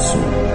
So.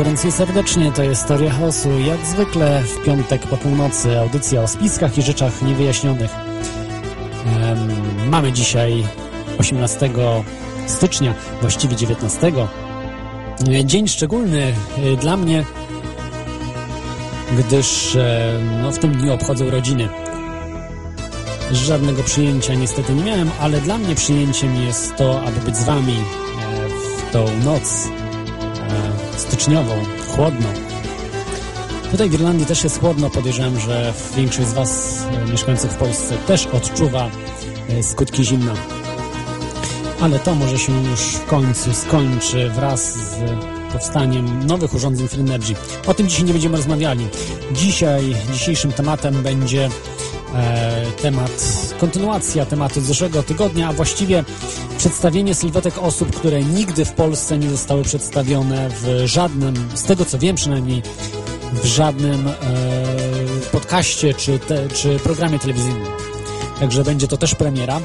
I serdecznie, to jest Teoria Chaosu. Jak zwykle w piątek po północy audycja o spiskach i rzeczach niewyjaśnionych. Em, mamy dzisiaj 18 stycznia, właściwie 19. E, Dzień szczególny e, dla mnie, gdyż e, no, w tym dniu obchodzę urodziny. Żadnego przyjęcia niestety nie miałem, ale dla mnie przyjęciem jest to, aby być z wami w tą noc styczniową, chłodną. Tutaj w Irlandii też jest chłodno. Podejrzewam, że większość z Was e, mieszkających w Polsce też odczuwa e, skutki zimna. Ale to może się już w końcu skończy wraz z powstaniem nowych urządzeń Free O tym dzisiaj nie będziemy rozmawiali. Dzisiaj, dzisiejszym tematem będzie e, temat, kontynuacja tematu z zeszłego tygodnia, a właściwie przedstawienie sylwetek osób, które nigdy w Polsce nie zostały przedstawione w żadnym, z tego co wiem przynajmniej, w żadnym e, podcaście czy, te, czy programie telewizyjnym. Także będzie to też premiera.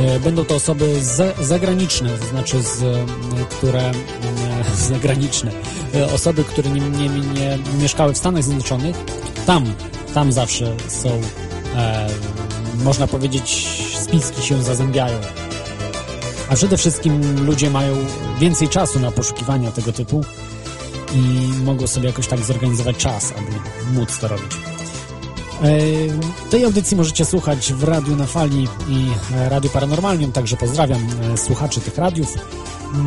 E, Będą to osoby za, zagraniczne, to znaczy z, e, które e, zagraniczne, e, osoby, które nie, nie, nie mieszkały w Stanach Zjednoczonych. Tam, tam zawsze są, e, można powiedzieć, spiski się zazębiają. A przede wszystkim ludzie mają więcej czasu na poszukiwania tego typu i mogą sobie jakoś tak zorganizować czas, aby móc to robić. E, Tej audycji możecie słuchać w Radiu na Fali i Radiu Paranormalnium, także pozdrawiam e, słuchaczy tych radiów.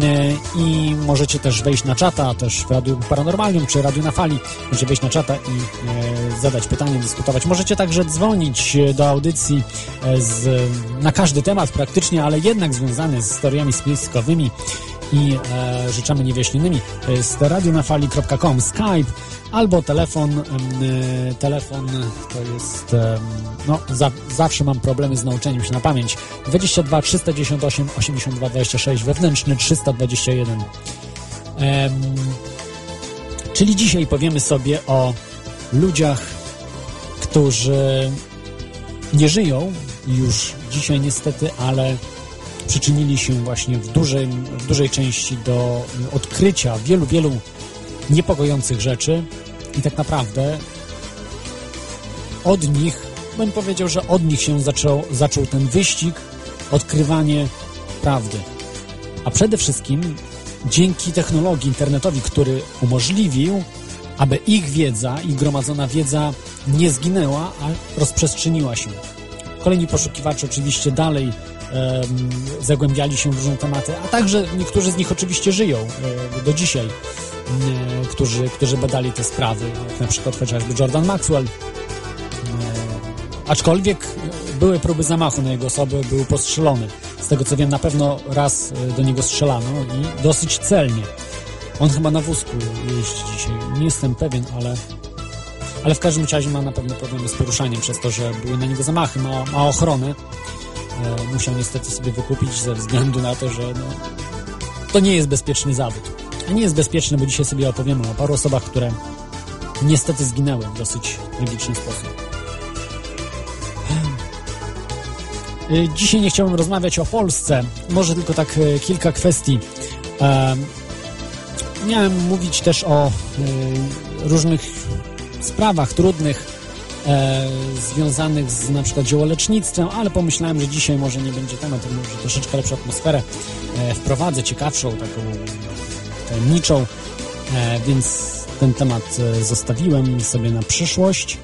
E, I możecie też wejść na czata, też w Radiu Paranormalnium czy Radiu na Fali. Możecie wejść na czata i e, zadać pytanie, dyskutować. Możecie także dzwonić e, do audycji z, na każdy temat praktycznie, ale jednak związany z historiami spiskowymi i e, rzeczami niewyjaśnionymi. Jest radionafali.com, Skype albo telefon. e, telefon to jest. em, no, za, zawsze mam problemy z nauczeniem się na pamięć. 22 398 82 26 wewnętrzny 321. Em, czyli dzisiaj powiemy sobie o ludziach, którzy nie żyją już dzisiaj niestety, ale przyczynili się właśnie w dużej, w dużej części do odkrycia wielu, wielu niepokojących rzeczy i tak naprawdę od nich, bym powiedział, że od nich się zaczął, zaczął ten wyścig, odkrywanie prawdy. A przede wszystkim dzięki technologii internetowi, który umożliwił, aby ich wiedza, ich gromadzona wiedza nie zginęła, a rozprzestrzeniła się. Kolejni poszukiwacze oczywiście dalej zagłębiali się w różne tematy, a także niektórzy z nich oczywiście żyją e, do dzisiaj, e, którzy, którzy badali te sprawy, jak na przykład chociażby Jordan Maxwell. E, aczkolwiek były próby zamachu na jego osobę, był postrzelony. Z tego co wiem, na pewno raz do niego strzelano i dosyć celnie. On chyba na wózku jeździ dzisiaj. Nie jestem pewien, ale ale w każdym razie ma na pewno problemy z poruszaniem przez to, że były na niego zamachy, ma, ma ochronę. E, musiał niestety sobie wykupić ze względu na to, że no, to nie jest bezpieczny zawód. A nie jest bezpieczny, bo dzisiaj sobie opowiemy o paru osobach, które niestety zginęły w dosyć tragiczny sposób. E, Dzisiaj nie chciałbym rozmawiać o Polsce, może tylko tak e, kilka kwestii. Miałem mówić też o e, różnych sprawach trudnych, e, związanych z na przykład ziołolecznictwem, ale pomyślałem, że dzisiaj może nie będzie temat, może troszeczkę lepszą atmosferę e, wprowadzę, ciekawszą, taką tajemniczą, e, więc ten temat e, zostawiłem sobie na przyszłość.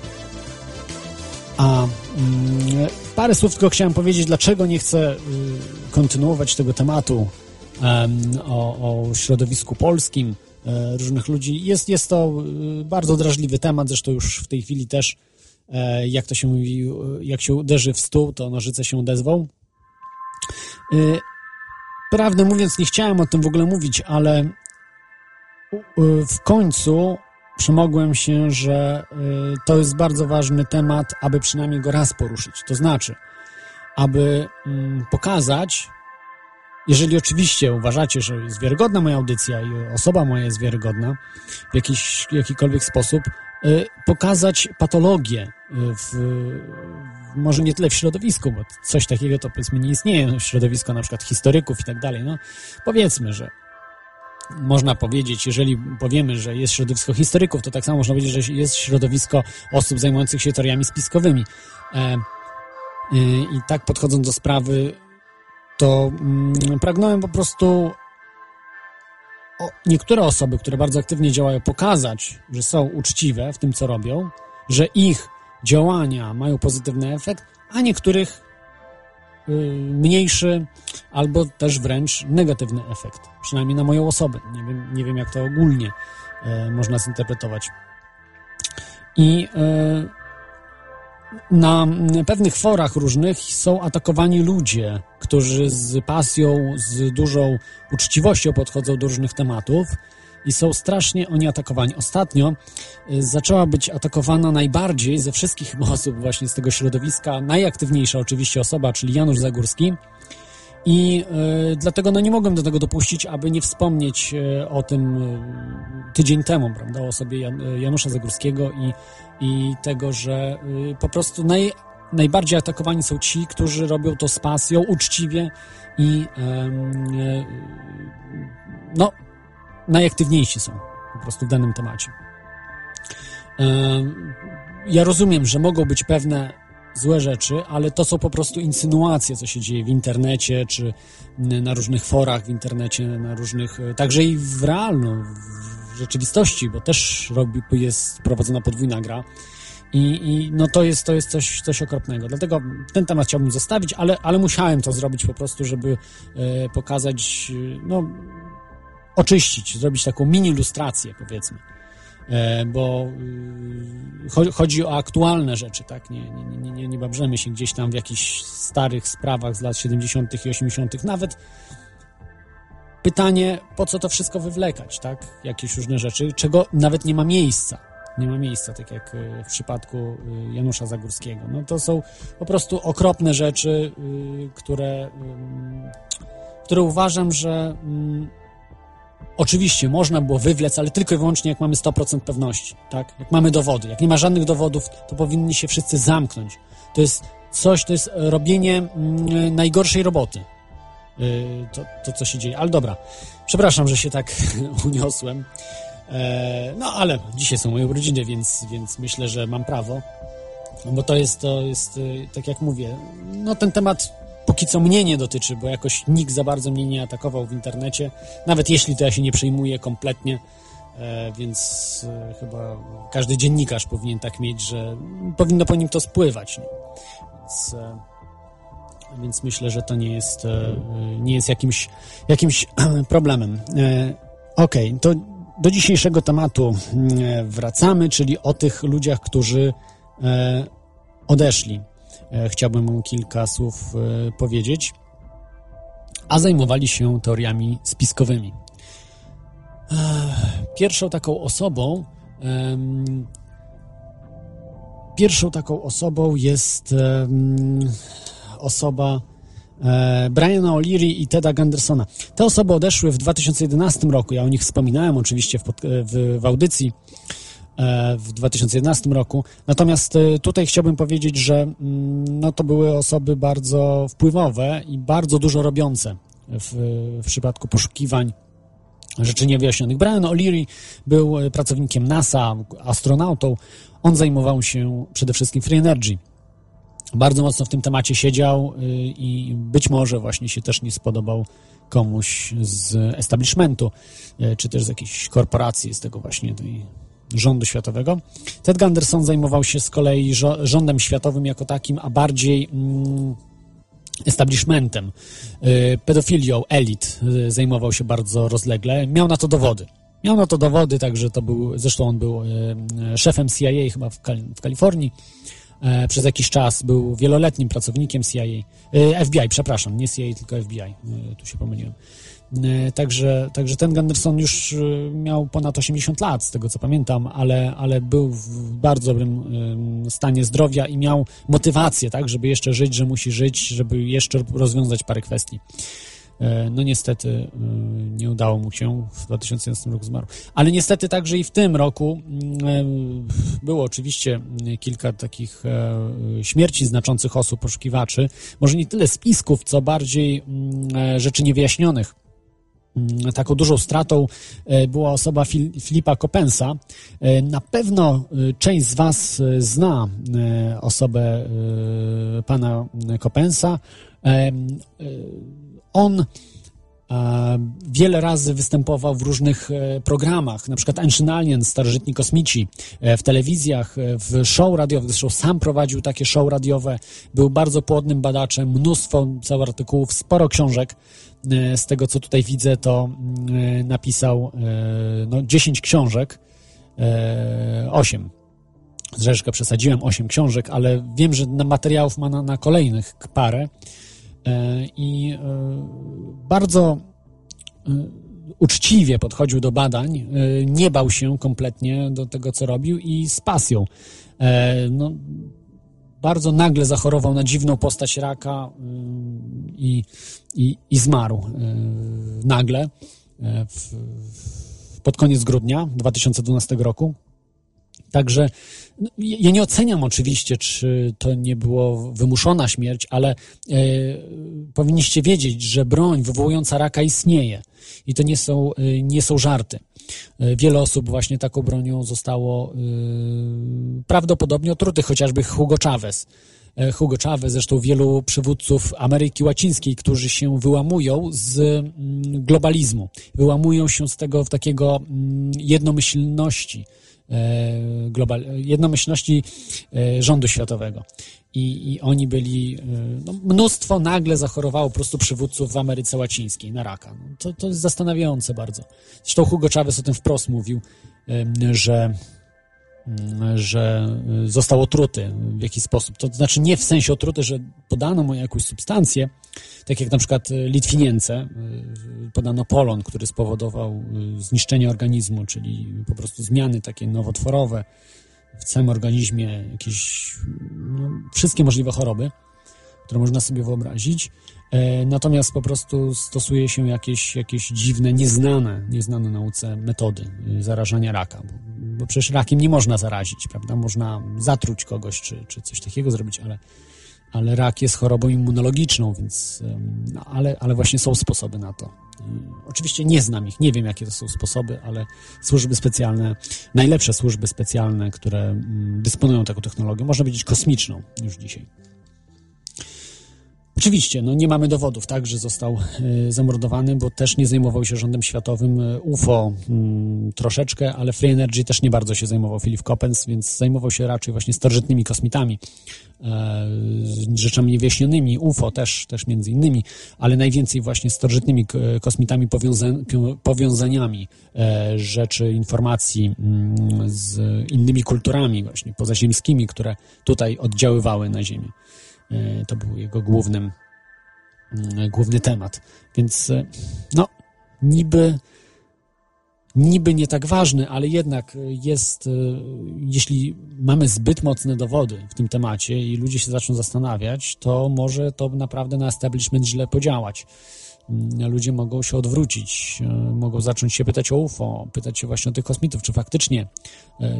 A mm, parę słów tylko chciałem powiedzieć, dlaczego nie chcę y, kontynuować tego tematu o, o środowisku polskim e, różnych ludzi. Jest, jest to y, bardzo drażliwy temat, zresztą już w tej chwili też, jak to się mówi, jak się uderzy w stół, to nożyce się odezwą. Y, prawdę mówiąc, nie chciałem o tym w ogóle mówić, ale w końcu przemogłem się, że to jest bardzo ważny temat, aby przynajmniej go raz poruszyć. To znaczy, aby mm, pokazać, jeżeli oczywiście uważacie, że jest wiarygodna moja audycja i osoba moja jest wiarygodna w jakiś, jakikolwiek sposób, pokazać patologię y, w, może nie tyle w środowisku, bo coś takiego to powiedzmy nie istnieje, środowisko na przykład historyków i tak dalej, no powiedzmy, że można powiedzieć, jeżeli powiemy, że jest środowisko historyków, to tak samo można powiedzieć, że jest środowisko osób zajmujących się teoriami spiskowymi. E, y, I tak podchodząc do sprawy, to mm, pragnąłem po prostu niektóre osoby, które bardzo aktywnie działają, pokazać, że są uczciwe w tym, co robią, że ich działania mają pozytywny efekt, a niektórych y, mniejszy albo też wręcz negatywny efekt. Przynajmniej na moją osobę. Nie wiem, nie wiem jak to ogólnie y, można zinterpretować. I y, na pewnych forach różnych są atakowani ludzie, którzy z pasją, z dużą uczciwością podchodzą do różnych tematów i są strasznie oni atakowani. Ostatnio y, zaczęła być atakowana najbardziej ze wszystkich osób właśnie z tego środowiska, najaktywniejsza oczywiście osoba, czyli Janusz Zagórski, i y, dlatego no, nie mogłem do tego dopuścić, aby nie wspomnieć y, o tym y, tydzień temu, prawda, o osobie Jan, Janusza Zagórskiego i, i tego, że po prostu naj, najbardziej atakowani są ci, którzy robią to z pasją, uczciwie i no, najaktywniejsi są po prostu w danym temacie. Ja rozumiem, że mogą być pewne złe rzeczy, ale to są po prostu insynuacje, co się dzieje w internecie, czy na różnych forach w internecie, na różnych, e, także i w realno, w rzeczywistości, bo też robi, jest prowadzona podwójna gra. I, I, no to jest, to jest coś, coś okropnego. Dlatego ten temat chciałbym zostawić, ale, ale musiałem to zrobić po prostu, żeby e, pokazać, no, oczyścić, zrobić taką mini ilustrację, powiedzmy. E, bo y, chodzi o aktualne rzeczy, tak? Nie, nie, nie, nie, nie babrzemy się gdzieś tam w jakichś starych sprawach z lat 70. i 80., nawet pytanie, po co to wszystko wywlekać, tak? Jakieś różne rzeczy, czego nawet nie ma miejsca. Nie ma miejsca, tak jak y, w przypadku y, Janusza Zagórskiego. No to są po prostu okropne rzeczy, które, które uważam, że Oczywiście można było wywlec, ale tylko i wyłącznie jak mamy 100% pewności, tak? Jak mamy dowody. Jak nie ma żadnych dowodów, to powinni się wszyscy zamknąć. To jest coś, to jest robienie mm, najgorszej roboty. Yy, to, to, co się dzieje. Ale dobra, przepraszam, że się tak uniosłem. E, no, ale dzisiaj są moje urodziny, więc, więc myślę, że mam prawo. No bo to jest, to jest, y, tak jak mówię, no ten temat póki co mnie nie dotyczy, bo jakoś nikt za bardzo mnie nie atakował w internecie. Nawet jeśli to ja się nie przejmuję kompletnie, e, więc e, chyba każdy dziennikarz powinien tak mieć, że powinno po nim to spływać. Więc, e, więc myślę, że to nie jest, nie jest jakimś, jakimś problemem. Okej, okay, to do dzisiejszego tematu e, wracamy, czyli o tych ludziach, którzy odeszli. E, chciałbym kilka słów e, powiedzieć, a zajmowali się teoriami spiskowymi. E, pierwszą taką osobą, pierwszą taką osobą jest osoba Briana O'Leary i Teda Gundersona. Te osoby odeszły w 2011 roku. Ja o nich wspominałem oczywiście w, w, w audycji w 2011 roku. Natomiast e, tutaj chciałbym powiedzieć, że mm, no, to były osoby bardzo wpływowe i bardzo dużo robiące w, w przypadku poszukiwań rzeczy niewyjaśnionych. Brian O'Leary był pracownikiem NASA, astronautą. On zajmował się przede wszystkim free energy. Bardzo mocno w tym temacie siedział i być może właśnie się też nie spodobał komuś z establishmentu, czy też z jakiejś korporacji, z tego właśnie tej rządu światowego. Ted Gunderson zajmował się z kolei rządem światowym jako takim, a bardziej mm, establishmentem, y, pedofilią, elit y, zajmował się bardzo rozlegle. Miał na to dowody. Miał na to dowody, także to był, zresztą on był y, szefem CIA chyba w, Kal w Kalifornii. E, przez jakiś czas był wieloletnim pracownikiem CIA, FBI, przepraszam, nie CIA, tylko FBI, tu się pomyliłem. E, także, także ten Gunderson już e, miał ponad 80 lat, z tego co pamiętam, ale, ale był w bardzo dobrym stanie zdrowia i miał motywację, tak, żeby jeszcze żyć, że musi żyć, żeby jeszcze rozwiązać parę kwestii. E, no niestety nie udało mu się, w 2011 roku zmarł. Ale niestety także i w tym roku było oczywiście kilka takich śmierci znaczących osób, poszukiwaczy. Może nie tyle spisków, co bardziej rzeczy niewyjaśnionych Mm, taką dużą stratą e, była osoba Filipa Kopensa. E, na pewno e, część z Was zna osobę pana Kopensa. On wiele razy występował w różnych programach, na przykład Ancient Alien, Starożytni Kosmici, w telewizjach, w show radiowych, zresztą sam prowadził takie show radiowe, był bardzo płodnym badaczem, mnóstwo całych artykułów, sporo książek, z tego, co tutaj widzę, to e, napisał e, no, 10 książek, 8. Zresztą przesadziłem 8 książek, ale wiem, że materiałów ma na, na kolejnych parę i bardzo uczciwie podchodził do badań, nie bał się kompletnie do tego, co robił i z pasją. No, bardzo nagle zachorował na dziwną postać raka i i, i zmarł e, nagle e, w, pod koniec grudnia 2012 roku. Także no, ja nie oceniam oczywiście, czy to nie było wymuszona śmierć, ale e, powinniście wiedzieć, że broń wywołująca raka istnieje i to nie są, nie są żarty. E, wiele osób właśnie taką bronią zostało prawdopodobnie otrutych, chociażby Hugo Chavez. E, Hugo Chavez, zresztą wielu przywódców Ameryki Łacińskiej, którzy się wyłamują z mm, globalizmu, wyłamują się z tego w takiego mm, jednomyślności, e, global, jednomyślności e, rządu światowego. I, i oni byli, no, mnóstwo nagle zachorowało po prostu przywódców w Ameryce Łacińskiej na raka. No, to, to jest zastanawiające bardzo. Zresztą Hugo Chavez o tym wprost mówił, że że został otruty w jakiś sposób. To znaczy nie w sensie otruty, że podano mu jakąś substancję, tak jak na przykład Litwinience, podano polon, który spowodował zniszczenie organizmu, czyli po prostu zmiany takie nowotworowe w całym organizmie, jakieś no, wszystkie możliwe choroby, które można sobie wyobrazić. E, natomiast po prostu stosuje się jakieś, jakieś dziwne, nieznane, nieznane nauce metody y, zarażania raka, bo, bo przecież rakiem nie można zarazić, prawda? Można zatruć kogoś, czy, czy coś takiego zrobić, ale, ale rak jest chorobą immunologiczną, więc, no, ale, ale właśnie są sposoby na to. Y, oczywiście nie znam ich, nie wiem jakie to są sposoby, ale służby specjalne, najlepsze służby specjalne, które mm, dysponują taką technologią, można powiedzieć kosmiczną już dzisiaj. Oczywiście, no nie mamy dowodów, tak, że został y, zamordowany, bo też nie zajmował się rządem światowym e, UFO y, troszeczkę, ale Free Energy też nie bardzo się zajmował Philip Coppens, więc zajmował się raczej właśnie starożytnymi kosmitami, y, rzeczami niewyjaśnionymi, UFO też, też między innymi, ale najwięcej właśnie starożytnymi kosmitami powiąza powiązaniami rzeczy, informacji mm, z innymi kulturami właśnie pozaziemskimi, które tutaj oddziaływały na Ziemię. E, to był jego głównym, mm, główny temat. Więc e, no, niby, niby nie tak ważny, ale jednak jest, e, jeśli mamy zbyt mocne dowody w tym temacie i ludzie się zaczną zastanawiać, to może to naprawdę na establishment źle podziałać. Mm, ludzie mogą się odwrócić, mogą zacząć się pytać o UFO, pytać się właśnie o tych kosmitów, czy faktycznie,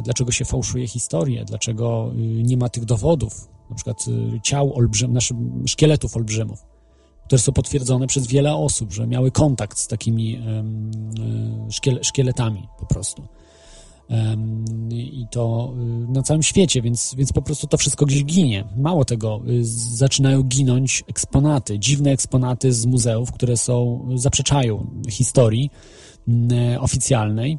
dlaczego się fałszuje historię, dlaczego nie ma tych dowodów, na przykład y, ciał olbrzym, naszych szkieletów olbrzymów. które są potwierdzone przez wiele osób, że miały kontakt z takimi szkiel szkieletami po prostu. I to y, na całym świecie, więc, więc po prostu to wszystko gdzieś ginie. Mało tego, y, zaczynają ginąć eksponaty, dziwne eksponaty z muzeów, które są, zaprzeczają historii mm, oficjalnej,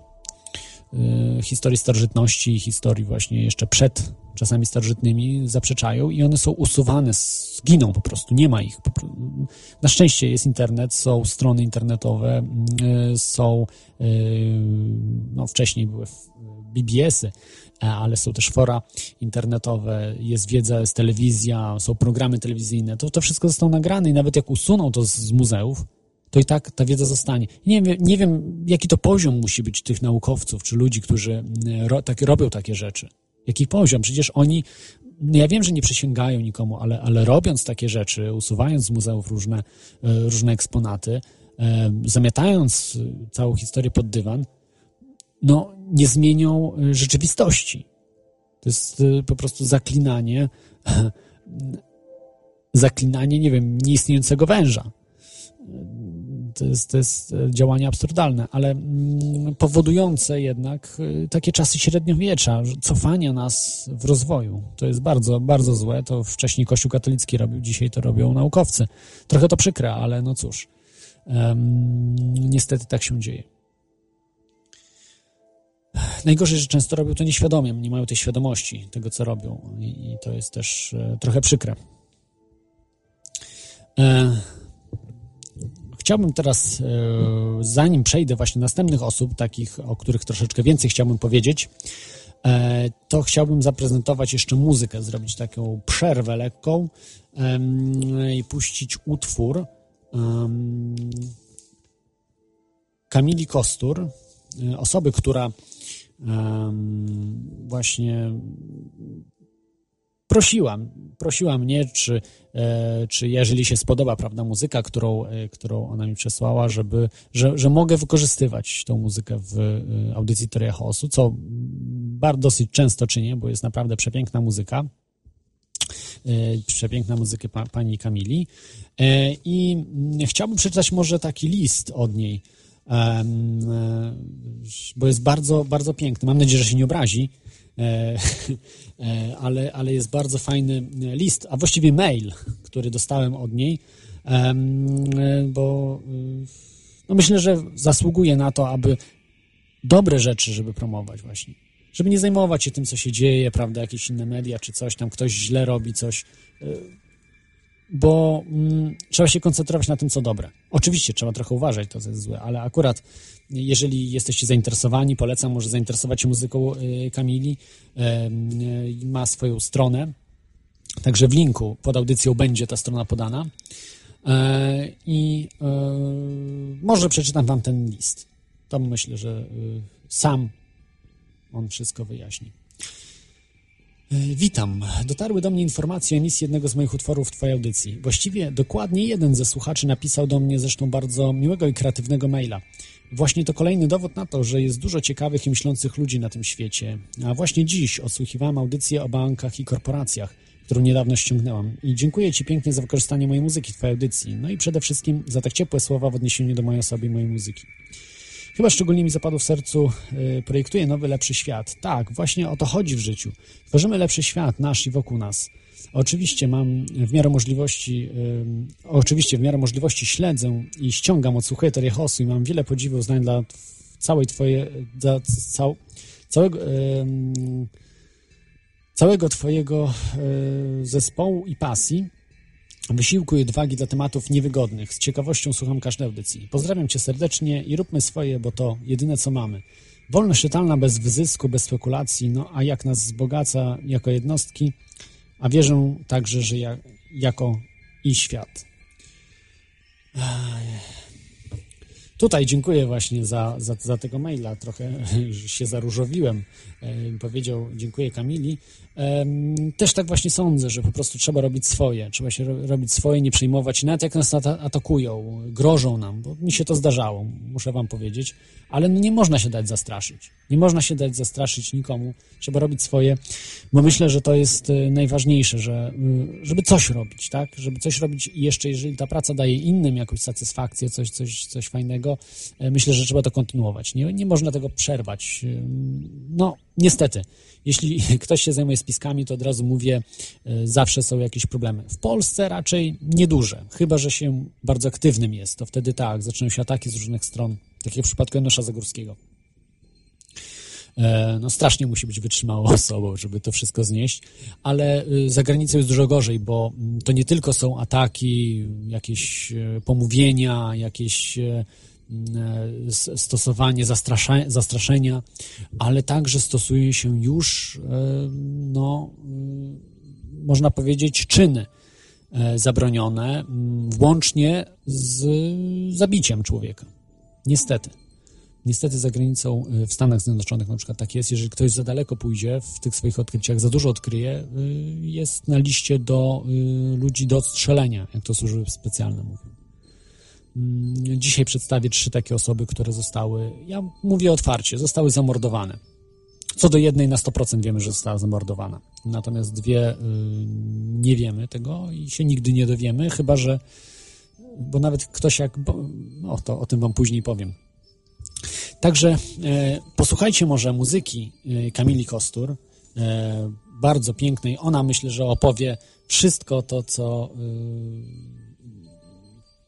y, historii starożytności, historii właśnie jeszcze przed czasami starożytnymi zaprzeczają i one są usuwane, zginą po prostu, nie ma ich. Na szczęście jest internet, są strony internetowe, mm, są, no wcześniej były BBS-y, e, ale są też fora internetowe, jest wiedza, jest telewizja, są programy telewizyjne. To, to wszystko zostało nagrane i nawet jak usuną to z, z muzeów, to i tak ta wiedza zostanie. Nie wiem, nie wiem, jaki to poziom musi być tych naukowców czy ludzi, którzy mm, ro, tak, robią takie rzeczy. Jaki poziom? Przecież oni, no ja wiem, że nie przysięgają nikomu, ale, ale robiąc takie rzeczy, usuwając z muzeów różne, e, różne eksponaty, e, zamiatając całą historię pod dywan, no, nie zmienią rzeczywistości. To jest po prostu zaklinanie, zaklinanie, nie wiem, nieistniejącego węża. To jest, to jest działanie absurdalne, ale mm, powodujące jednak y, takie czasy średniowiecza, cofania nas w rozwoju. To jest bardzo, bardzo złe. To wcześniej Kościół katolicki robił, dzisiaj to robią naukowcy. Trochę to przykre, ale no cóż. Um, niestety tak się dzieje. Najgorzej, że często robią to nieświadomie, nie mają tej świadomości tego, co robią i, i to jest też e, trochę przykre. E, chciałbym teraz, e, zanim przejdę właśnie następnych osób, takich, o których troszeczkę więcej chciałbym powiedzieć, e, to chciałbym zaprezentować jeszcze muzykę, zrobić taką przerwę lekką i puścić utwór Kamili Kostur, e, osoby, która właśnie prosiłam, prosiła mnie, czy, e, czy jeżeli się spodoba, prawda, muzyka, którą, e, którą ona mi przesłała, żeby, że, że mogę wykorzystywać tą muzykę w e, audycji Teoria Chaosu, co bardzo dosyć często czynię, bo jest naprawdę przepiękna muzyka. Przepiękna muzyka pa, pani Kamili. I chciałbym przeczytać może taki list od niej, bo jest bardzo, bardzo piękny. Mam nadzieję, że się nie obrazi, ale, ale jest bardzo fajny list, a właściwie mail, który dostałem od niej, bo no myślę, że zasługuje na to, aby dobre rzeczy, żeby promować właśnie. Żeby nie zajmować się tym, co się dzieje, prawda, jakieś inne media czy coś, tam ktoś źle robi coś bo mm, trzeba się koncentrować na tym, co dobre. Oczywiście trzeba trochę uważać, to co jest złe, ale akurat jeżeli jesteście zainteresowani, polecam może zainteresować się muzyką y, Kamili. Y, ma swoją stronę, także w linku pod audycją będzie ta strona podana. E, I e, może przeczytam wam ten list. To myślę, że y, sam on wszystko wyjaśni. E, witam. Dotarły do mnie informacje o emisji jednego z moich utworów w Twojej audycji. Właściwie dokładnie jeden ze słuchaczy napisał do mnie zresztą bardzo miłego i kreatywnego maila. Właśnie to kolejny dowód na to, że jest dużo ciekawych i myślących ludzi na tym świecie. A właśnie dziś odsłuchiwałem audycję o bankach i korporacjach, którą niedawno ściągnęłam. I dziękuję Ci pięknie za wykorzystanie mojej muzyki w Twojej audycji. No i przede wszystkim za tak ciepłe słowa w odniesieniu do mojej osoby i mojej muzyki. Chyba szczególnie mi zapadło w sercu, y, projektuję nowy, lepszy świat. Tak, właśnie o to chodzi w życiu. Tworzymy lepszy świat, nasz i wokół nas. Oczywiście mam w miarę możliwości, y, oczywiście w miarę możliwości śledzę i ściągam, odsłuchuję Terię Hosu i mam wiele podziwu uznań dla całej twojej, dla cał, całego, całego twojego y, zespołu i pasji wysiłku i odwagi dla tematów niewygodnych. Z ciekawością słucham każdej audycji. Pozdrawiam Cię serdecznie i róbmy swoje, bo to jedyne co mamy. Wolność totalna bez wyzysku, bez spekulacji, no a jak nas wzbogaca jako jednostki, a wierzę także, że ja, jako i świat. Tutaj dziękuję właśnie za, za, za tego maila. Trochę się zaróżowiłem. Powiedział, dziękuję Kamili. Też tak właśnie sądzę, że po prostu trzeba robić swoje. Trzeba się robić swoje, nie przejmować. Nawet jak nas atakują, grożą nam, bo mi się to zdarzało, muszę wam powiedzieć. Ale no nie można się dać zastraszyć. Nie można się dać zastraszyć nikomu. Trzeba robić swoje, bo myślę, że to jest e, najważniejsze, że, y, żeby coś robić, tak? Żeby coś robić i jeszcze jeżeli ta praca daje innym jakąś satysfakcję, coś, coś, coś fajnego, e, myślę, że trzeba to kontynuować. Nie, nie można tego przerwać. No, niestety, jeśli ktoś się zajmuje spiskami, to od razu mówię, e, zawsze są jakieś problemy. W Polsce raczej nieduże, chyba że się bardzo aktywnym jest, to wtedy tak, zaczynają się ataki z różnych stron, tak jak w przypadku Janosza Zagórskiego. E, no strasznie musi być wytrzymałą osobą, żeby to wszystko znieść, ale y, za granicą jest dużo gorzej, bo mm, to nie tylko są ataki, jakieś e, pomówienia, jakieś stosowanie zastraszenia, ale także stosuje się już, no, y, można powiedzieć, czyny zabronione, mm, włącznie z zabiciem człowieka. Niestety. Niestety za granicą, w Stanach Zjednoczonych na przykład tak jest, jeżeli ktoś za daleko pójdzie w tych swoich odkryciach, za dużo odkryje, jest na liście do ludzi do odstrzelenia, jak to służby specjalne mówią. Mm, dzisiaj przedstawię trzy takie osoby, które zostały, ja mówię otwarcie, zostały zamordowane. Co do jednej na 100% wiemy, że została zamordowana. Natomiast dwie nie wiemy tego i się nigdy nie dowiemy, chyba że, bo nawet ktoś jak, bo, no to o tym wam później powiem Także e, posłuchajcie może muzyki e, Kamili Kostur, e, bardzo pięknej. Ona myślę, że opowie wszystko to, co,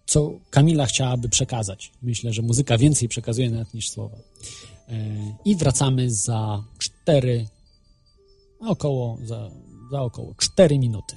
co Kamila chciałaby przekazać. Myślę, że muzyka więcej przekazuje nawet niż słowa. E, I wracamy za 4, około, za, za około 4 minuty.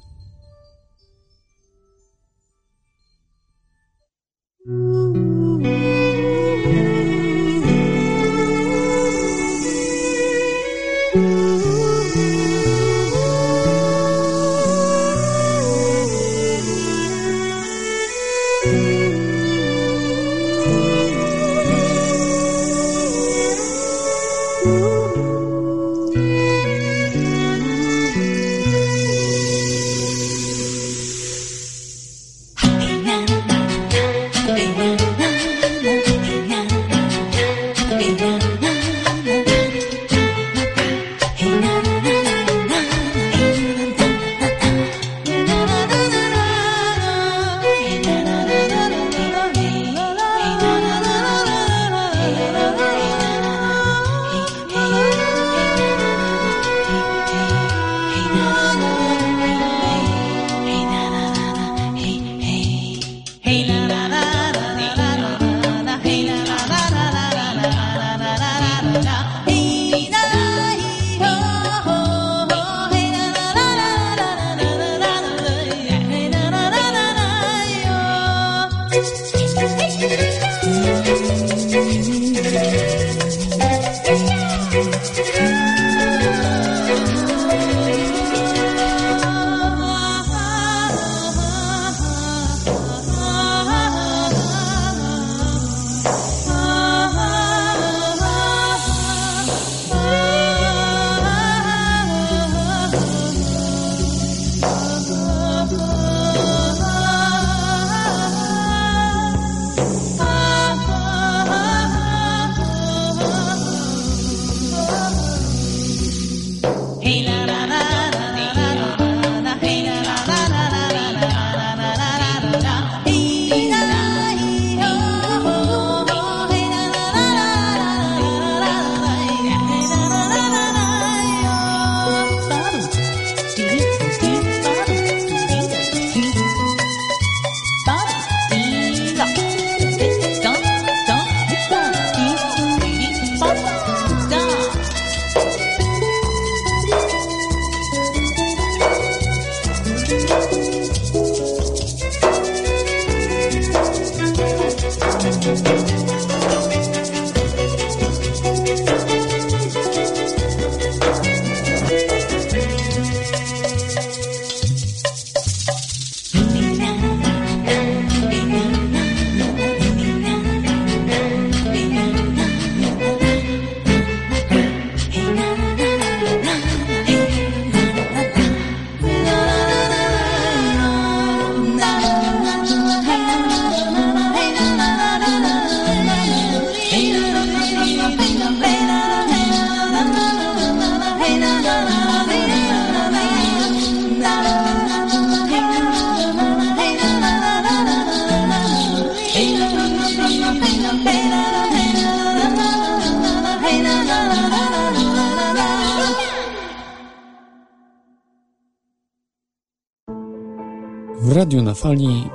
Radiu na fali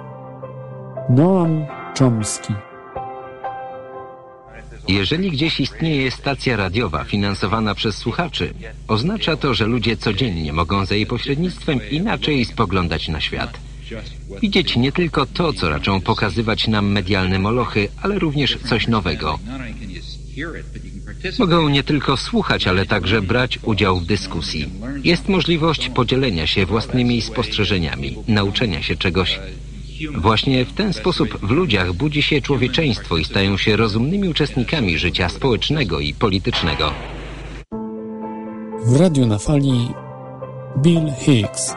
Noam Chomsky. Jeżeli gdzieś istnieje stacja radiowa finansowana przez słuchaczy, oznacza to, że ludzie codziennie mogą za jej pośrednictwem inaczej spoglądać na świat. Widzieć nie tylko to, co raczą pokazywać nam medialne molochy, ale również coś nowego. Mogą nie tylko słuchać, ale także brać udział w dyskusji. Jest możliwość podzielenia się własnymi spostrzeżeniami, nauczenia się czegoś. Właśnie w ten sposób w ludziach budzi się człowieczeństwo i stają się rozumnymi uczestnikami życia społecznego i politycznego. W radiu na fali Bill Hicks.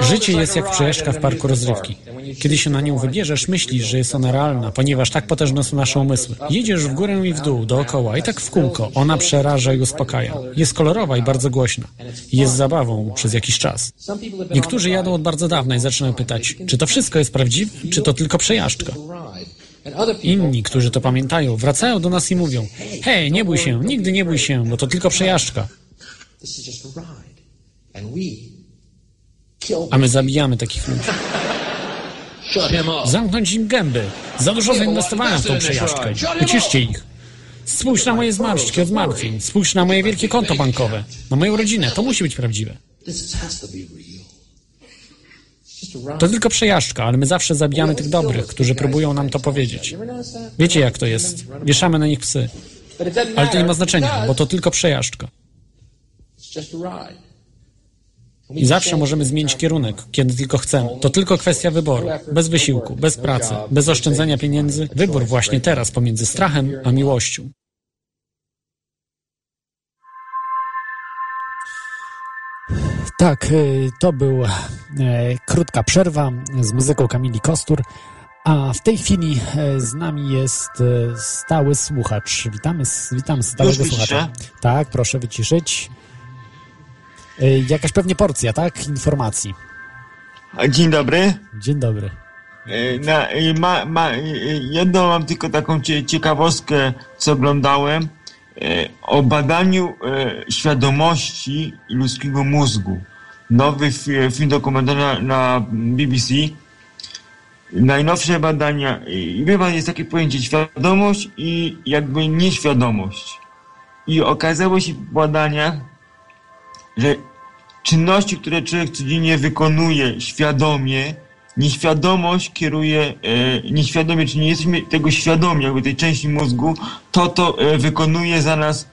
Życie jest jak przejażdżka w parku rozrywki. Kiedy się na nią wybierzesz, myślisz, że jest ona realna, ponieważ tak potężne są nasze umysły. Jedziesz w górę i w dół, dookoła i tak w kółko. Ona przeraża i uspokaja. Jest kolorowa i bardzo głośna. Jest zabawą przez jakiś czas. Niektórzy jadą od bardzo dawna i zaczynają pytać, czy to wszystko jest prawdziwe, czy to tylko przejażdżka. Inni, którzy to pamiętają, wracają do nas i mówią: Hej, nie bój się, nigdy nie bój się, bo to tylko przejażdżka. A my zabijamy takich ludzi. Zamknąć im gęby. Za dużo zainwestowałem w tą przejażdżkę. Uciszcie ich. Spójrz na moje zmarszczki od zmartwień. Spójrz na moje wielkie konto bankowe. Na moją rodzinę. To musi być prawdziwe. To tylko przejażdżka, ale my zawsze zabijamy tych dobrych, którzy próbują nam to powiedzieć. Wiecie jak to jest. Wieszamy na nich psy. Ale to nie ma znaczenia, bo to tylko przejażdżka. I zawsze możemy zmienić kierunek, kiedy tylko chcemy. To tylko kwestia wyboru. Bez wysiłku, bez pracy, bez oszczędzania pieniędzy. Wybór właśnie teraz pomiędzy strachem a miłością. Tak, to była krótka przerwa z muzyką Kamili Kostur. A w tej chwili z nami jest stały słuchacz. Witamy, witamy stałego słuchacza. Tak, proszę wyciszyć. Jakaś pewnie porcja, tak? Informacji. Dzień dobry. Dzień dobry. Na, ma, ma, jedną mam tylko taką ciekawostkę, co oglądałem o badaniu świadomości ludzkiego mózgu. Nowy film dokumentalny na BBC. Najnowsze badania. I wie pan, jest takie pojęcie świadomość i jakby nieświadomość. I okazało się w badaniach, że czynności, które człowiek codziennie wykonuje świadomie, nieświadomość kieruje, e, nieświadomie, czy nie jesteśmy tego świadomi, jakby tej części mózgu, to to e, wykonuje za nas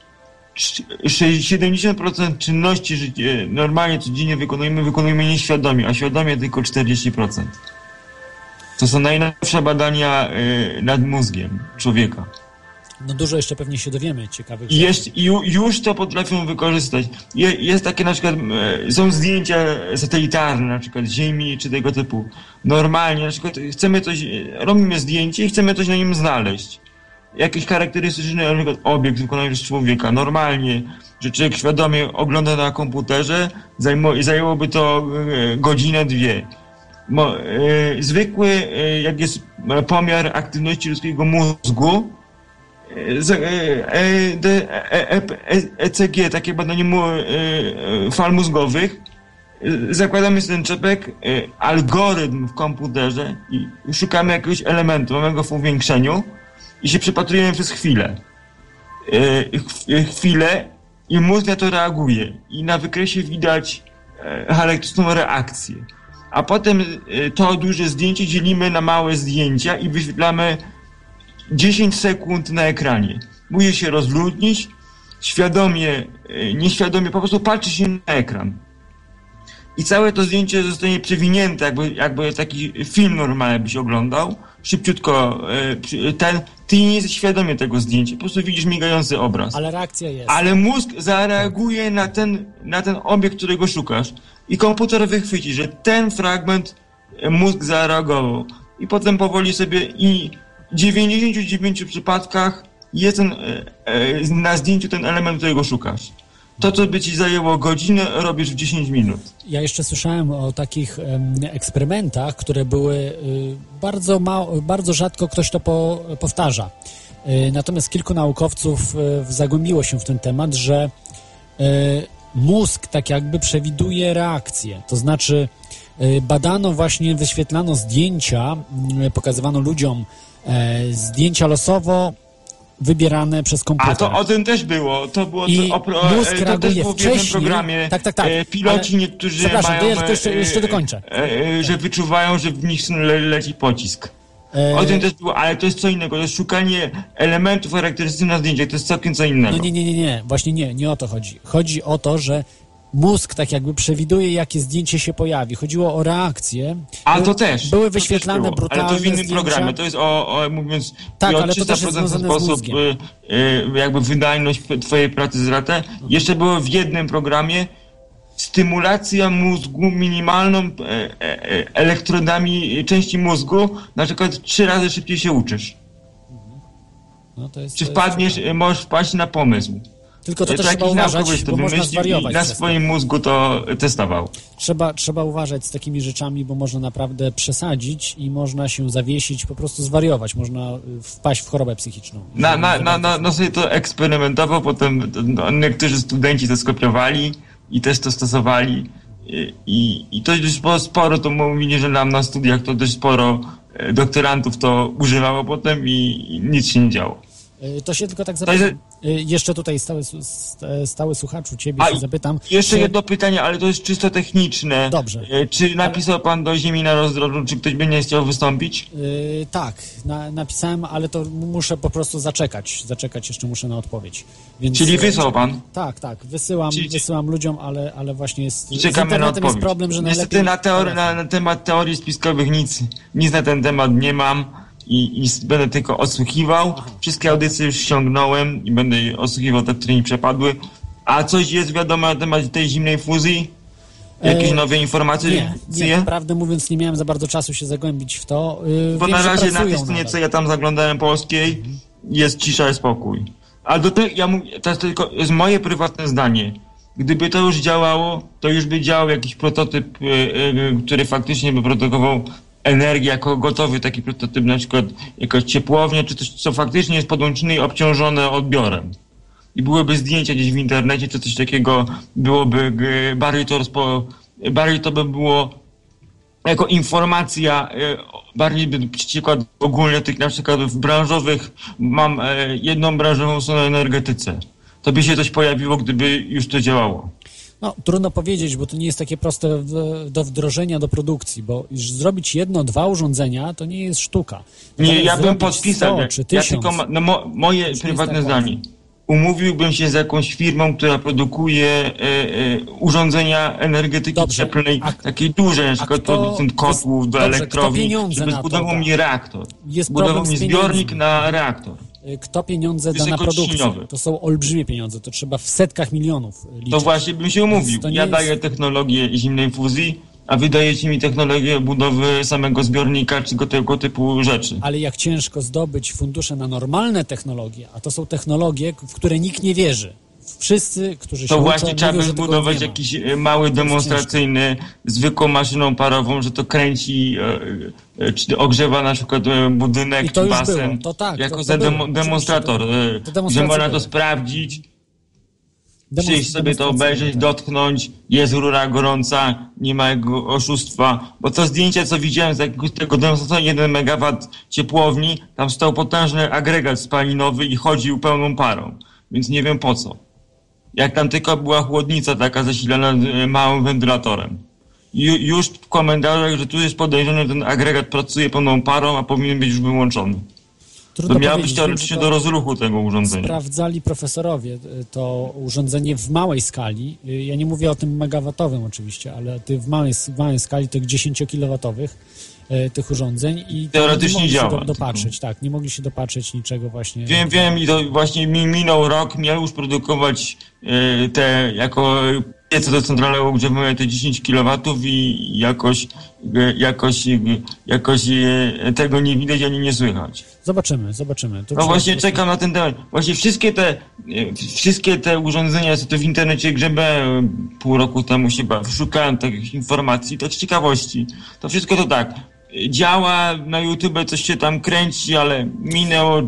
70% czynności e, normalnie codziennie wykonujemy, wykonujemy nieświadomie, a świadomie tylko 40%. To są najnowsze badania e, nad mózgiem człowieka. No dużo jeszcze pewnie się dowiemy ciekawych już to potrafią wykorzystać. Je, jest takie na przykład, są zdjęcia satelitarne na przykład Ziemi czy tego typu. Normalnie, na przykład chcemy coś, robimy zdjęcie i chcemy coś na nim znaleźć. Jakiś charakterystyczny na przykład obiekt wykonany przez człowieka. Normalnie, że człowiek świadomie ogląda na komputerze, zajmo, zajęłoby to e, godzinę, dwie. E, zwykły, e, jak jest pomiar aktywności ludzkiego mózgu, ECG, takie badanie fal mózgowych, zakładamy ten czepek, algorytm w komputerze i szukamy jakiegoś elementu, mamy go w uwiększeniu i się przypatrujemy przez chwilę. Chwilę i mózg na to reaguje i na wykresie widać charakterystyczną reakcję. A potem to duże zdjęcie dzielimy na małe zdjęcia i wyświetlamy 10 sekund na ekranie. Musi się rozludnić, świadomie, nieświadomie, po prostu patrzy się na ekran. I całe to zdjęcie zostanie przewinięte, jakby, jakby taki film normalny byś oglądał. Szybciutko, ten, ty nie jesteś świadomie tego zdjęcia, po prostu widzisz migający obraz. Ale reakcja jest. Ale mózg zareaguje na ten, na ten obiekt, którego szukasz. I komputer wychwyci, że ten fragment mózg zareagował. I potem powoli sobie i w 99 przypadkach jest ten, na zdjęciu ten element, którego szukasz. To, co by ci zajęło godzinę, robisz w 10 minut. Ja jeszcze słyszałem o takich eksperymentach, które były y, bardzo, mało, bardzo rzadko ktoś to po, powtarza. Y, natomiast kilku naukowców zagłębiło się w ten temat, że mózg tak jakby przewiduje reakcję. To znaczy badano właśnie, wyświetlano zdjęcia, pokazywano ludziom e, zdjęcia losowo wybierane przez komputer. A to o tym też było. To było I to, opro, mózg e, to też było w jednym programie. Tak, tak, tak. E, Piloci Ale- niektórzy mają, to ja jeszcze- e, jeszcze dokończę. E, e, że wyczuwają, że w nich le, leci pocisk. E, O tym też było, ale to jest co innego. To jest szukanie elementów charakterystycznych na zdjęciach. To jest całkiem co innego. No nie, nie, nie, nie, właśnie nie, nie o to chodzi. Chodzi o to, że mózg tak jakby przewiduje, jakie zdjęcie się pojawi. Chodziło o reakcję. A to też. Były też wyświetlane było. brutalne Ale to w innym zdjęcia. programie. To jest o, o mówiąc Tak, o ale to też jest 300% związane z sposób y, y, jakby wydajność twojej pracy z ratę. Jeszcze było w jednym programie stymulacja mózgu minimalną e, e, e, elektrodami części mózgu, na przykład trzy razy szybciej się uczysz. No, jest, Czy wpadniesz, możesz wpaść na pomysł. Tylko to też trzeba uważać, bo można zwariować. na swoim mózgu to testował. Trzeba, trzeba uważać z takimi rzeczami, bo można naprawdę przesadzić i można się zawiesić, po prostu zwariować. Można y, wpaść w chorobę psychiczną. Na, na, na, na, no sobie to eksperymentował, potem no, niektórzy studenci to skopiowali i też to stosowali. I, i, i to już było sporo, to mówili, że nam na studiach to dość sporo e, doktorantów to używało potem i, i nic się nie działo. Y, To się tylko tak zapytam. Y, Jeszcze tutaj stały, st- stały słuchaczu, ciebie A się zapytam. Jeszcze czy- jedno pytanie, ale to jest czysto techniczne. Dobrze. E, Czy napisał pan do Ziemi na rozdrożu, czy ktoś by nie chciał wystąpić? Y, tak, na, napisałem, ale to muszę po prostu zaczekać. Zaczekać jeszcze muszę na odpowiedź. Więc, Czyli e, wysłał pan? Tak, tak, wysyłam, Czyli- wysyłam ludziom, ale, ale właśnie jest. I czekamy na odpowiedź. jest problem, że Niestety najlepiej. na, teori- na, na temat teorii spiskowych nic, nic na ten temat nie mam i, i będę tylko odsłuchiwał. Wszystkie audycje już ściągnąłem i będę odsłuchiwał te, które mi przepadły. A coś jest wiadomo na temat tej zimnej fuzji? Jakieś E, nowe informacje? Nie, nie, prawdę mówiąc, nie miałem za bardzo czasu się zagłębić w to. Yy, Bo wiem, na razie na tej stronie, co ja tam zaglądałem polskiej, jest cisza i spokój. A do tego, ja mówię, to jest tylko jest moje prywatne zdanie. Gdyby to już działało, to już by działał jakiś prototyp, y, y, który faktycznie by produkował energię jako gotowy taki prototyp, na przykład jakaś ciepłownia, czy coś, co faktycznie jest podłączone i obciążone odbiorem. I byłyby zdjęcia gdzieś w internecie, czy coś takiego byłoby, bardziej to, rozpo, bardziej to by było jako informacja, e, bardziej by przykład ogólnie tych na przykład w branżowych, mam e, jedną branżową stronę energetyce. To by się coś pojawiło, gdyby już to działało. No, trudno powiedzieć, bo to nie jest takie proste do wdrożenia do produkcji, bo już zrobić jedno, dwa urządzenia to nie jest sztuka. Nie, ja bym podpisał, 100 ja, czy ja tylko, no, mo, moje prywatne zdanie. Umówiłbym się z jakąś firmą, która produkuje e, e, urządzenia energetyki Dobrze. cieplnej, A- takie duże, na przykład kto- producent kotłów do dobrze, elektrowni, żeby zbudował mi reaktor. Jest Zbudował mi zbiornik na reaktor. Y, Kto pieniądze da na produkcję? To są olbrzymie pieniądze, to trzeba w setkach milionów y, liczyć. To właśnie bym się umówił. Ja jest- daję technologię zimnej fuzji, a wy dajecie mi technologię budowy samego zbiornika czy go- tego typu rzeczy. Ale jak ciężko zdobyć fundusze na normalne technologie, a to są technologie, w które nikt nie wierzy. Wszyscy, którzy się To właśnie trzeba by zbudować jakiś e, mały demonstracyjny, zwykłą maszyną parową, że to kręci, e, e, czy ogrzewa na przykład budynek, I to już basen, było. To tak, jako to- to za demo, demonstrator, to- to że można to sprawdzić, przyjść sobie to obejrzeć, tak. dotknąć, jest rura gorąca, nie ma jego oszustwa. Bo to zdjęcie, co widziałem z jakiegoś tego demonstratora, 1 MW ciepłowni, tam stał potężny agregat spalinowy i chodził pełną parą. Więc nie wiem po co. Jak tam tylko była chłodnica taka zasilana e, małym wentylatorem. Ju, już w komentarzach, że tu jest podejrzane, że ten agregat pracuje pełną parą, a powinien być już wyłączony. Trudno To miało być teoretycznie do rozruchu tego urządzenia. Sprawdzali profesorowie y, to urządzenie w małej skali. Y, Ja nie mówię o tym megawatowym oczywiście, ale ty w małej, w małej skali tych 10-kilowatowych y, tych urządzeń i Teoretycznie nie mogli działa, się do, dopatrzeć, tak, nie mogli się dopatrzeć niczego właśnie. Wiem, wiem i to właśnie mi minął rok, miał już produkować e, te jako piece do centralnego ogrzewania te 10 kW i jakoś, e, jakoś, e, jakoś e, tego nie widać ani nie słychać. Zobaczymy, zobaczymy. To No właśnie czekam na ten temat. Właśnie wszystkie te, e, wszystkie te urządzenia, co to w internecie grzebałem pół roku temu się szukałem takich informacji, tak z ciekawości. To wszystko to tak. E, Działa, na YouTube coś się tam kręci, ale minęło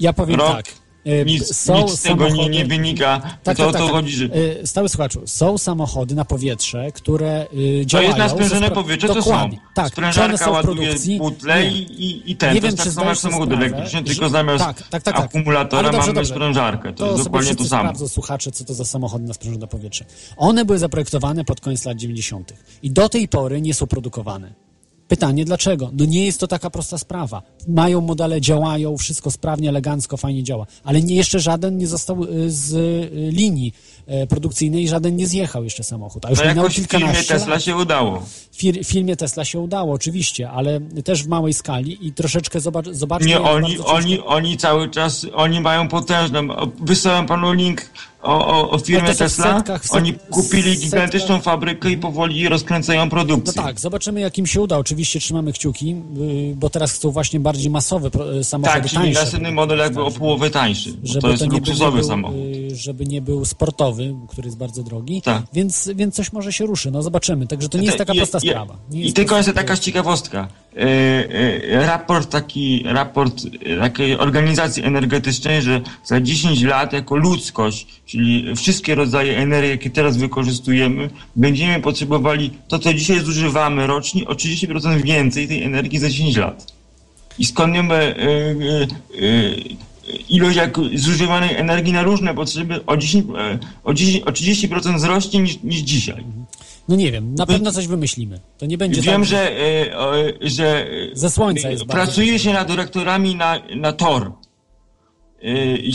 Ja powiem Rok. tak. E, nic, są nic z tego nie, samochody- nie wynika. Tak, to tak, o tak, to tak. chodzi, że E, Stały słuchaczu, są samochody na powietrze, które y, to działają... jest na sprężone spra- powietrze, to są. Dokładnie. Tak, czy one Sprężarka są ładuje butle i, i, i ten. Nie to wiem, jest tak samo jak samochód elektryczny, tylko zamiast tak, tak, tak, tak. akumulatora dobrze, mamy dobrze. sprężarkę. To, To jest dokładnie to samo. sprawdzą słuchacze, co to za samochody na sprężone powietrze. One były zaprojektowane pod koniec lat 90. i do tej pory nie są produkowane. Pytanie dlaczego? No nie jest to taka prosta sprawa. Mają modele, działają, wszystko sprawnie, elegancko, fajnie działa, ale nie, jeszcze żaden nie został y, z y, linii e, produkcyjnej, żaden nie zjechał jeszcze samochód. A już minęło jakoś w filmie Tesla się udało. Fir- filmie Tesla się udało, oczywiście, ale też w małej skali i troszeczkę zobacz, zobaczmy. Nie, oni, oni, oni cały czas, oni mają potężną, o, wysyłam panu link o, o, o firmie No to Tesla. setkach, set- oni kupili setkach. gigantyczną fabrykę i powoli rozkręcają No produkcję. tak, zobaczymy jak im się uda. Oczywiście trzymamy kciuki, yy, bo teraz chcą właśnie bardziej yy, samochody Tak, czyli tańsze. następny model jakby o połowę tańszy. Żeby to jest nie, luksusowy był, samochód. Żeby nie był sportowy, który jest bardzo drogi, Tak. więc, więc coś może się ruszy. No zobaczymy. Także to nie jest taka I- prosta i- sprawa. I jest tylko jest taka ciekawostka. E, e, raport taki, raport takiej organizacji energetycznej, że za 10 lat jako ludzkość, czyli wszystkie rodzaje energii, jakie teraz wykorzystujemy, będziemy potrzebowali to, co dzisiaj zużywamy rocznie, o 30% więcej tej energii za 10 lat. I skąd wiemy e, e, e, ilość jak zużywanej energii na różne potrzeby o 10, e, o 10, o 30% wzrośnie niż, niż dzisiaj. No nie wiem, na pewno coś wymyślimy. To nie będzie Wiem, tak, że, e, o, że Ze słońca e, jest pracuje się nad reaktorami na, na tor.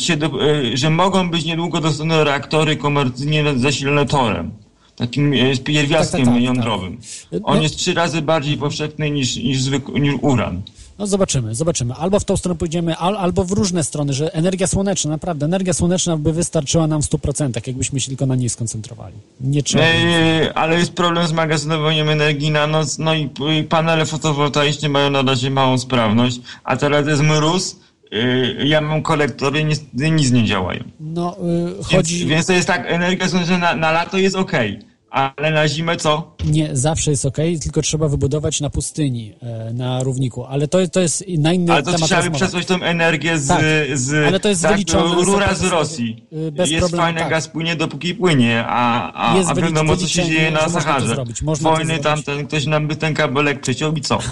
E, do, e, że mogą być niedługo dostępne reaktory komercyjnie zasilane torem. Takim e, pierwiastkiem Tak, tak, tak, jądrowym. tak. On No- jest trzy razy bardziej powszechny niż, niż, zwykły, niż uran. No zobaczymy, zobaczymy. Albo w tą stronę pójdziemy, al, albo w różne strony, że energia słoneczna, naprawdę, energia słoneczna by wystarczyła nam w 100%, jakbyśmy się tylko na niej skoncentrowali. Nie trzeba. E, ale jest problem z magazynowaniem energii na noc, no i, i panele fotowoltaiczne mają na razie małą sprawność, a teraz jest mróz, e, ja mam kolektory, niestety nic nie działają. No, y, Chodzi... chodzi... Więc, więc to jest tak, energia słoneczna na, na lato jest ok, ale na zimę co? Nie, zawsze jest ok, tylko trzeba wybudować na pustyni, e, na równiku, ale to, to jest na inny Ale to temat trzeba przesłać tą energię z, Tak, z ale to jest tak, wyliczone, rura z Rosji. y, bez jest problemu, fajne, tak. gaz płynie dopóki płynie, a, a, Jest a wiadomo co się dzieje na Saharze. zrobić, można Wojny tamten, ktoś nam by ten kabelek przeciął i co?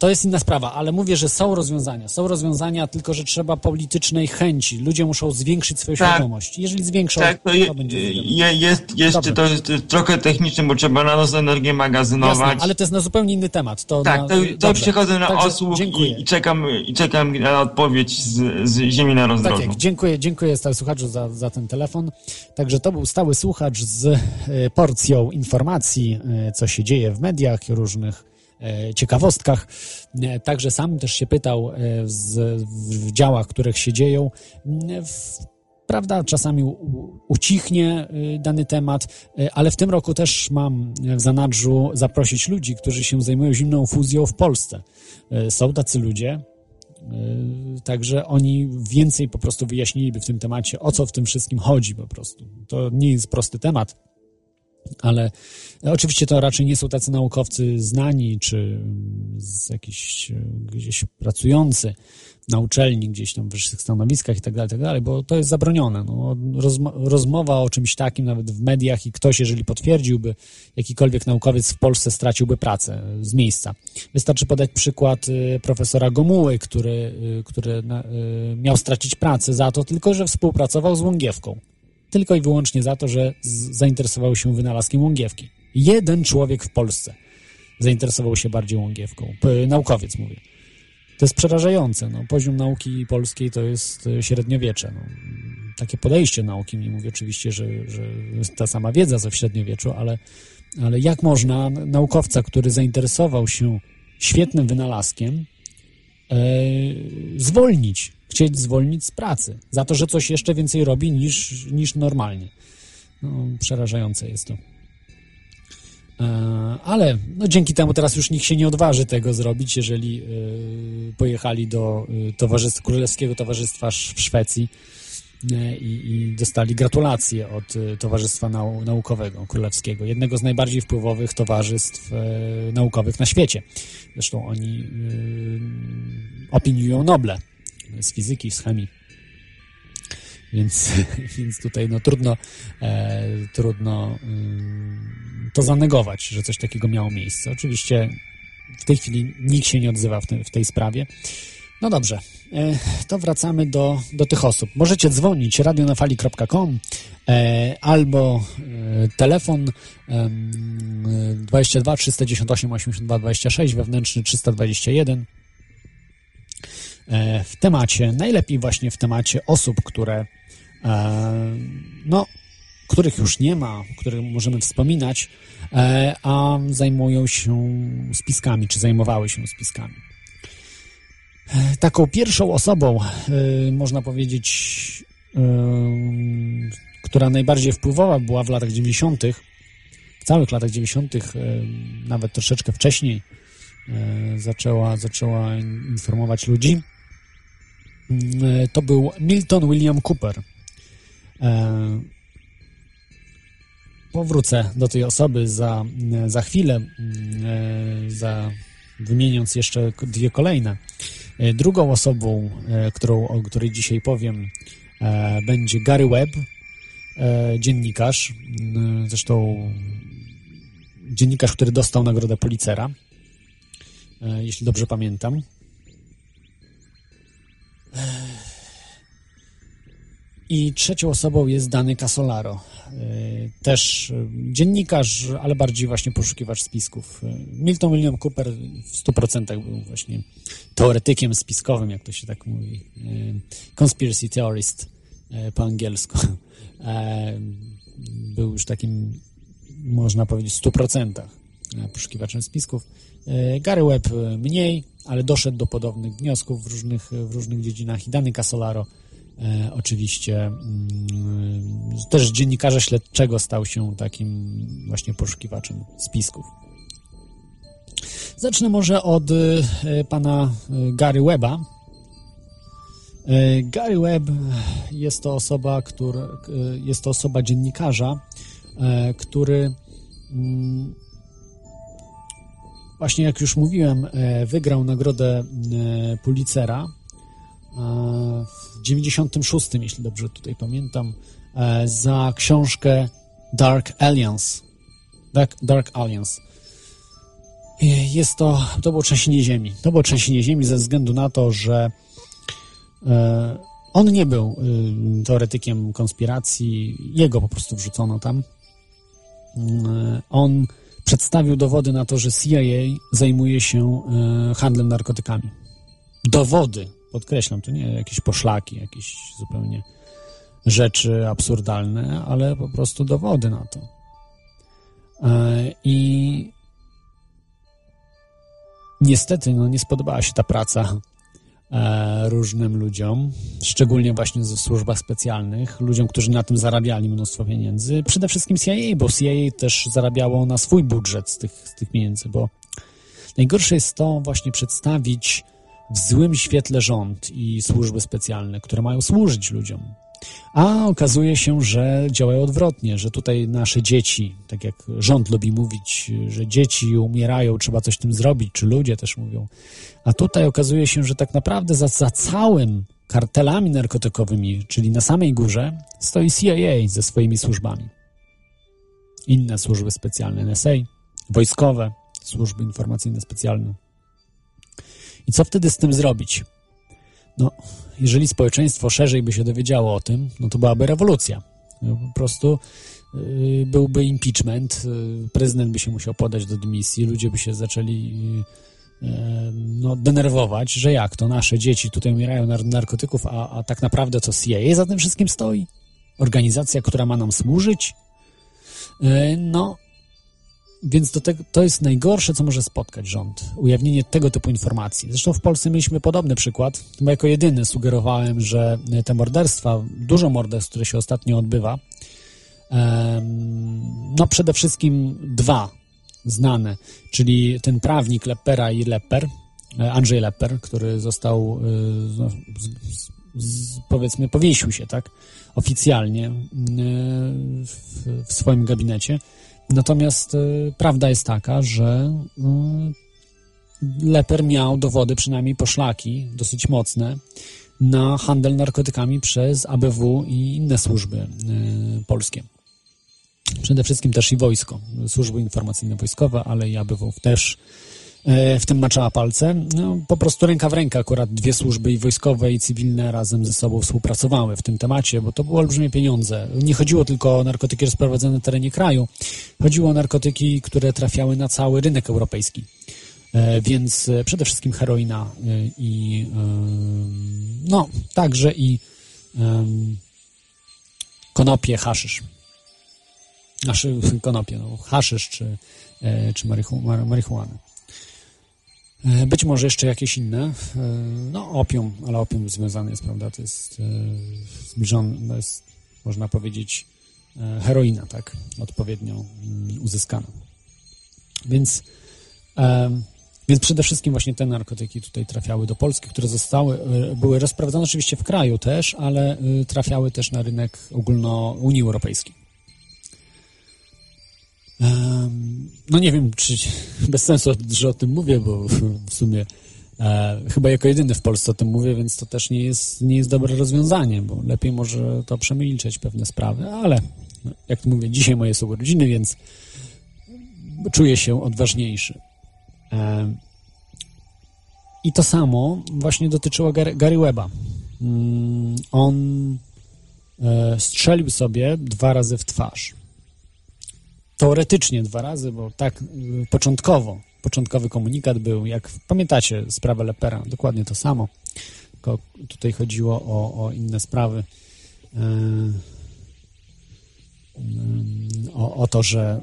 To jest inna sprawa, ale mówię, że są rozwiązania. Są rozwiązania, tylko że trzeba politycznej chęci. Ludzie muszą zwiększyć swoją Tak. świadomość. Jeżeli zwiększą, Tak, to je, będzie zrobione. je, jest, Dobrze. to jest trochę techniczne, bo trzeba na noc energię magazynować. Jasne, ale to jest na zupełnie inny temat. To Tak, na, to, to przechodzę na Także osłuch i, i, czekam, i czekam na odpowiedź z, z ziemi na Tak rozdrożu. jak, dziękuję, dziękuję stały słuchaczu za, za ten telefon. Także to był stały słuchacz z e, porcją informacji, e, co się dzieje w mediach, różnych ciekawostkach. E, Także sam też się pytał e, z, w działach, których się dzieją. W, prawda, czasami ucichnie dany temat, ale w tym roku też mam w zanadrzu zaprosić ludzi, którzy się zajmują zimną fuzją w Polsce. Są tacy ludzie, Także oni więcej po prostu wyjaśniliby w tym temacie, o co w tym wszystkim chodzi po prostu. To nie jest prosty temat, ale oczywiście to raczej nie są tacy naukowcy znani, czy z jakiś e, gdzieś pracujący na uczelni, gdzieś tam w wyższych stanowiskach i tak dalej, tak dalej, bo to jest zabronione. No, rozmo- rozmowa o czymś takim nawet w mediach i ktoś, jeżeli potwierdziłby, jakikolwiek naukowiec w Polsce straciłby pracę z miejsca. Wystarczy podać przykład profesora Gomuły, który, który miał stracić pracę za to tylko, że współpracował z Łągiewką tylko i wyłącznie za to, że zainteresował się wynalazkiem łągiewki. Jeden człowiek w Polsce zainteresował się bardziej łągiewką. Naukowiec mówię. To jest przerażające. No, poziom nauki polskiej to jest e, średniowiecze. No, takie podejście nauki, nie mówię oczywiście, że, że jest ta sama wiedza co w średniowieczu, ale, ale jak można naukowca, który zainteresował się świetnym wynalazkiem, e, zwolnić, chcieć zwolnić z pracy za to, że coś jeszcze więcej robi niż, niż normalnie. No, przerażające jest to. E, ale no, dzięki temu teraz już nikt się nie odważy tego zrobić, jeżeli e, pojechali do e, towarzystw, Królewskiego Towarzystwa w Szwecji i, i dostali gratulacje od Towarzystwa Nau Naukowego Królewskiego, jednego z najbardziej wpływowych towarzystw naukowych na świecie. Zresztą oni opiniują Noble z fizyki, z chemii. więc, więc tutaj no, trudno, e, trudno y, to zanegować, że coś takiego miało miejsce. Oczywiście w tej chwili nikt się nie odzywa w, te, w tej sprawie. No dobrze, e, to wracamy do, do tych osób. Możecie dzwonić radionafali.com e, albo e, telefon 22 398 82 26, wewnętrzny 321 w temacie, najlepiej właśnie w temacie osób, które no, których już nie ma, których możemy wspominać, a zajmują się spiskami, czy zajmowały się spiskami. Taką pierwszą osobą, można powiedzieć, która najbardziej wpływała była w latach 90., w całych latach 90., y, nawet troszeczkę wcześniej, zaczęła, zaczęła informować ludzi. To był Milton William Cooper. Powrócę do tej osoby za, za chwilę, za, wymieniąc jeszcze dwie kolejne. E, drugą osobą, e, którą, o której dzisiaj powiem, e, będzie Gary Webb, dziennikarz, zresztą dziennikarz, który dostał nagrodę Policera, jeśli dobrze pamiętam. I trzecią osobą jest Dany Casolaro, e, też e, dziennikarz, ale bardziej właśnie poszukiwacz spisków. E, Milton William Cooper w 100% był właśnie teoretykiem spiskowym, jak to się tak mówi. Conspiracy theorist po angielsku. Był już takim, można powiedzieć, w 100% poszukiwaczem spisków. Gary Webb mniej, ale doszedł do podobnych wniosków w różnych, w różnych dziedzinach i Dany Casolaro oczywiście mm, też dziennikarza śledczego stał się takim właśnie poszukiwaczem spisków. Zacznę może od e, pana e, Gary Webba. Gary Webb jest to osoba, który, jest to osoba dziennikarza, który mm, właśnie jak już mówiłem, wygrał nagrodę Pulitzera 96, jeśli dobrze tutaj pamiętam, e, za książkę Dark Alliance. Dark, Dark Alliance. Jest to, to było trzęsienie ziemi. To było trzęsienie ziemi ze względu na to, że e, on nie był teoretykiem konspiracji, jego po prostu wrzucono tam. E, on przedstawił dowody na to, że CIA zajmuje się handlem narkotykami. Dowody podkreślam, to nie jakieś poszlaki, jakieś zupełnie rzeczy absurdalne, ale po prostu dowody na to. E, I niestety no, nie spodobała się ta praca e, różnym ludziom, szczególnie właśnie ze służbach specjalnych, ludziom, którzy na tym zarabiali mnóstwo pieniędzy. Przede wszystkim CIA, bo CIA też zarabiało na swój budżet z tych, z tych pieniędzy, bo najgorsze jest to właśnie przedstawić w złym świetle rząd i służby specjalne, które mają służyć ludziom. A okazuje się, że działają odwrotnie, że tutaj nasze dzieci, tak jak rząd lubi mówić, że dzieci umierają, trzeba coś z tym zrobić, czy ludzie też mówią. A tutaj okazuje się, że tak naprawdę za, za całym kartelami narkotykowymi, czyli na samej górze, stoi CIA ze swoimi służbami. Inne służby specjalne, NSA, wojskowe, służby informacyjne specjalne. I co wtedy z tym zrobić? No, jeżeli społeczeństwo szerzej by się dowiedziało o tym, no to byłaby rewolucja. No, po prostu yy, byłby impeachment, yy, prezydent by się musiał podać do dymisji, ludzie by się zaczęli yy, no, denerwować, że jak to nasze dzieci tutaj umierają na narkotyków, a, a tak naprawdę to CIA za tym wszystkim stoi? Organizacja, która ma nam służyć? Y, no, więc do tego, to jest najgorsze, co może spotkać rząd. Ujawnienie tego typu informacji. Zresztą w Polsce mieliśmy podobny przykład, bo jako jedyny sugerowałem, że te morderstwa, dużo morderstw, które się ostatnio odbywa, no przede wszystkim dwa znane, czyli ten prawnik Lepera i Leper, e, Andrzej Leper, który został, no, powiedzmy, powiesił się, tak, oficjalnie e, w, w swoim gabinecie Natomiast y, prawda jest taka, że y, Leper miał dowody, przynajmniej poszlaki, dosyć mocne, na handel narkotykami przez ABW i inne służby e, polskie. Przede wszystkim też i wojsko, służby informacyjne wojskowe, ale i ABW też w tym maczała palce. No, po prostu ręka w rękę akurat dwie służby i wojskowe i cywilne razem ze sobą współpracowały w tym temacie, bo to były olbrzymie pieniądze. Nie chodziło tylko o narkotyki rozprowadzone na terenie kraju, chodziło o narkotyki, które trafiały na cały rynek europejski. E, więc e, przede wszystkim heroina e, i no, także i konopie, haszysz. Znaczy konopie, no, haszysz czy, czy marihuana. Być może jeszcze jakieś inne. No, opium, ale opium związany jest, prawda, to jest zbliżony, to jest, można powiedzieć, heroina, tak, odpowiednio mm, uzyskana. Więc więc przede wszystkim właśnie te narkotyki tutaj trafiały do Polski, które zostały, e, były rozprowadzone oczywiście w kraju też, ale e, trafiały też na rynek ogólno Unii Europejskiej. No nie wiem, czy bez sensu, że o tym mówię, bo w sumie e, chyba jako jedyny w Polsce o tym mówię, więc to też nie jest, nie jest dobre rozwiązanie, bo lepiej może to przemilczeć pewne sprawy, ale no, jak mówię, dzisiaj moje są urodziny, więc czuję się odważniejszy. I to samo właśnie dotyczyło Gary Weba. Mm, on e, strzelił sobie dwa razy w twarz. Teoretycznie dwa razy, bo tak y, początkowo, początkowy komunikat był, jak pamiętacie sprawę Lepera, dokładnie to samo, tylko tutaj chodziło o, o inne sprawy. E, o, o to, że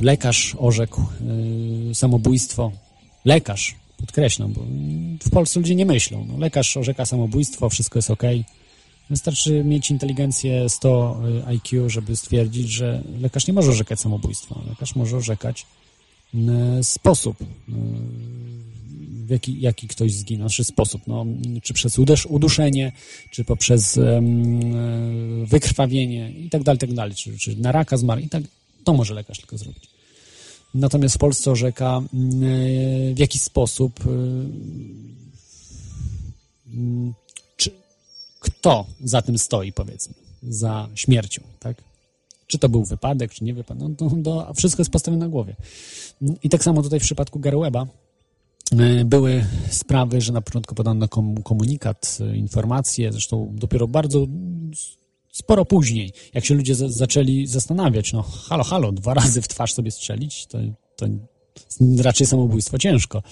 y, lekarz orzekł y, samobójstwo. Lekarz, podkreślam, bo w Polsce ludzie nie myślą. No, lekarz orzeka samobójstwo, wszystko jest ok. Wystarczy mieć inteligencję 100 y, IQ, żeby stwierdzić, że lekarz nie może orzekać samobójstwa. Lekarz może orzekać sposób w jaki, jaki ktoś zginął, znaczy sposób, no, czy przez uduszenie, czy poprzez um, wykrwawienie i tak dalej, tak dalej, czy, czy na raka zmarł i tak, to może lekarz tylko zrobić. Natomiast w Polsce orzeka e, w jaki sposób e, czy kto za tym stoi, powiedzmy, za śmiercią, tak? Czy to był wypadek, czy nie wypadek, no to, to wszystko jest postawione na głowie. I tak samo tutaj w przypadku Gary Weba, E, były sprawy, że na początku podano komunikat, e, informacje, zresztą dopiero bardzo sporo później, jak się ludzie zaczęli zastanawiać, no halo, halo, dwa razy w twarz sobie strzelić, to, to raczej samobójstwo ciężko.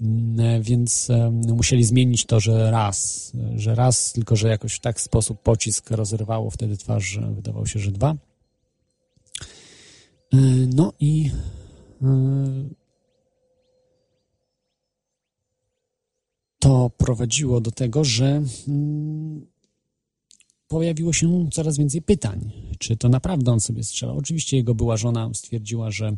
Mm, e, więc musieli zmienić to, że raz, że raz, tylko że jakoś w tak sposób pocisk rozrywało wtedy twarz, że wydawało się, że dwa. No i to prowadziło do tego, że mm, pojawiło się coraz więcej pytań, czy to naprawdę on sobie strzelał. Oczywiście jego była żona stwierdziła, że,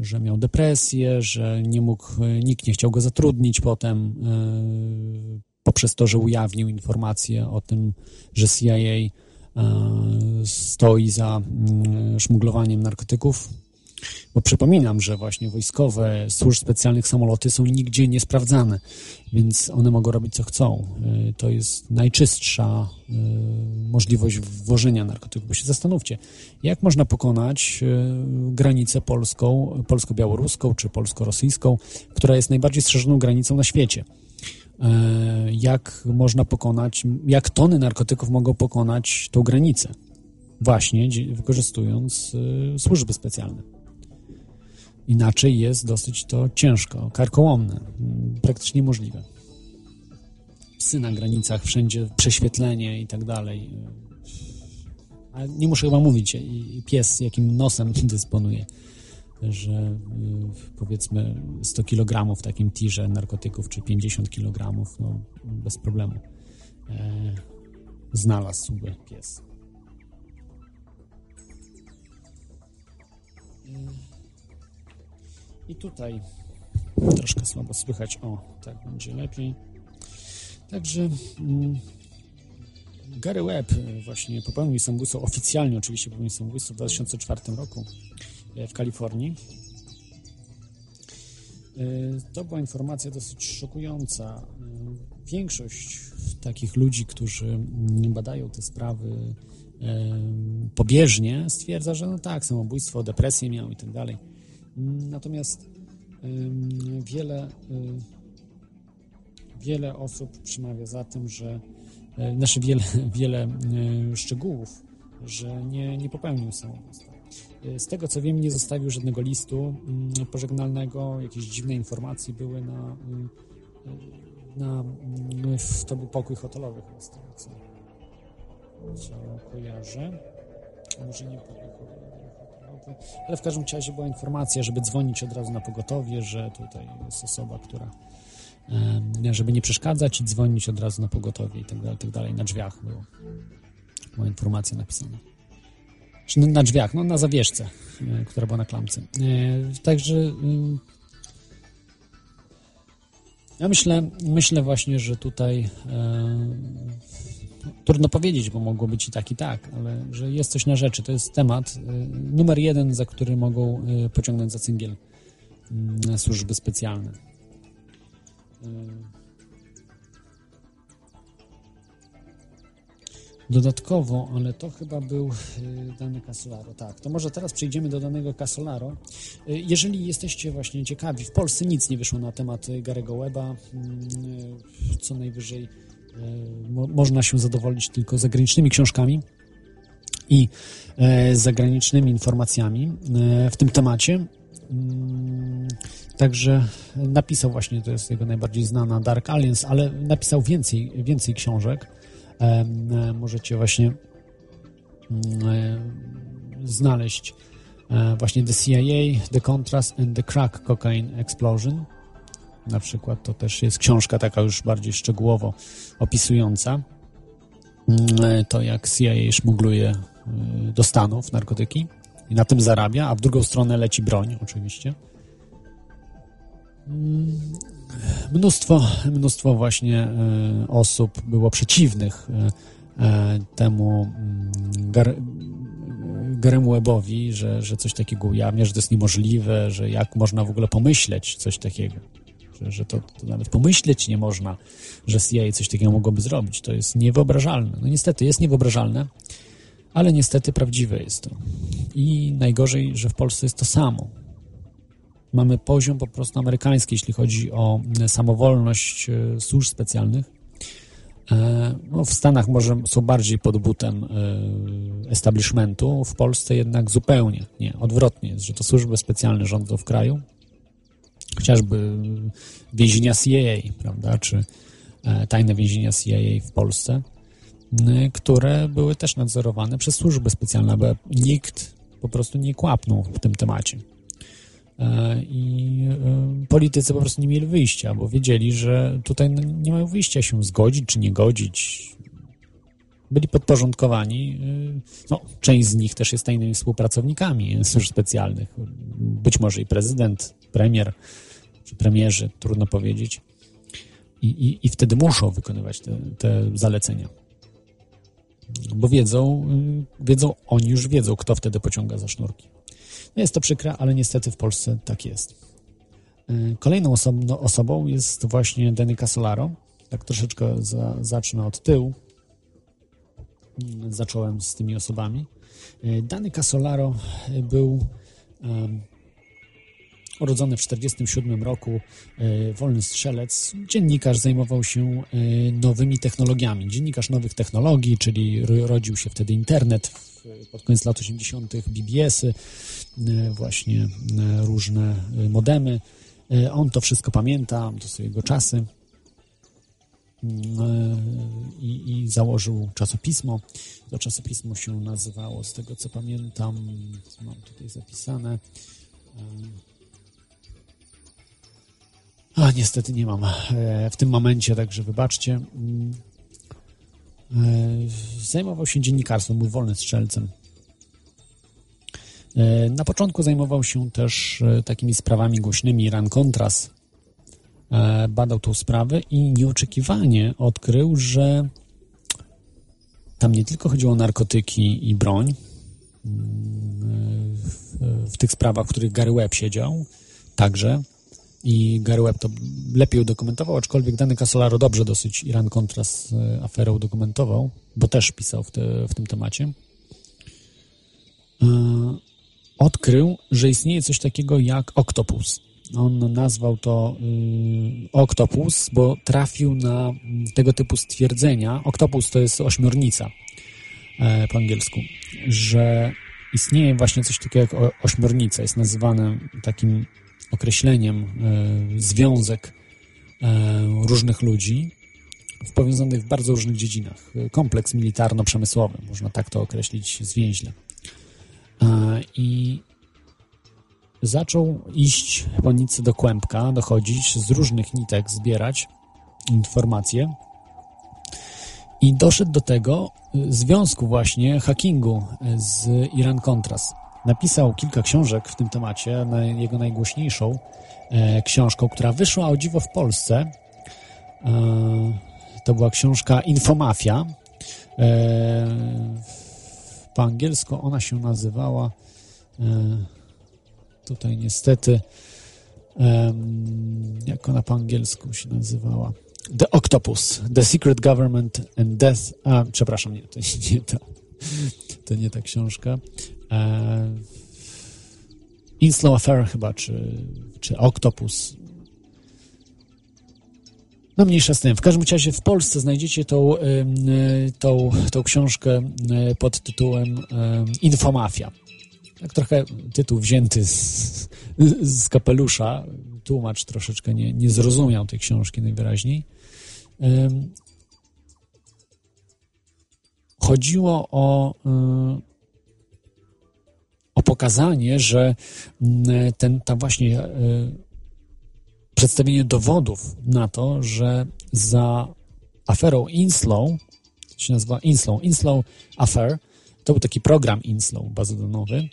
że miał depresję, że nie mógł, nikt nie chciał go zatrudnić potem e, poprzez to, że ujawnił informacje o tym, że CIA e, stoi za mm, szmuglowaniem narkotyków bo przypominam, że właśnie wojskowe, służb specjalnych samoloty są nigdzie nie sprawdzane, więc one mogą robić co chcą. Y, to jest najczystsza y, możliwość włożenia narkotyków. Bo się zastanówcie, jak można pokonać granicę polską, polsko-białoruską czy polsko-rosyjską, która jest najbardziej strzeżoną granicą na świecie jak można pokonać, jak tony narkotyków mogą pokonać tą granicę, właśnie wykorzystując służby specjalne. Inaczej jest dosyć to ciężko, karkołomne, praktycznie niemożliwe. Psy na granicach, wszędzie prześwietlenie i tak dalej. A nie muszę chyba mówić, i pies jakim nosem dysponuje, że y, powiedzmy 100 kg w takim tirze narkotyków, czy 50 kg, no bez problemu e, znalazłby pies. I tutaj troszkę słabo słychać. O, tak będzie lepiej. Także mm, Gary Webb e, właśnie popełnił samobójstwo, oficjalnie oczywiście popełnił samobójstwo w 2004 roku w Kalifornii. To była informacja dosyć szokująca. Większość takich ludzi, którzy badają te sprawy pobieżnie, stwierdza, że no tak, samobójstwo, depresję miał i tak dalej. Natomiast wiele, wiele osób przemawia za tym, że znaczy wiele, wiele szczegółów, że nie, nie popełnił samobójstwa. Z tego co wiem, nie zostawił żadnego listu pożegnalnego, jakieś dziwne informacje były na, na to był pokój hotelowy chyba z tego co, co kojarzę. Może nie pokój hotelowy, ale w każdym razie była informacja, żeby dzwonić od razu na pogotowie, że tutaj jest osoba, która żeby nie przeszkadzać i dzwonić od razu na pogotowie i tak dalej, tak dalej. Na drzwiach było. Była informacja napisana. Czy na drzwiach, no na zawieszce, e, która była na klamce. E, także mm, ja myślę, myślę właśnie, że tutaj e, trudno powiedzieć, bo mogło być i tak, i tak, ale że jest coś na rzeczy. To jest temat numer jeden, za który mogą pociągnąć za cyngiel e, służby specjalne. Dodatkowo, ale to chyba był dany Casolaro. Tak, to może teraz przejdziemy do danego Casolaro. Jeżeli jesteście właśnie ciekawi, w Polsce nic nie wyszło na temat Garego Weba. Co najwyżej mo można się zadowolić tylko zagranicznymi książkami i zagranicznymi informacjami w tym temacie. Także napisał właśnie, to jest jego najbardziej znana Dark Alliance, ale napisał więcej, więcej książek. Możecie właśnie znaleźć właśnie The CIA, The Contrast and the Crack Cocaine Explosion. Na przykład to też jest książka taka już bardziej szczegółowo opisująca to, jak CIA szmugluje do Stanów narkotyki i na tym zarabia, a w drugą stronę leci broń oczywiście. Mnóstwo, mnóstwo właśnie e, osób było przeciwnych e, e, temu mm, Gar Garemu Webowi, że, że coś takiego ujawnia, że to jest niemożliwe, że jak można w ogóle pomyśleć coś takiego, że, że to, to nawet pomyśleć nie można, że CIA coś takiego mogłoby zrobić. To jest niewyobrażalne. No niestety jest niewyobrażalne, ale niestety prawdziwe jest to. I najgorzej, że w Polsce jest to samo mamy poziom po prostu amerykański, jeśli chodzi o samowolność e, służb specjalnych. E, no, w Stanach może są bardziej pod butem e, establishmentu, w Polsce jednak zupełnie nie. Odwrotnie jest, że to służby specjalne rządzą w kraju, chociażby więzienia CIA, prawda, czy tajne więzienia CIA w Polsce, które były też nadzorowane przez służby specjalne, bo nikt po prostu nie kłapnął w tym temacie. E, i e, politycy po prostu nie mieli wyjścia, bo wiedzieli, że tutaj no, nie mają wyjścia się zgodzić czy nie godzić. Byli podporządkowani. E, no, część z nich też jest tajnymi współpracownikami służb specjalnych. Być może i prezydent, premier, czy premierzy, trudno powiedzieć. I, i, i wtedy muszą wykonywać te, te zalecenia. Bo wiedzą, wiedzą, oni już wiedzą, kto wtedy pociąga za sznurki. Jest to przykre, ale niestety w Polsce tak jest. Y, kolejną osobno, osobą jest właśnie Danny Casolaro. Tak troszeczkę za, zacznę od tyłu. Zacząłem z tymi osobami. Y, Danny Casolaro był um, urodzony w 1947 roku, wolny strzelec, dziennikarz, zajmował się nowymi technologiami. Dziennikarz nowych technologii, czyli rodził się wtedy internet, pod koniec lat 80. BBS-y, e, właśnie e, różne e, modemy. On to wszystko pamięta, to są jego czasy. I, i, założył czasopismo. To czasopismo się nazywało, z tego co pamiętam, mam tutaj zapisane. A niestety nie mam w tym momencie, także wybaczcie. Mm. E, zajmował się dziennikarstwem, był wolnym strzelcem. E, na początku zajmował się też e, takimi sprawami głośnymi. Ran Contras badał tą sprawę i nieoczekiwanie odkrył, że tam nie tylko chodziło o narkotyki i broń, w, w tych sprawach, w których Gary Webb siedział, także, i Gary Webb to lepiej udokumentował, aczkolwiek Dany Casolaro dobrze dosyć Iran Contra z e, aferą udokumentował, bo też pisał w, te, w tym temacie. E, odkrył, że istnieje coś takiego jak oktopus. On nazwał to y, oktopus, bo trafił na tego typu stwierdzenia. Oktopus to jest ośmiornica e, po angielsku, że istnieje właśnie coś takiego jak ośmiornica. Jest nazywane takim określeniem e, związek e, różnych ludzi w powiązanych w bardzo różnych dziedzinach. Kompleks militarno-przemysłowy, można tak to określić zwięźle. E, I zaczął iść po nicy do kłębka, dochodzić, z różnych nitek zbierać informacje i doszedł do tego związku właśnie hackingu z Iran Contras. Napisał kilka książek w tym temacie. Jego najgłośniejszą e, książką, która wyszła o dziwo w Polsce, e, to była książka Infomafia. E, po angielsku ona się nazywała tutaj niestety jak ona po angielsku się nazywała The Octopus, The Secret Government and Death a, przepraszam, nie, to nie to to nie ta książka e, Inslow Affair chyba, czy, czy Octopus no mniejsza z tym. W każdym razie w Polsce znajdziecie tą, tą, tą książkę e, pod tytułem Infomafia. Tak trochę tytuł wzięty z, z kapelusza. Tłumacz troszeczkę nie, nie zrozumiał tej książki najwyraźniej. Chodziło o, y, o pokazanie, że ten, ta właśnie y, przedstawienie dowodów na to, że za aferą Inslow, się nazywa Inslow, Inslow Affair, to był taki program Inslow bazodonowy,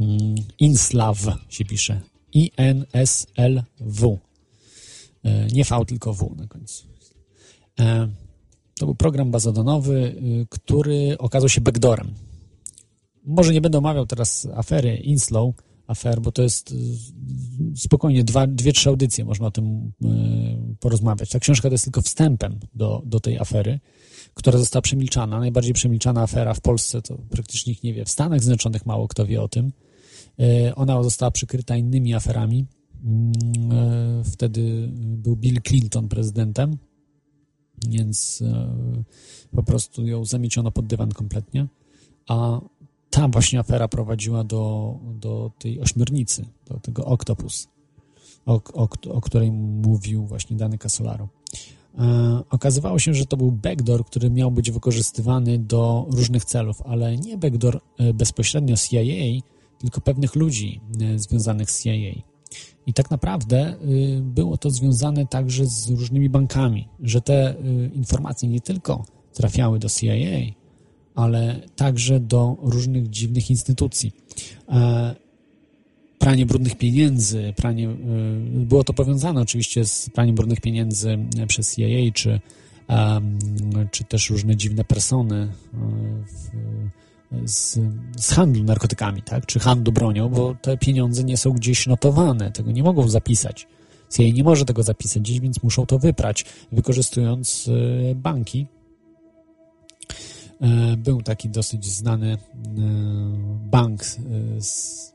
mm, Inslaw się pisze, I-N-S-L-W, e, nie V, tylko W na końcu. E, to był program bazodonowy, y, który okazał się backdoorem. Może nie będę omawiał teraz afery Inslow, afer, bo to jest y, spokojnie dwa, dwie, trzy audycje można o tym y, porozmawiać. Ta książka to jest tylko wstępem do, do tej afery która została przemilczana. Najbardziej przemilczana afera w Polsce to praktycznie nikt nie wie. W Stanach Zjednoczonych mało kto wie o tym. E, ona została przykryta innymi aferami. Mm, wtedy był Bill Clinton prezydentem, więc po prostu ją zamieciono pod dywan kompletnie. A ta właśnie afera prowadziła do, do tej ośmiornicy, do tego Octopus, o, o, o której mówił właśnie Dany Casolaro. E, okazywało się, że to był backdoor, który miał być wykorzystywany do różnych celów, ale nie backdoor e, bezpośrednio CIA, tylko pewnych ludzi e, związanych z CIA. I tak naprawdę było to związane także z różnymi bankami, że te informacje nie tylko trafiały do CIA, ale także do różnych dziwnych instytucji pranie brudnych pieniędzy, pranie, y, było to powiązane oczywiście z praniem brudnych pieniędzy przez CIA, czy, czy też różne dziwne persony w, z, z handlu narkotykami, tak? czy handlu bronią, bo te pieniądze nie są gdzieś notowane, tego nie mogą zapisać. CIA nie może tego zapisać gdzieś, więc muszą to wyprać, wykorzystując banki. E, był taki dosyć znany bank z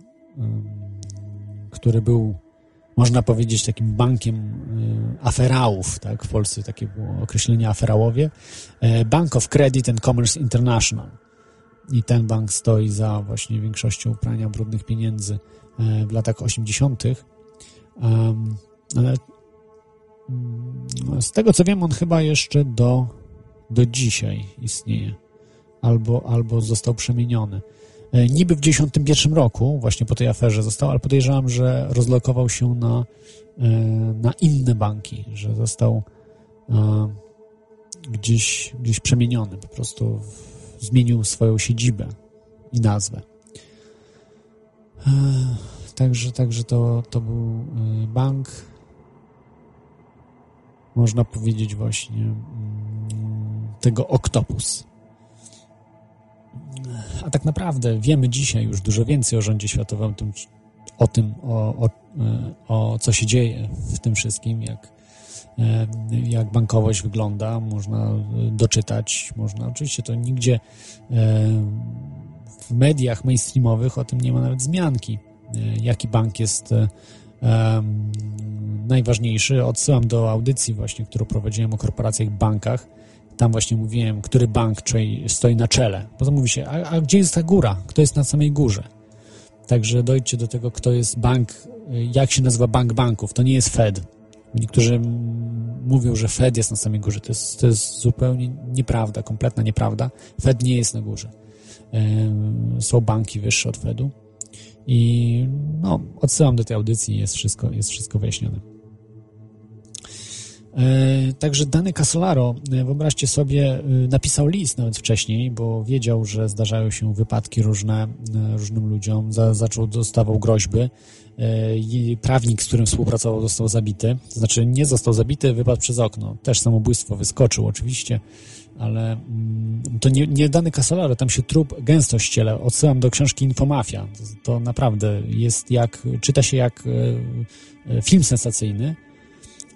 który był, można powiedzieć, takim bankiem e, aferałów, tak? W Polsce takie było określenie aferałowie. E, bank of Credit and Commerce International. I ten bank stoi za właśnie większością prania brudnych pieniędzy e, w latach 80. Ale mm, z tego co wiem, on chyba jeszcze do, do dzisiaj istnieje. Albo, albo został przemieniony. E, niby w 1991 roku, właśnie po tej aferze został, ale podejrzewam, że rozlokował się na, e, na inne banki, że został e, gdzieś, gdzieś przemieniony, po prostu zmienił swoją siedzibę i nazwę. Także, także to, to był bank, można powiedzieć właśnie mm, tego Octopus. A tak naprawdę wiemy dzisiaj już dużo więcej o rządzie światowym, o tym, o, o o co się dzieje w tym wszystkim, jak, jak bankowość wygląda, można doczytać, można, oczywiście to nigdzie w mediach mainstreamowych o tym nie ma nawet wzmianki, jaki bank jest najważniejszy. Odsyłam do audycji właśnie, którą prowadziłem o korporacjach i bankach. Tam właśnie mówiłem, który bank stoi na czele. Potem mówi się, a, a gdzie jest ta góra? Kto jest na samej górze? Także dojdźcie do tego, kto jest bank, jak się nazywa bank banków. To nie jest Fed. Niektórzy mówią, że Fed jest na samej górze. To jest, to jest zupełnie nieprawda, kompletna nieprawda. Fed nie jest na górze. Są banki wyższe od Fedu. I no, odsyłam do tej audycji, jest wszystko, jest wszystko wyjaśnione. E, także Dany Casolaro, e, wyobraźcie sobie, e, napisał list nawet wcześniej, bo wiedział, że zdarzają się wypadki różne różnym ludziom. Za, zaczął, dostawał groźby. Prawnik, z którym współpracował, został zabity. To znaczy, nie został zabity, wypadł przez okno. Też samobójstwo, wyskoczył oczywiście, ale mm, to nie, nie Dany Casolaro, tam się trup gęsto ściele. Odsyłam do książki Infomafia. To, to naprawdę jest jak, czyta się jak film sensacyjny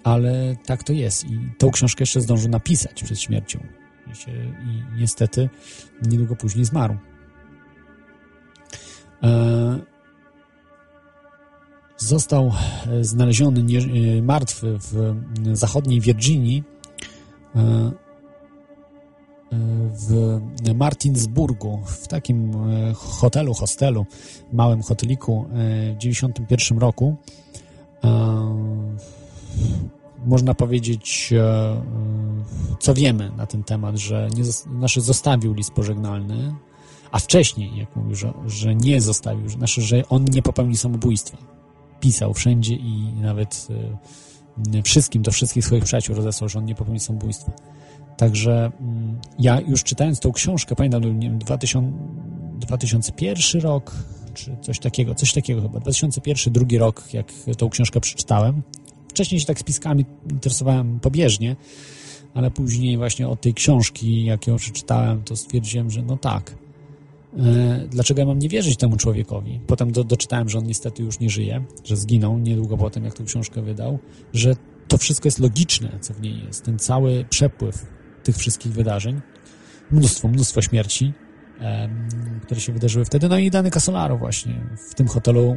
ale tak to jest i tą książkę jeszcze zdążył napisać przed śmiercią i niestety niedługo później zmarł. E, został znaleziony e, martwy w zachodniej Virginii e, w Martinsburgu, w takim hotelu, hostelu, małym hoteliku w 1991 roku można powiedzieć, e, e, co wiemy na ten temat, że nie, znaczy zostawił list pożegnalny, a wcześniej, jak mówił, że, że nie zostawił, znaczy, że on nie popełnił samobójstwa. Pisał wszędzie i nawet e, wszystkim, do wszystkich swoich przyjaciół rozesłał, że on nie popełnił samobójstwa. Także mm, ja już czytając tą książkę, pamiętam, nie wiem, 2000, 2001 rok, czy coś takiego, coś takiego chyba, 2001, drugi rok, jak tą książkę przeczytałem, Wcześniej się tak spiskami interesowałem pobieżnie, ale później właśnie od tej książki, jak ją przeczytałem, to stwierdziłem, że no tak. E, dlaczego ja mam nie wierzyć temu człowiekowi? Potem do, doczytałem, że on niestety już nie żyje, że zginął niedługo potem, jak tę książkę wydał, że to wszystko jest logiczne, co w niej jest. Ten cały przepływ tych wszystkich wydarzeń, mnóstwo, mnóstwo śmierci, które się wydarzyły wtedy. No i Dany Casolaro właśnie w tym hotelu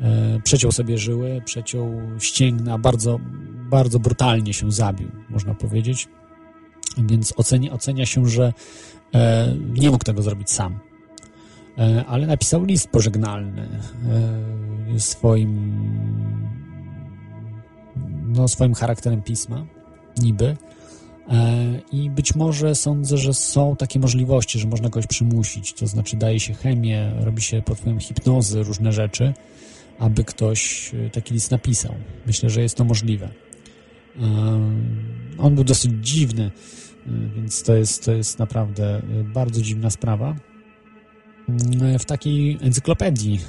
e, przeciął sobie żyły, przeciął ścięgna, bardzo, bardzo brutalnie się zabił, można powiedzieć. Więc ocenia, ocenia się, że e, nie mógł tego zrobić sam. E, ale napisał list pożegnalny swoim no, swoim charakterem pisma, niby, I być może sądzę, że są takie możliwości, że można kogoś przymusić, to znaczy daje się chemię, robi się pod wpływem hipnozy różne rzeczy, aby ktoś e, taki list napisał. Myślę, że jest to możliwe. E, on był dosyć dziwny, więc to jest, to jest naprawdę bardzo dziwna sprawa. W takiej encyklopedii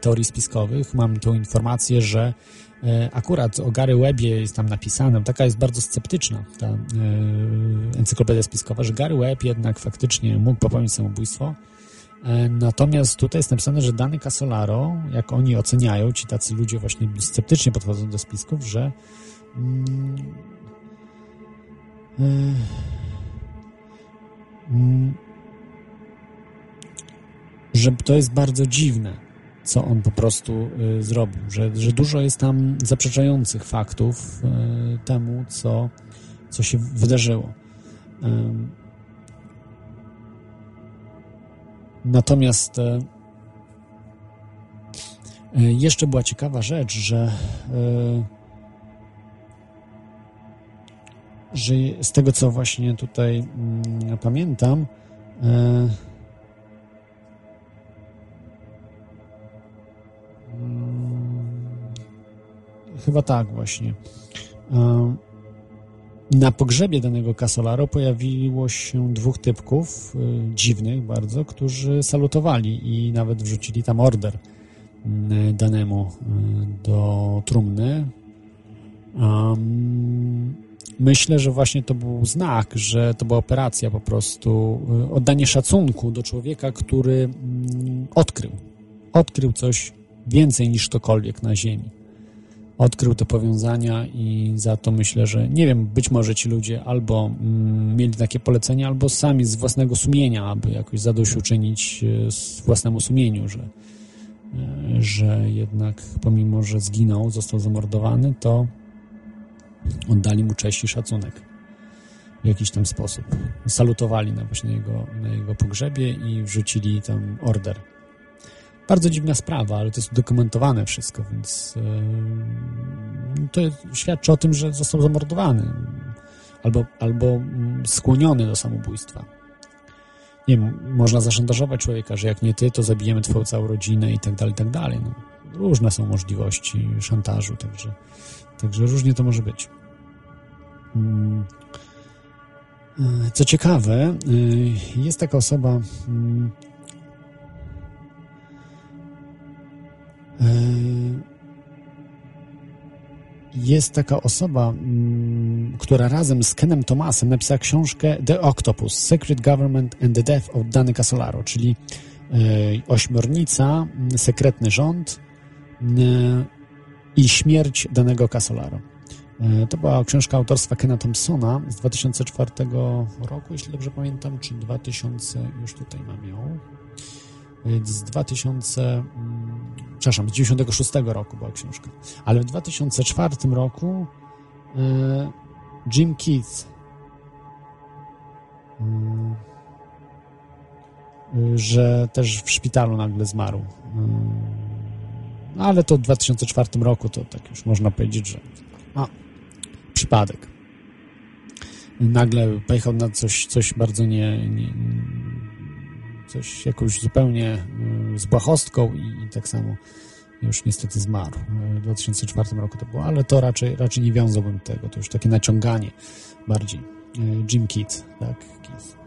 teorii spiskowych mam tą informację, że E, akurat o Gary Webbie jest tam napisane, taka jest bardzo sceptyczna ta e, encyklopedia spiskowa, że Gary Webb jednak faktycznie mógł popełnić samobójstwo. E, natomiast tutaj jest napisane, że dany Casolaro, jak oni oceniają, ci tacy ludzie właśnie sceptycznie podchodzą do spisków, że mm, mm, że to jest bardzo dziwne co on po prostu y, zrobił, że, że dużo jest tam zaprzeczających faktów y, temu, co, co się wydarzyło. Natomiast e, e, jeszcze była ciekawa rzecz, że, e, że z tego, co właśnie tutaj mm, pamiętam, Chyba tak właśnie. Na pogrzebie danego Casolaro pojawiło się dwóch typków, y, dziwnych bardzo, którzy salutowali i nawet wrzucili tam order y, danemu y, do trumny. myślę, że właśnie to był znak, że to była operacja po prostu, oddanie szacunku do człowieka, który mm, odkrył, odkrył coś więcej niż ktokolwiek na Ziemi. Odkrył te powiązania i za to myślę, że nie wiem, być może ci ludzie albo mm, mieli takie polecenie, albo sami z własnego sumienia, aby jakoś zadośćuczynić e, z własnemu sumieniu, że, e, że jednak pomimo, że zginął, został zamordowany, to oddali mu cześć i szacunek w jakiś tam sposób. Salutowali na właśnie jego, na jego pogrzebie i wrzucili tam order. Bardzo dziwna sprawa, ale to jest udokumentowane wszystko, więc yy, to świadczy o tym, że został zamordowany albo, albo mm, skłoniony do samobójstwa. Nie wiem, można zaszantażować człowieka, że jak nie ty, to zabijemy twoją całą rodzinę i tak dalej, i tak dalej. No, różne są możliwości szantażu, także, także różnie to może być. Hmm. Co ciekawe, y, jest taka osoba. Jest taka osoba, mm, która razem z Kenem Thomasem napisała książkę The Octopus: Secret Government and the Death of Dany Casolaro, czyli y, ośmiornica, mm, sekretny rząd i śmierć danego Casolaro. To była książka autorstwa Kena Thompsona z 2004 roku, jeśli dobrze pamiętam, czy 2000, już tutaj mam ją, z 2000, mm, przepraszam, z 96 roku była książka, ale w 2004 roku e, Jim Keith e, że też w szpitalu nagle zmarł. No, ale to w 2004 roku to tak już można powiedzieć, że a, przypadek. Nagle pojechał na coś, coś bardzo nie, nie coś jakąś zupełnie y, z błahostką i, i, tak samo już niestety zmarł. W 2004 roku to było, ale to raczej, raczej nie wiązałbym tego. To już takie naciąganie bardziej. Y, Jim Keith, tak? Keith.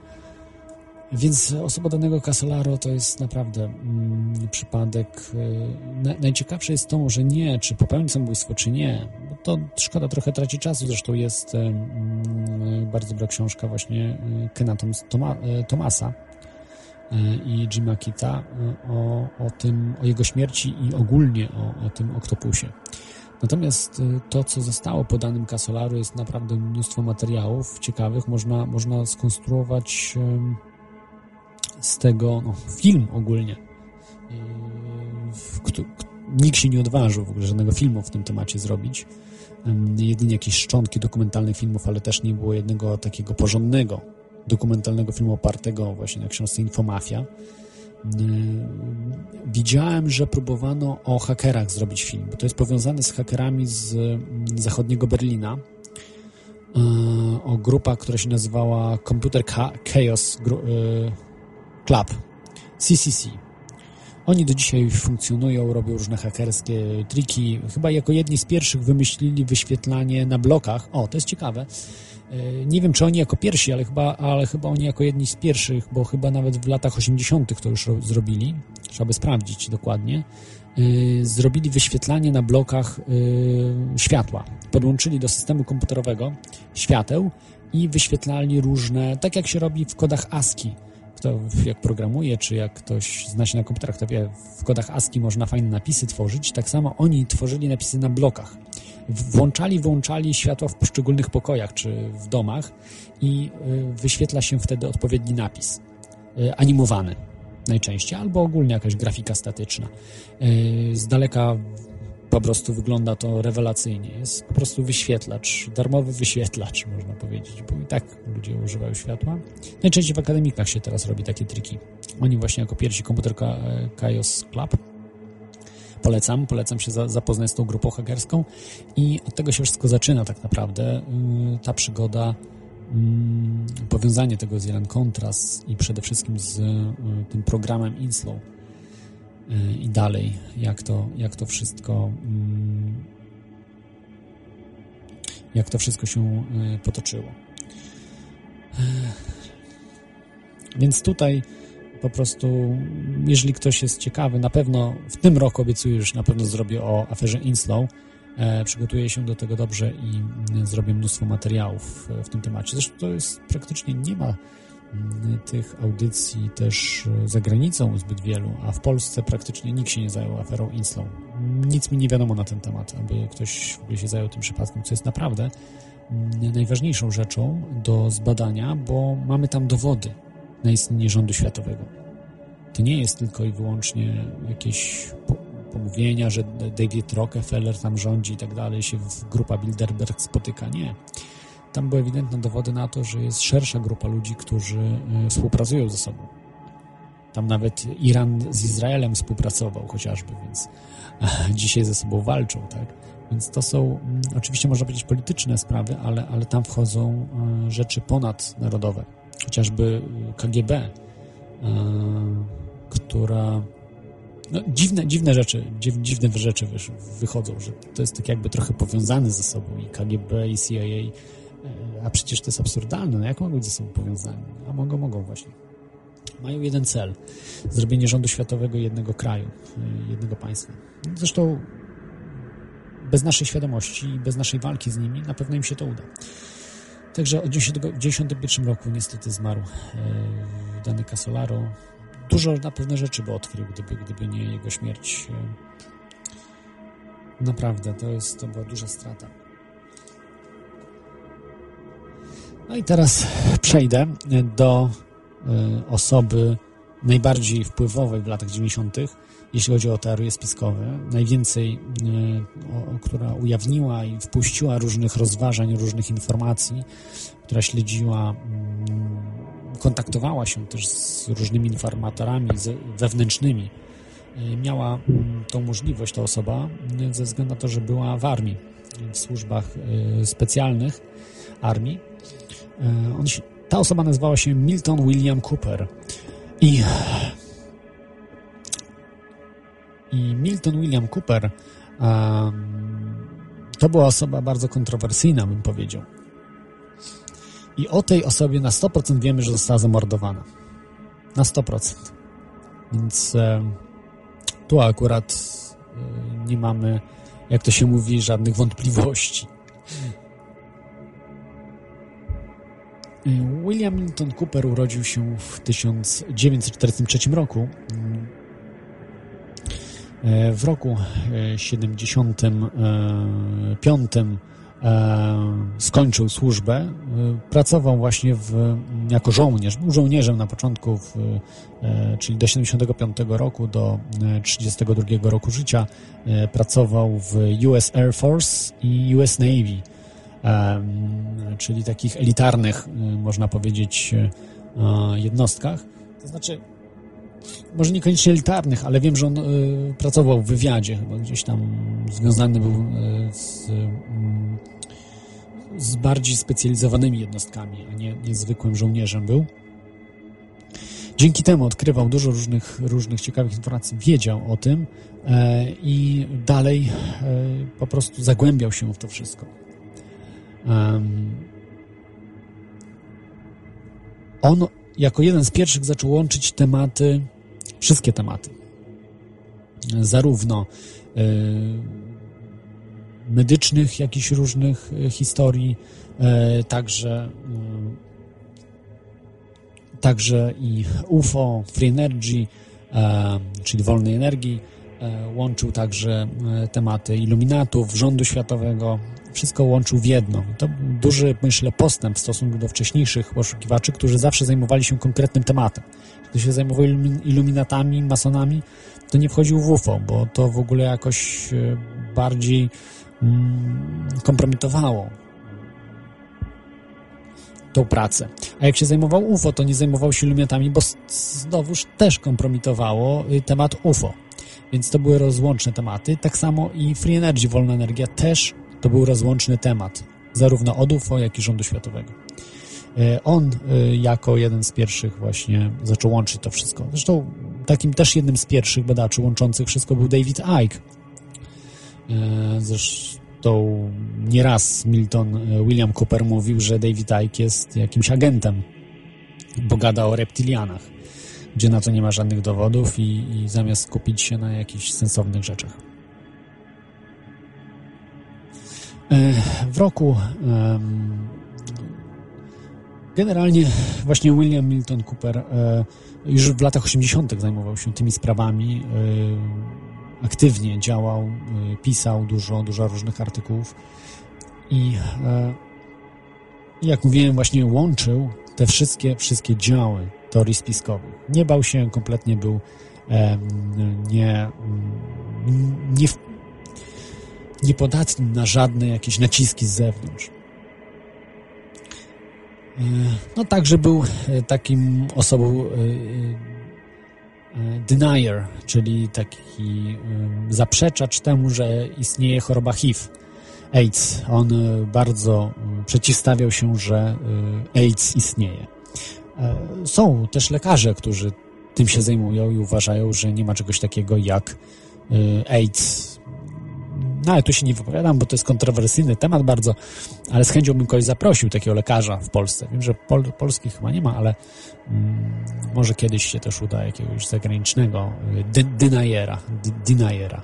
Więc osoba danego Casolaro to jest naprawdę mm, przypadek. Na, najciekawsze jest to, że nie, czy popełnił samobójstwo, czy nie. Bo to szkoda trochę traci czasu. Zresztą jest y, y, bardzo dobra książka właśnie Kena Tom, Toma, Tomasa i Jima Kita o, o tym, o jego śmierci i ogólnie o, o tym oktopusie. Natomiast to, co zostało po danym Casolaru, jest naprawdę mnóstwo materiałów ciekawych. Można, można skonstruować z tego no, film ogólnie. Yy, nikt się nie odważył w ogóle żadnego filmu w tym temacie zrobić. Jedynie jakieś szczątki dokumentalnych filmów, ale też nie było jednego takiego porządnego dokumentalnego filmu opartego właśnie na książce Infomafia. Yy, widziałem, że próbowano o hakerach zrobić film, bo to jest powiązane z hakerami z zachodniego Berlina. Yy, o grupa, która się nazywała Computer Chaos Club, CCC. Oni do dzisiaj funkcjonują, robią różne hakerskie triki. Chyba jako jedni z pierwszych wymyślili wyświetlanie na blokach. O, to jest ciekawe. E, nie wiem, czy oni jako pierwsi, ale chyba, ale chyba oni jako jedni z pierwszych, bo chyba nawet w latach 80. to już zrobili. Trzeba by sprawdzić dokładnie. E, zrobili wyświetlanie na blokach e, światła. Podłączyli do systemu komputerowego świateł i wyświetlali różne, tak jak się robi w kodach ASCII kto jak programuje, czy jak ktoś zna się na komputerach, to wie, w kodach ASCII można fajne napisy tworzyć. Tak samo oni tworzyli napisy na blokach. Włączali, wyłączali światła w poszczególnych pokojach czy w domach i y, wyświetla się wtedy odpowiedni napis. Y, animowany najczęściej, albo ogólnie jakaś grafika statyczna. Y, z daleka po prostu wygląda to rewelacyjnie. Jest po prostu wyświetlacz, darmowy wyświetlacz, można powiedzieć, bo i tak ludzie używają światła. Najczęściej w akademikach się teraz robi takie triki. Oni właśnie jako pierwsi komputerka e, Kaios Club polecam, polecam się zapoznać z tą grupą hakerską i od tego się wszystko zaczyna tak naprawdę y, ta przygoda mm, powiązanie tego z Iran Contras i przede wszystkim z y, tym programem Inslow i dalej, jak to, jak to wszystko mm, jak to wszystko się e, potoczyło. E, więc tutaj po prostu, jeżeli ktoś jest ciekawy, na pewno w tym roku obiecuję, że na pewno zrobię o aferze Inslow. E, przygotuję się do tego dobrze i zrobię mnóstwo materiałów w tym temacie. Zresztą to jest praktycznie nie ma tych audycji też e, za granicą zbyt wielu, a w Polsce praktycznie nikt się nie zajął aferą Inslą. Nic mi nie wiadomo na ten temat, aby ktoś by się zajął tym przypadkiem, co jest naprawdę mm, najważniejszą rzeczą do zbadania, bo mamy tam dowody na istnienie rządu światowego. To nie jest tylko i wyłącznie jakieś pomówienia, że David Rockefeller tam rządzi i tak dalej, się w grupa Bilderberg spotyka. Nie. Tam były ewidentne dowody na to, że jest szersza grupa ludzi, którzy y, współpracują ze sobą. Tam nawet Iran z Izraelem współpracował chociażby, więc dzisiaj ze sobą walczą, tak? Więc to są mm, oczywiście można powiedzieć polityczne sprawy, ale, ale tam wchodzą y, rzeczy ponadnarodowe. Chociażby KGB, która no, dziwne, dziwne rzeczy, dziwne rzeczy wychodzą, że to jest tak jakby trochę powiązane ze sobą i KGB i CIA, e, a przecież to jest absurdalne, no jak mogą być ze sobą powiązani? A mogą, mogą właśnie. Mają jeden cel, zrobienie rządu światowego jednego kraju, e, jednego państwa. Zresztą bez naszej świadomości i bez naszej walki z nimi na pewno im się to uda. Także w 1991 roku niestety zmarł e, Dany Casolaro, dużo na pewne rzeczy by odkrył, gdyby, gdyby nie jego śmierć. Naprawdę, to, jest, to była duża strata. No i teraz przejdę do y, osoby najbardziej wpływowej w latach 90., jeśli chodzi o teorie spiskowe. Najwięcej, y, która ujawniła i wpuściła różnych rozważań, różnych informacji, która śledziła y, kontaktowała się też z różnymi informatorami wewnętrznymi. E, miała mm, tą możliwość ta osoba mm, ze względu na to, że była w armii, w służbach specjalnych armii. E, się, ta osoba nazywała się Milton William Cooper i i Milton William Cooper um, to była osoba bardzo kontrowersyjna, bym powiedział. I o tej osobie na 100% wiemy, że została zamordowana. Na 100%. Więc e, tu akurat e, nie mamy, jak to się mówi, żadnych wątpliwości. William Milton Cooper urodził się w 1943 roku. E, w roku 75 E, skończył służbę, e, pracował właśnie w, jako żołnierz. Był żołnierzem na początku, w, e, czyli do 75 roku, do 32 roku życia. Pracował w US Air Force i US Navy, czyli takich elitarnych, można powiedzieć, jednostkach. To znaczy, może niekoniecznie elitarnych, ale wiem, że on pracował w wywiadzie, chyba gdzieś tam związany był z z bardziej specjalizowanymi jednostkami, a nie, nie zwykłym żołnierzem był. Dzięki temu odkrywał dużo różnych, różnych ciekawych informacji, wiedział o tym e, i dalej e, po prostu zagłębiał się w to wszystko. On jako jeden z pierwszych zaczął łączyć tematy, wszystkie tematy, zarówno e, medycznych, jakichś różnych e, historii, e, także także i UFO, Free Energy, e, czyli wolnej energii, łączył także tematy iluminatów, rządu światowego, wszystko łączył w jedno. To duży, myślę, postęp w stosunku do wcześniejszych poszukiwaczy, którzy zawsze zajmowali się konkretnym tematem. Gdy się zajmował iluminatami, masonami, to nie wchodził w UFO, bo to w ogóle jakoś bardziej Mm, kompromitowało tą pracę. A jak się zajmował UFO, to nie zajmował się iluminatami, bo znowuż też kompromitowało y, temat UFO. Więc to były rozłączne tematy. Tak samo i Free Energy, wolna energia, też to był rozłączny temat. Zarówno od UFO, jak i rządu światowego. Y, on y, jako jeden z pierwszych właśnie zaczął łączyć to wszystko. Zresztą takim też jednym z pierwszych badaczy łączących wszystko był David Icke, E, zresztą nieraz Milton e, William Cooper mówił, że David Icke jest jakimś agentem, bo gada o reptilianach, gdzie na to nie ma żadnych dowodów i, i zamiast skupić się na jakichś sensownych rzeczach. W roku Generalnie właśnie William Milton Cooper e, już w latach 80. zajmował się tymi sprawami. E, aktywnie działał, e, pisał dużo, dużo różnych artykułów i jak mówiłem, właśnie łączył te wszystkie, wszystkie działy teorii spiskowych. Nie bał się, kompletnie był nie, nie, niepodatny na żadne jakieś naciski z zewnątrz. E, no także był e, takim osobą e, denier, czyli taki zaprzeczacz temu, że istnieje choroba HIV, AIDS. On bardzo przeciwstawiał się, że AIDS istnieje. Są też lekarze, którzy tym się zajmują i uważają, że nie ma czegoś takiego jak AIDS. No ale tu się nie wypowiadam, bo to jest kontrowersyjny temat bardzo, ale z chęcią bym kogoś zaprosił, takiego lekarza w Polsce. Wiem, że pol, polskich chyba nie ma, ale mm, może kiedyś się też uda jakiegoś zagranicznego y, deniera, deniera,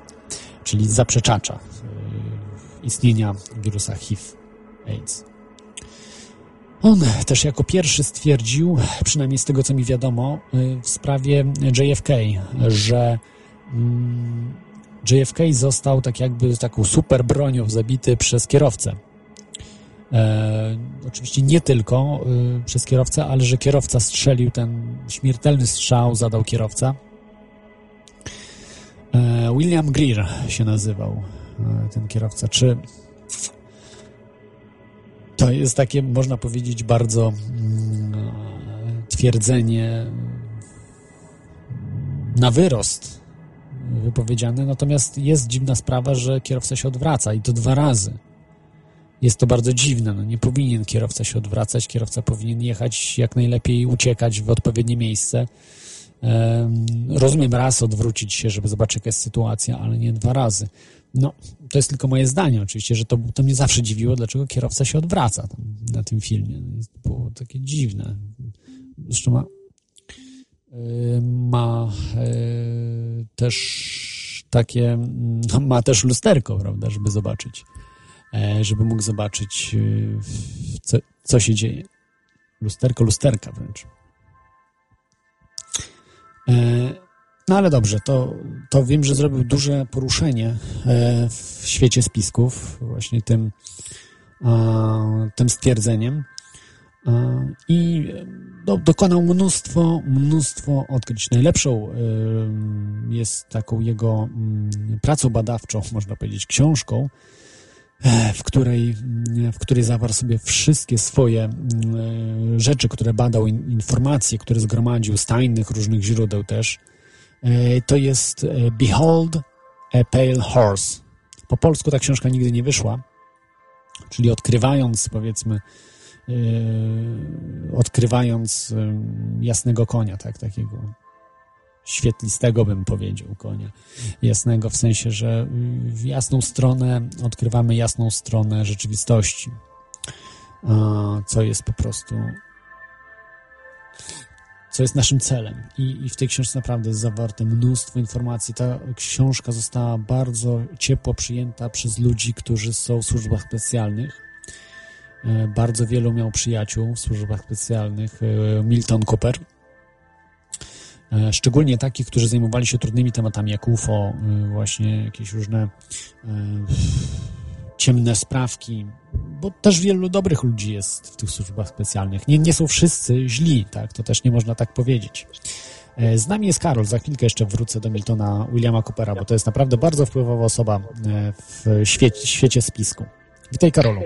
czyli zaprzeczacza y, istnienia wirusa HIV, AIDS. On też jako pierwszy stwierdził, przynajmniej z tego co mi wiadomo, y, w sprawie JFK, że mm, JFK został tak jakby taką super bronią zabity przez kierowcę. E, oczywiście nie tylko y, przez kierowcę, ale że kierowca strzelił ten śmiertelny strzał, zadał kierowca. E, William Greer się nazywał e, ten kierowca. Czy to jest takie, można powiedzieć, bardzo mm, twierdzenie na wyrost wypowiedziane, natomiast jest dziwna sprawa, że kierowca się odwraca i to dwa razy. Jest to bardzo dziwne. No, nie powinien kierowca się odwracać, kierowca powinien jechać jak najlepiej, uciekać w odpowiednie miejsce. rozumiem raz odwrócić się, żeby zobaczyć, jaka jest sytuacja, ale nie dwa razy. No, to jest tylko moje zdanie oczywiście, że to, to mnie zawsze dziwiło, dlaczego kierowca się odwraca tam, na tym filmie. To było takie dziwne. Zresztą ma ma e, też takie, no, ma też lusterko, prawda, żeby zobaczyć, e, żeby mógł zobaczyć, e, co, co się dzieje. Lusterko, lusterka wręcz. No ale dobrze, to, to wiem, że zrobił duże poruszenie w świecie spisków, właśnie tym, tym stwierdzeniem i do, dokonał mnóstwo, mnóstwo odkryć. Najlepszą jest taką jego mm, pracą badawczą, można powiedzieć, książką, e, w której, w której zawarł sobie wszystkie swoje mm, rzeczy, które badał, informacje, które zgromadził z tajnych różnych źródeł też. E, to jest e, Behold a Pale Horse. Po polsku ta książka nigdy nie wyszła, czyli odkrywając, powiedzmy, odkrywając yy, jasnego konia, tak, takiego świetlistego bym powiedział konia. Jasnego w sensie, że w jasną stronę odkrywamy jasną stronę rzeczywistości, co jest po prostu co jest naszym celem. I, I, w tej książce naprawdę jest zawarte mnóstwo informacji. Ta książka została bardzo ciepło przyjęta przez ludzi, którzy są w służbach specjalnych bardzo wielu miał przyjaciół w służbach specjalnych. E, Milton Cooper. E, szczególnie takich, którzy zajmowali się trudnymi tematami jak UFO, właśnie jakieś różne ciemne sprawki, bo też wielu dobrych ludzi jest w tych służbach specjalnych. Nie, nie są wszyscy źli, tak? To też nie można tak powiedzieć. Z nami jest Karol. Za chwilkę jeszcze wrócę do Miltona Williama Coopera, bo to jest naprawdę bardzo wpływowa osoba w świecie, świecie spisku. Witaj, Karolu.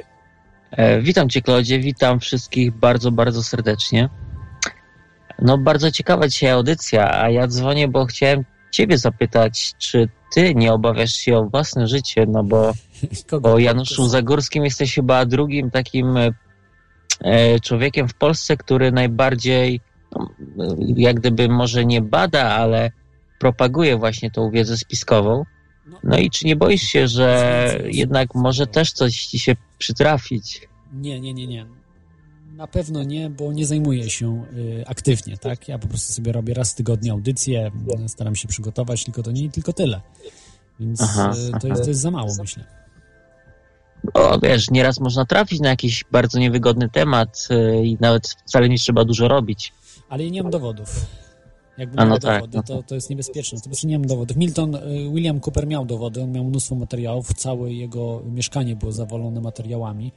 E, witam Cię, Klodzie, witam wszystkich bardzo, bardzo serdecznie. No, bardzo ciekawa dzisiaj audycja, a ja dzwonię, bo chciałem Ciebie zapytać, czy Ty nie obawiasz się o własne życie, no bo o Januszu Zagórskim jesteś chyba drugim takim e, człowiekiem w Polsce, który najbardziej, no, jak gdyby może nie bada, ale propaguje właśnie tą wiedzę spiskową. No, i czy nie boisz się, że jednak może też coś ci się przytrafić? Nie, nie, nie, nie. Na pewno nie, bo nie zajmuję się y, aktywnie, tak? Ja po prostu sobie robię raz w tygodniu audycję, staram się przygotować, tylko to nie tylko tyle. Więc Aha, y, to, jest, to jest za mało, myślę. O, wiesz, nieraz można trafić na jakiś bardzo niewygodny temat y, i nawet wcale nie trzeba dużo robić. Ale ja nie mam dowodów. Jakby A, no miał tak, dowody, no. to, to jest niebezpieczne. Po prostu nie mam dowodów. Milton, y, William Cooper miał dowody, on miał mnóstwo materiałów, całe jego mieszkanie było zawalone materiałami.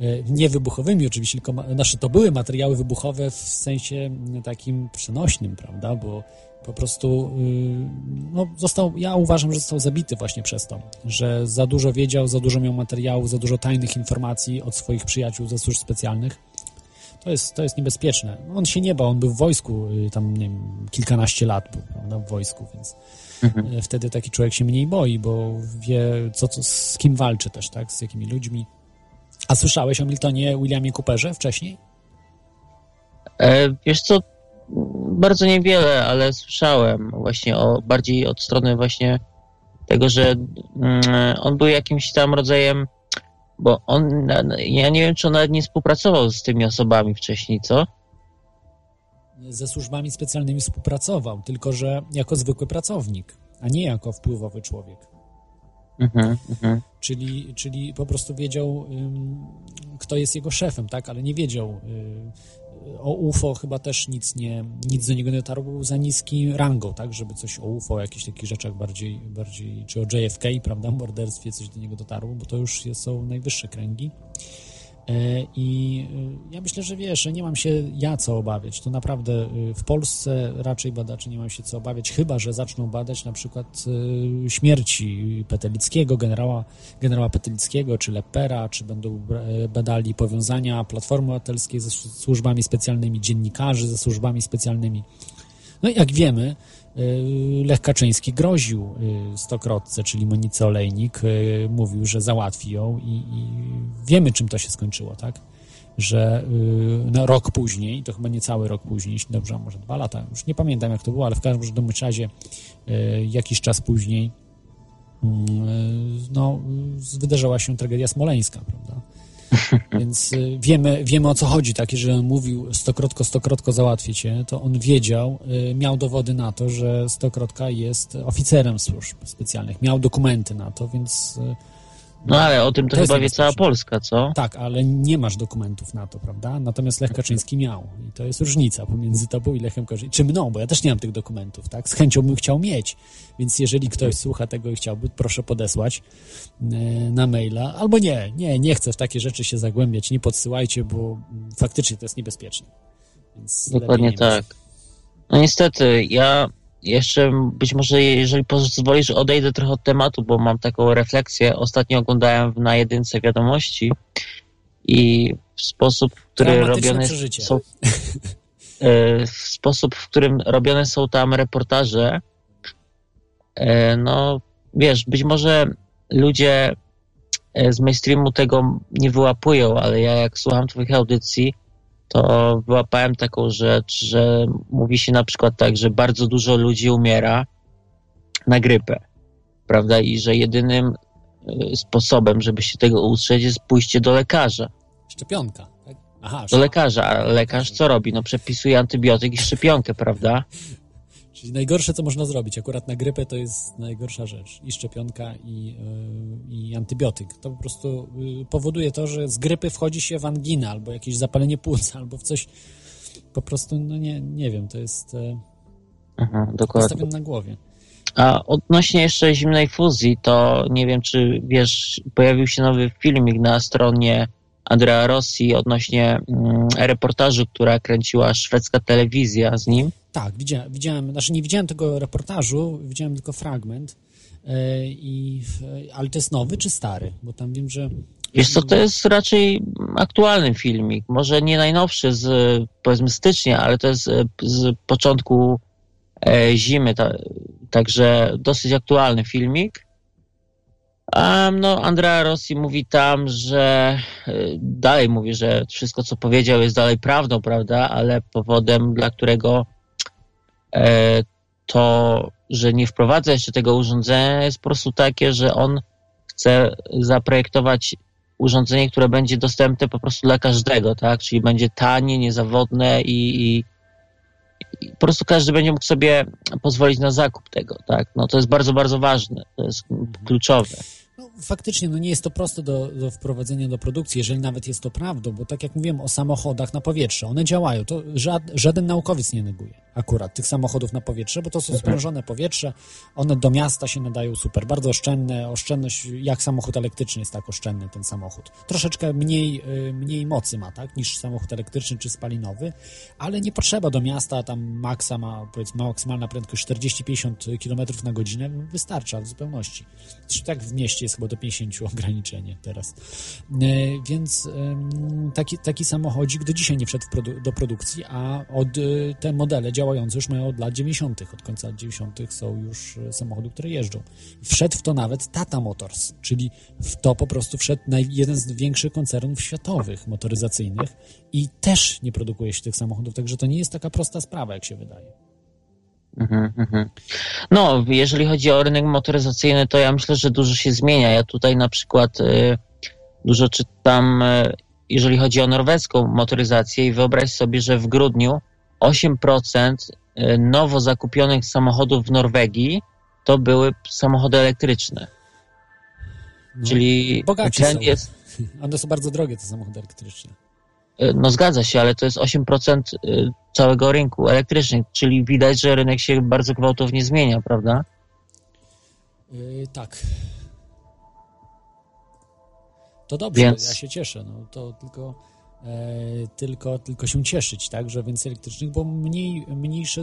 Y, Nie wybuchowymi oczywiście, tylko znaczy to były materiały wybuchowe w sensie mm, takim przenośnym, prawda? Bo po prostu y, no, został, ja uważam, że został zabity właśnie przez to, że za dużo wiedział, za dużo miał materiałów, za dużo tajnych informacji od swoich przyjaciół ze służb specjalnych. To jest, to jest niebezpieczne. On się nie bał, on był w wojsku, y, tam nie wiem, kilkanaście lat był prawda, w wojsku, więc Mhm. y, wtedy taki człowiek się mniej boi, bo wie, co, co, z kim walczy też, tak, z jakimi ludźmi. A słyszałeś o Miltonie Williamie Cooperze wcześniej? E, wiesz co, bardzo niewiele, ale słyszałem właśnie o, bardziej od strony właśnie tego, że mm, on był jakimś tam rodzajem, bo on, ja nie wiem, czy on nawet nie współpracował z tymi osobami wcześniej, co? Ze służbami specjalnymi współpracował, tylko że jako zwykły pracownik, a nie jako wpływowy człowiek. Mhm, mhm. Czyli, czyli po prostu wiedział, kto jest jego szefem, tak, ale nie wiedział. O UFO chyba też nic, nie, nic do niego nie dotarło, był za niski rangą, tak, żeby coś o UFO, o jakichś takich rzeczach bardziej, bardziej czy o JFK, prawda, morderstwie, coś do niego dotarło, bo to już są najwyższe kręgi. E, I y, ja myślę, że wiesz, że nie mam się ja co obawiać. To naprawdę y, w Polsce raczej badacze nie mam się co obawiać, chyba że zaczną badać na przykład śmierci Petelickiego, generała, generała Petelickiego, czy Lepera, czy będą badali powiązania Platformy Obywatelskiej ze służbami specjalnymi, dziennikarzy ze służbami specjalnymi. No i jak wiemy, Lech Kaczyński groził y, stokrotce, czyli Monice Olejnik, y, mówił, że załatwi ją i, i wiemy, czym to się skończyło, tak? Że y, no, rok później, to chyba nie cały rok później, jeśli dobrze, a może dwa lata, już nie pamiętam jak to było, ale w każdym razie y, jakiś czas później mm, y, no, y, wydarzyła się tragedia smoleńska, prawda? Więc y, wiemy, wiemy o co chodzi, tak? Jeżeli on mówił stokrotko, stokrotko załatwię cię, to on wiedział, y, miał dowody na to, że stokrotka jest oficerem służb specjalnych. Miał dokumenty na to, więc y, No ale o tym to, To chyba wie cała. Polska, co? tak, ale nie masz dokumentów na to, prawda? Natomiast Lech Kaczyński miał. I to jest różnica pomiędzy tobą i Lechem Kaczyńskim. Czy mną, bo ja też nie mam tych dokumentów, tak? Z chęcią bym chciał mieć. Więc jeżeli ktoś słucha tego i chciałby, proszę podesłać e, na maila. Albo nie, nie, nie chcę w takie rzeczy się zagłębiać. Nie podsyłajcie, bo faktycznie to jest niebezpieczne. Więc Dokładnie tak. No niestety, ja jeszcze być może, jeżeli pozwolisz, odejdę trochę od tematu, bo mam taką refleksję. Ostatnio oglądałem na jedynce wiadomości i w sposób, w który robione przeżycie. są. e, W sposób, w którym robione są tam reportaże, e, no wiesz, być może ludzie e, z mainstreamu tego nie wyłapują, ale ja jak słucham Twoich audycji, to wyłapałem taką rzecz, że mówi się na przykład tak, że bardzo dużo ludzi umiera na grypę, prawda? I że jedynym y, sposobem, żeby się tego ustrzec, jest pójście do lekarza. Szczepionka, tak? Aha, Do lekarza, a lekarz co robi? No przepisuje antybiotyk i szczepionkę, prawda? Czyli najgorsze, co można zrobić, akurat na grypę to jest najgorsza rzecz. I szczepionka, i, yy, i antybiotyk. To po prostu yy, powoduje to, że z grypy wchodzi się w anginę, albo jakieś zapalenie płuc, albo w coś po prostu, no nie, nie wiem, to jest yy, Aha, dokładnie. postawione na głowie. A odnośnie jeszcze zimnej fuzji, to nie wiem, czy wiesz, pojawił się nowy filmik na stronie Andrea Rossi odnośnie mm, reportażu, która kręciła szwedzka telewizja z nim. Tak, widziałem, widziałem, znaczy nie widziałem tego reportażu, widziałem tylko fragment, yy, i, ale to jest nowy czy stary? Bo tam wiem, że... Wiesz co, to jest raczej aktualny filmik. Może nie najnowszy z powiedzmy stycznia, ale to jest e, z początku e, zimy, ta, także dosyć aktualny filmik. A no, Andrea Rossi mówi tam, że e, dalej mówi, że wszystko co powiedział jest dalej prawdą, prawda, ale powodem, dla którego e, to, że nie wprowadza jeszcze tego urządzenia jest po prostu takie, że on chce zaprojektować urządzenie, które będzie dostępne po prostu dla każdego, tak? Czyli będzie tanie, niezawodne i, i, i po prostu każdy będzie mógł sobie pozwolić na zakup tego, tak? No to jest bardzo, bardzo ważne, to jest kluczowe. No, faktycznie, no nie jest to proste do, do wprowadzenia do produkcji, jeżeli nawet jest to prawdą, bo tak jak mówiłem o samochodach na powietrze, one działają, to żad, żaden naukowiec nie neguje akurat tych samochodów na powietrze, bo to są sprężone powietrze, one do miasta się nadają super, bardzo oszczędne, oszczędność, jak samochód elektryczny jest tak oszczędny ten samochód. Troszeczkę mniej, y, mniej mocy ma, tak, niż samochód elektryczny czy spalinowy, ale nie potrzeba do miasta, tam maksa ma, powiedzmy, maksymalna prędkość 40-50 km na godzinę, wystarcza w zupełności. Zresztą tak w mieście jest chyba do 50 ograniczenie teraz. E, więc taki, taki samochodzik do dzisiaj nie wszedł do produkcji, a od e, te modele działające już mają od lat 90., od końca lat 90. są już e, samochody, które jeżdżą. Wszedł w to nawet Tata Motors, czyli w to po prostu wszedł jeden z większych koncernów światowych motoryzacyjnych i też nie produkuje się tych samochodów, także to nie jest taka prosta sprawa, jak się wydaje. Mhm, mhm. No, jeżeli chodzi o rynek motoryzacyjny, to ja myślę, że dużo się zmienia. Ja tutaj na przykład y, dużo czytam, y, jeżeli chodzi o norweską motoryzację i wyobraź sobie, że w grudniu 8% y, nowo zakupionych samochodów w Norwegii to były samochody elektryczne. No, Czyli trend jest... One są bardzo drogie, te samochody elektryczne. E, no zgadza się, ale to jest 8% e, całego rynku elektrycznych, czyli widać, że rynek się bardzo gwałtownie zmienia, prawda? Yy, tak. To dobrze, Więc... ja się cieszę. No, to tylko, tylko, tylko się cieszyć, tak, że więcej elektrycznych, bo mniej, mniejsze,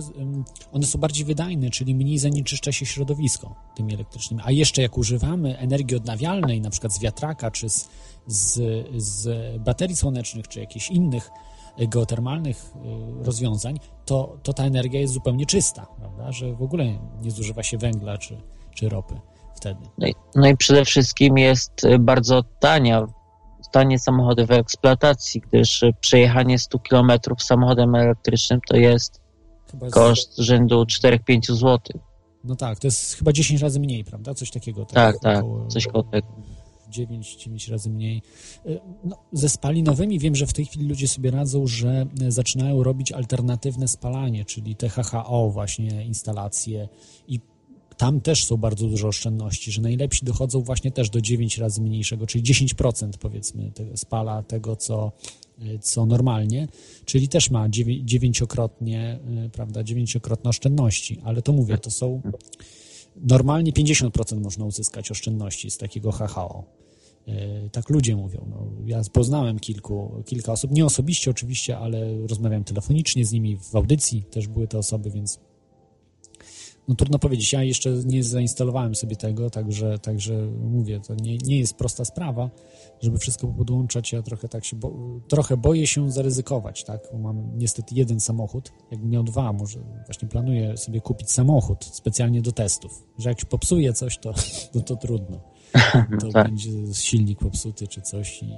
one są bardziej wydajne, czyli mniej zanieczyszcza się środowisko tymi elektrycznymi. A jeszcze jak używamy energii odnawialnej, na przykład z wiatraka czy z z, z baterii słonecznych czy jakichś innych geotermalnych y, rozwiązań, to, to ta energia jest zupełnie czysta, prawda? że w ogóle nie zużywa się węgla czy, czy ropy wtedy. No i, no i przede wszystkim jest y, bardzo tania, tanie samochody w eksploatacji, gdyż przejechanie 100 km samochodem elektrycznym to jest chyba koszt z... rzędu 4-5 zł. No tak, to jest chyba 10 razy mniej, prawda? Coś takiego. Tak, tak, tak coś koło tego. 9, 9 razy mniej. E, no, ze spalinowymi wiem, że w tej chwili ludzie sobie radzą, że e, zaczynają robić alternatywne spalanie, czyli te HHO właśnie instalacje i tam też są bardzo duże oszczędności, że najlepsi dochodzą właśnie też do 9 razy mniejszego, czyli 10% powiedzmy spala tego, co, co normalnie, czyli też ma dziewięciokrotnie, prawda, dziewięciokrotne oszczędności, ale to mówię, to są normalnie 50% można uzyskać oszczędności z takiego HHO. E, tak ludzie mówią. No, ja poznałem kilku, kilka osób, nie osobiście oczywiście, ale rozmawiałem telefonicznie z nimi, w audycji też były te osoby, więc no trudno powiedzieć. Ja jeszcze nie zainstalowałem sobie tego, także, także mówię, to nie, nie jest prosta sprawa, żeby wszystko podłączać. Ja trochę tak się, bo, trochę boję się zaryzykować, tak? Mam niestety jeden samochód, jakbym miał dwa, może właśnie planuję sobie kupić samochód specjalnie do testów, że jak się popsuje coś, to, to, to trudno. To tak. będzie silnik popsuty czy coś i,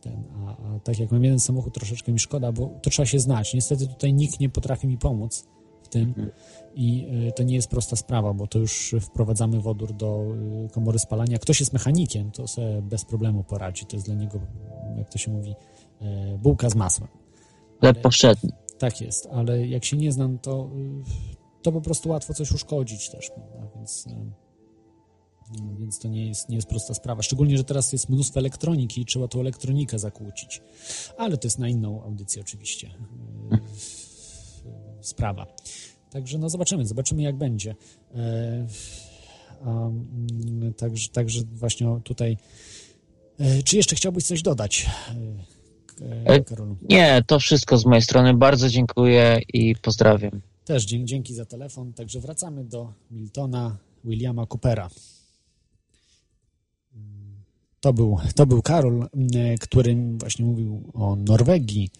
ten, a, a tak jak mam jeden samochód, troszeczkę mi szkoda, bo to trzeba się znać. Niestety tutaj nikt nie potrafi mi pomóc w tym mhm. I y, to nie jest prosta sprawa, bo to już wprowadzamy wodór do y, komory spalania. Ktoś jest mechanikiem, to sobie bez problemu poradzi. To jest dla niego, jak to się mówi, y, bułka z masłem. Chleb powszedni. Tak jest, ale jak się nie znam, to, to po prostu łatwo coś uszkodzić też, prawda? Więc no, więc to nie jest, nie jest prosta sprawa. Szczególnie, że teraz jest mnóstwo elektroniki i trzeba tą elektronikę zakłócić. Ale to jest na inną audycję oczywiście e, sprawa. Także no zobaczymy, zobaczymy jak będzie. E, także, także właśnie tutaj. E, czy jeszcze chciałbyś coś dodać? Karolu? Nie, to wszystko z mojej strony. Bardzo dziękuję i pozdrawiam. Też dzięki za telefon. Także wracamy do Miltona Williama Coopera. To był, to był Karol, który właśnie mówił o Norwegii,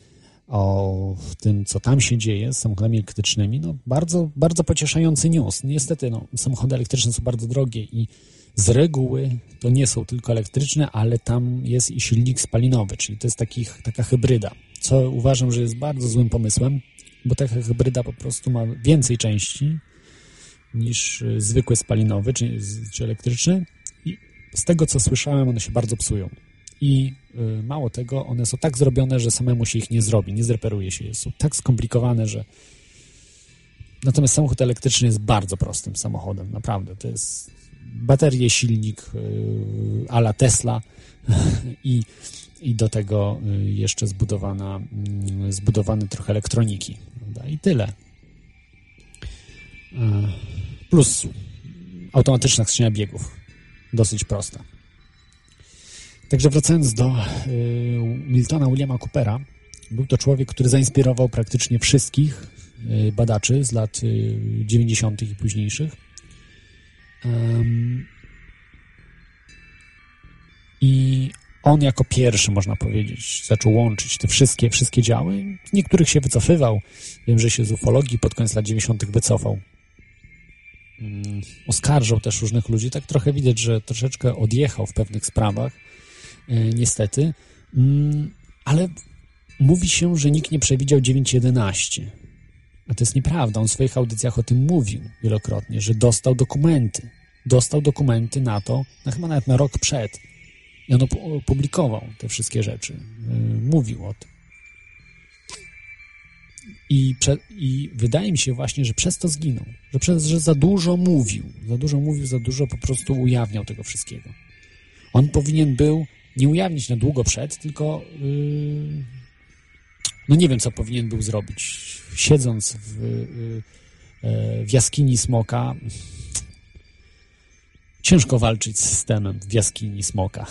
o tym, co tam się dzieje z samochodami elektrycznymi. No, bardzo, bardzo pocieszający news. Niestety, no, samochody elektryczne są bardzo drogie i z reguły to nie są tylko elektryczne, ale tam jest i silnik spalinowy, czyli to jest takich, taka hybryda, co uważam, że jest bardzo złym pomysłem, bo taka hybryda po prostu ma więcej części niż zwykły spalinowy czy, czy elektryczny z tego, co słyszałem, one się bardzo psują. I y, mało tego, one są tak zrobione, że samemu się ich nie zrobi, nie zreperuje się. Są tak skomplikowane, że. Natomiast samochód elektryczny jest bardzo prostym samochodem, naprawdę. To jest baterię, silnik ala Tesla i, i do tego jeszcze zbudowana, zbudowany trochę elektroniki. Prawda? I tyle. Plus automatyczna skrzynia biegów. Dosyć prosta. Także wracając do Miltona Williama Coopera, był to człowiek, który zainspirował praktycznie wszystkich y, badaczy z lat 90. Y, i późniejszych. I on jako pierwszy, można powiedzieć, zaczął łączyć te wszystkie, wszystkie działy. Niektórych się wycofywał. Wiem, że się z ufologii pod koniec lat 90. wycofał. Mm, oskarżał też różnych ludzi. Tak trochę widać, że troszeczkę odjechał w pewnych sprawach, y, niestety. Mm, ale Mówi się, że nikt nie przewidział 9.11. A to jest nieprawda. On w swoich audycjach o tym mówił wielokrotnie, że dostał dokumenty. Dostał dokumenty na to, na chyba nawet na rok przed. I on opublikował te wszystkie rzeczy. Y, mówił o tym. I, prze, I, wydaje mi się właśnie, że przez to zginął. Że przez, że za dużo mówił. Za dużo mówił, za dużo po prostu ujawniał tego wszystkiego. On powinien był nie ujawnić na długo przed, tylko yy, no nie wiem, co powinien był zrobić. Siedząc w, y, y, w jaskini smoka, ciężko walczyć z systemem w jaskini smoka.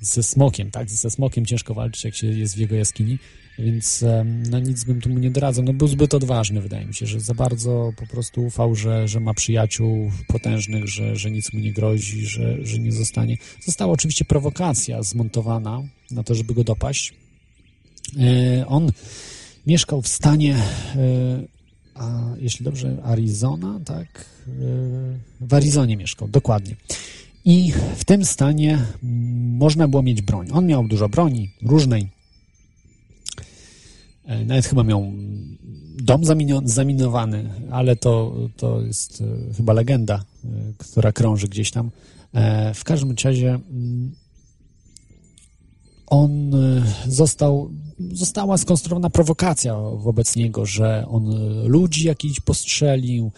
Ze smokiem, tak? Ze smokiem ciężko walczyć, jak się jest w jego jaskini, więc no nic bym tu mu nie doradzał. No był zbyt odważny, wydaje mi się, że za bardzo po prostu ufał, że, że ma przyjaciół potężnych, że, że nic mu nie grozi, że, że nie zostanie. Została oczywiście prowokacja zmontowana na to, żeby go dopaść E, on mieszkał w stanie, e, a jeśli dobrze, Arizona, tak? E, w Arizonie mieszkał, dokładnie. I w tym stanie można było mieć broń. On miał dużo broni, różnej. Nawet chyba miał dom zaminowany, ale to, to jest chyba legenda, która krąży gdzieś tam. W każdym razie on został została skonstruowana prowokacja wobec niego, że on ludzi jakiś postrzelił,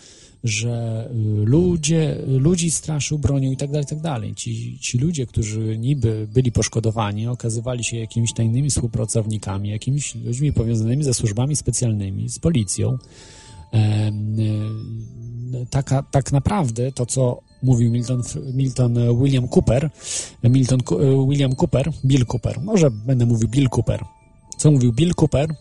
że ludzie, ludzi straszył bronią i tak dalej, tak dalej. Ci, ci ludzie, którzy niby byli poszkodowani, okazywali się jakimiś tajnymi współpracownikami, jakimiś ludźmi powiązanymi ze służbami specjalnymi, z policją. E, taka, tak naprawdę to, co mówił Milton, Milton William Cooper, Milton William Cooper, Bill Cooper, może będę mówił Bill Cooper, co mówił Bill Cooper?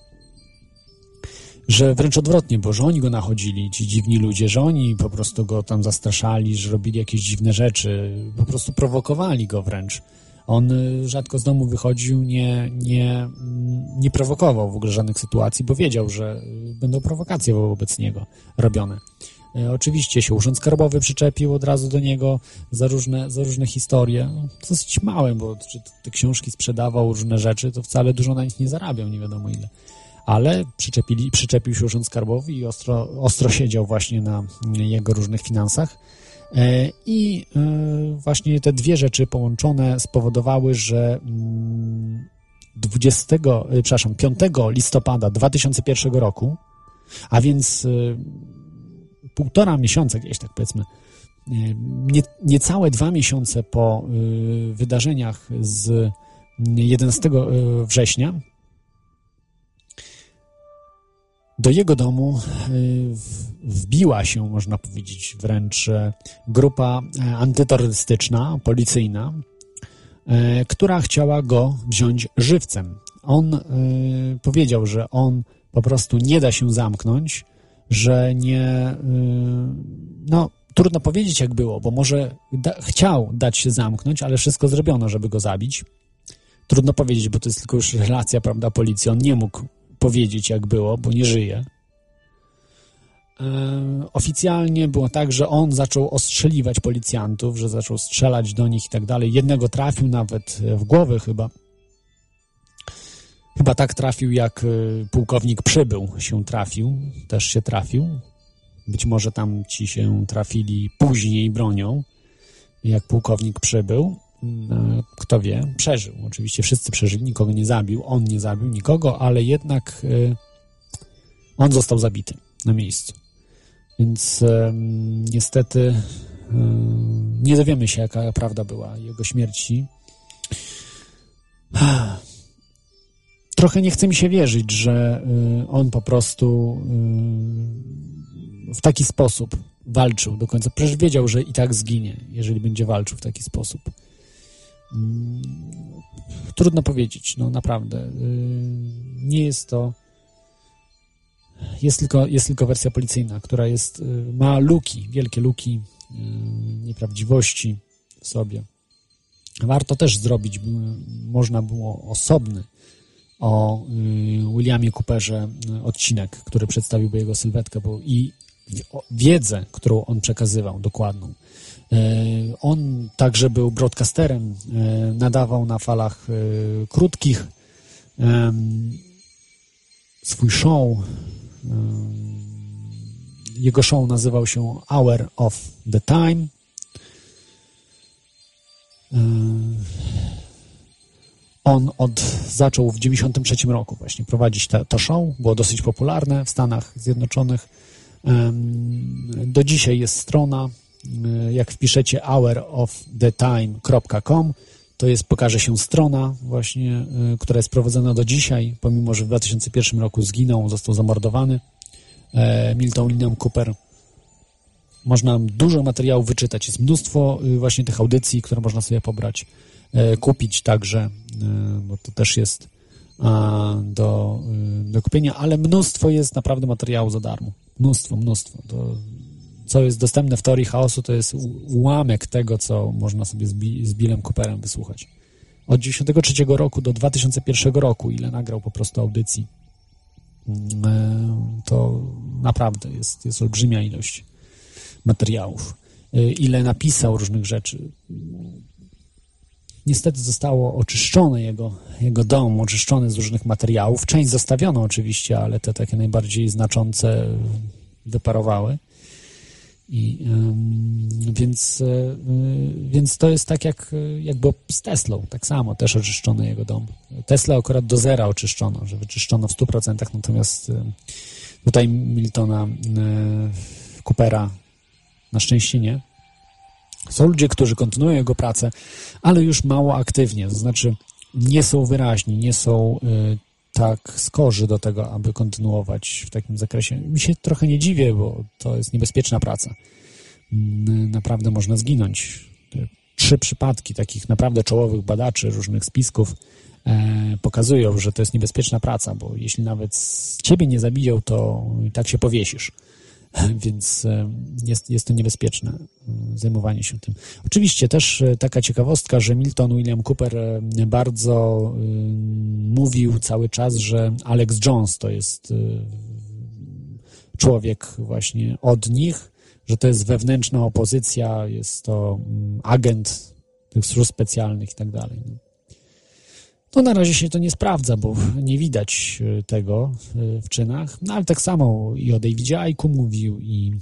Że wręcz odwrotnie, bo że oni go nachodzili, ci dziwni ludzie, że oni po prostu go tam zastraszali, że robili jakieś dziwne rzeczy, po prostu prowokowali go wręcz. On y, rzadko z domu wychodził, nie, nie, nie prowokował w ogóle żadnych sytuacji, bo wiedział, że y, będą prowokacje wobec niego robione. E, oczywiście się Urząd Skarbowy przyczepił od razu do niego za różne, za różne historie. No, dosyć małe, bo czy te książki sprzedawał, różne rzeczy, to wcale dużo na nich nie zarabiał, nie wiadomo ile. Ale przyczepili, przyczepił się Urząd Skarbowy i ostro, ostro siedział właśnie na jego różnych finansach. E, I e, właśnie te dwie rzeczy połączone spowodowały, że 20, mm, przepraszam, 5 listopada 2001 roku, a więc półtora miesiąca gdzieś tak powiedzmy, e, nie, niecałe dwa miesiące po e, wydarzeniach z 11 e, września do jego domu wbiła się, można powiedzieć, wręcz grupa antyterrorystyczna, policyjna, która chciała go wziąć żywcem. On powiedział, że on po prostu nie da się zamknąć, że nie. Y, no, trudno powiedzieć, jak było, bo może da, chciał dać się zamknąć, ale wszystko zrobiono, żeby go zabić. Trudno powiedzieć, bo to jest tylko już relacja, prawda, policji. On nie mógł powiedzieć, jak było, bo nie żyje. E, oficjalnie było tak, że on zaczął ostrzeliwać policjantów, że zaczął strzelać do nich i tak dalej. Jednego trafił nawet w głowę chyba. Chyba tak trafił, jak y, pułkownik przybył się trafił, też się trafił. Być może tam ci się trafili później bronią, jak pułkownik przybył. No, kto wie, przeżył. Oczywiście wszyscy przeżyli, nikogo nie zabił, on nie zabił nikogo, ale jednak y, on został zabity na miejscu. Więc niestety nie dowiemy się, jaka prawda była jego śmierci. Trochę nie chce mi się wierzyć, że y, on po prostu w taki sposób walczył do końca. Przecież wiedział, że i tak zginie, jeżeli będzie walczył w taki sposób. Mm, trudno powiedzieć, no naprawdę. Y, nie jest to. Jest tylko, jest tylko wersja policyjna, która jest, ma luki, wielkie luki, nieprawdziwości w sobie. Warto też zrobić, można było osobny o Williamie Cooperze odcinek, który przedstawiłby jego sylwetkę bo i wiedzę, którą on przekazywał, dokładną. On także był broadcasterem, nadawał na falach krótkich swój show. Jego show nazywał się Hour of the Time. On od, zaczął w 93 roku właśnie prowadzić to show. Było dosyć popularne w Stanach Zjednoczonych. Do dzisiaj jest strona, jak wpiszecie hourofThetime.com, to jest, pokaże się strona właśnie, która jest prowadzona do dzisiaj, pomimo, że w 2001 roku zginął, został zamordowany. Milton William Cooper. Można dużo materiałów wyczytać. Jest mnóstwo właśnie tych audycji, które można sobie pobrać, kupić także, bo to też jest do, do kupienia, ale mnóstwo jest naprawdę materiału za darmo. Mnóstwo, mnóstwo. To, co jest dostępne w teorii chaosu, to jest ułamek tego, co można sobie z, z Billem Cooperem wysłuchać. Od 1993 roku do 2001 roku, ile nagrał po prostu audycji, to naprawdę jest, jest olbrzymia ilość materiałów. Ile napisał różnych rzeczy. Niestety zostało oczyszczone jego, jego dom, oczyszczony z różnych materiałów. Część zostawiono oczywiście, ale te takie najbardziej znaczące wyparowały. I, więc, e, więc to jest tak jak jakby z Teslą, tak samo, też oczyszczono jego dom. Tesla akurat do zera oczyszczono, że wyczyszczono w 100%, natomiast tutaj Miltona e, Coopera na szczęście nie. Są ludzie, którzy kontynuują jego pracę, ale już mało aktywnie, to znaczy nie są wyraźni, nie są tak skorzy do tego, aby kontynuować w takim zakresie. Mi się trochę nie dziwię, bo to jest niebezpieczna praca. Mm, naprawdę można zginąć. Trzy przypadki takich naprawdę czołowych badaczy różnych spisków e, pokazują, że to jest niebezpieczna praca, bo jeśli nawet ciebie nie zabiją, to i tak się powiesisz. Więc e, jest, jest to niebezpieczne e, zajmowanie się tym. Oczywiście też e, taka ciekawostka, że Milton William Cooper bardzo mówił cały czas, że Alex Jones to jest człowiek właśnie od nich, że to jest wewnętrzna opozycja, jest to agent tych służb specjalnych i tak dalej. No. Na razie się to nie sprawdza, bo nie widać e, tego e, w czynach, no ale tak samo i o Davidzie Aiku mówił i,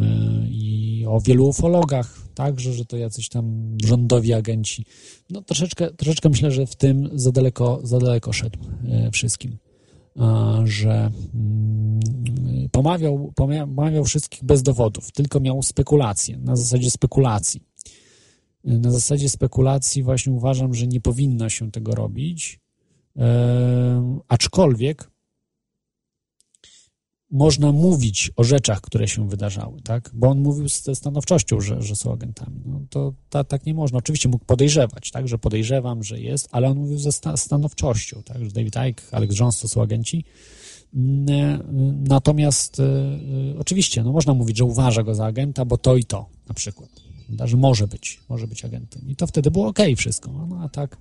e, i o wielu ufologach, także, że to jacyś tam rządowi agenci. No troszeczkę, troszeczkę myślę, że w tym za daleko, za daleko szedł wszystkim, że mm, pomawiał, pomawiał wszystkich bez dowodów, tylko miał spekulacje, na zasadzie spekulacji na zasadzie spekulacji właśnie uważam, że nie powinno się tego robić, e, aczkolwiek można mówić o rzeczach, które się wydarzały, tak? Bo on mówił ze stanowczością, że, że są agentami. No to ta, tak nie można. Oczywiście mógł podejrzewać, tak? Że podejrzewam, że jest, ale on mówił ze sta stanowczością, tak? Że David Icke, Alex Jones to są agenci. Natomiast e, e, oczywiście, no można mówić, że uważa go za agenta, bo to i to na przykład że może być, może być agentem. I to wtedy było ok wszystko. No a tak,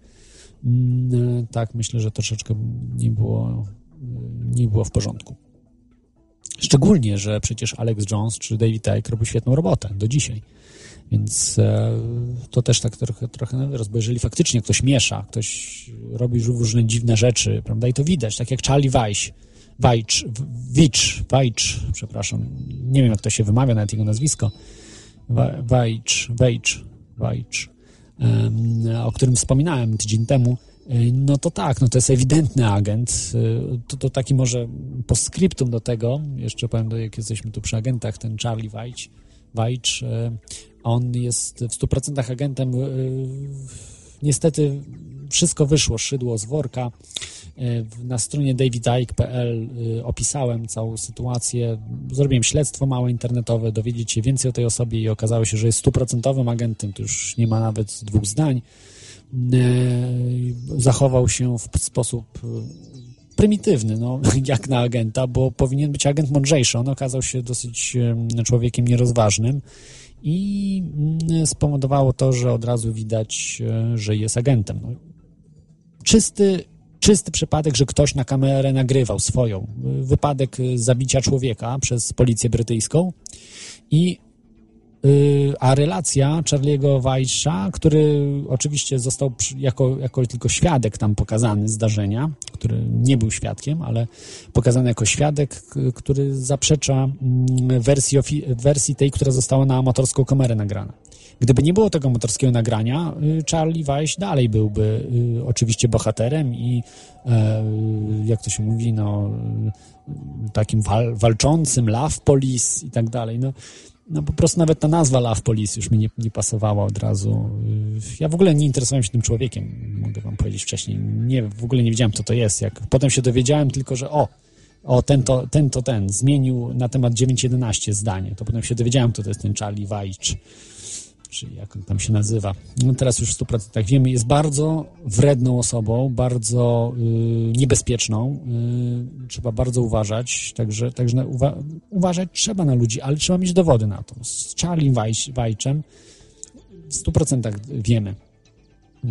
mm, tak myślę, że troszeczkę nie było, nie było w porządku. Szczególnie, że przecież Alex Jones czy David Icke robił świetną robotę do dzisiaj. Więc e, to też tak trochę, trochę bo jeżeli faktycznie ktoś miesza, ktoś robi różne dziwne rzeczy, prawda, i to widać, tak jak Charlie Weiss, Weich, Weich, Weich, przepraszam, nie wiem jak to się wymawia, nawet jego nazwisko, Wajcz, Wajcz, Wajcz, o którym wspominałem tydzień temu, no to tak, no to jest ewidentny agent. To, to taki może postscriptum do tego, jeszcze powiem, jak jesteśmy tu przy agentach, ten Charlie Wajcz, Wajcz On jest w 100% agentem. Niestety wszystko wyszło, szydło z worka. Na stronie davidike.pl opisałem całą sytuację. Zrobiłem śledztwo małe internetowe, dowiedzieć się więcej o tej osobie i okazało się, że jest stuprocentowym agentem. To już nie ma nawet dwóch zdań. Zachował się w sposób prymitywny, no, jak na agenta, bo powinien być agent mądrzejszy. On okazał się dosyć człowiekiem nierozważnym i mm, spowodowało to, że od razu widać, e, że jest agentem. No, czysty, czysty przypadek, że ktoś na kamerę nagrywał swoją. Wypadek zabicia człowieka przez policję brytyjską i a relacja Charlie'ego Weissza, który oczywiście został jako, jako tylko świadek tam pokazany zdarzenia, który nie był świadkiem, ale pokazany jako świadek, który zaprzecza mm, wersji, wersji tej, która została na amatorską kamerę nagrana. Gdyby nie było tego motorskiego nagrania, y, Charlie Weiss dalej byłby y, oczywiście bohaterem i e, jak to się mówi, no takim wal, walczącym, love police i tak dalej. No, no po prostu nawet ta nazwa Love Police już mi nie, nie pasowała od razu. Ja w ogóle nie interesowałem się tym człowiekiem, mogę wam powiedzieć wcześniej. Nie, w ogóle nie wiedziałem, co to jest. Jak potem się dowiedziałem tylko, że o, o ten to ten, to ten zmienił na temat 9.11 zdanie. To potem się dowiedziałem, kto to jest ten Charlie Weich czy jak on tam się nazywa. No teraz już w 100% wiemy, jest bardzo wredną osobą, bardzo y, niebezpieczną. Y, trzeba bardzo uważać, także, także uwa uważać trzeba na ludzi, ale trzeba mieć dowody na to. Z Charlie Wajczem w 100% wiemy. Y,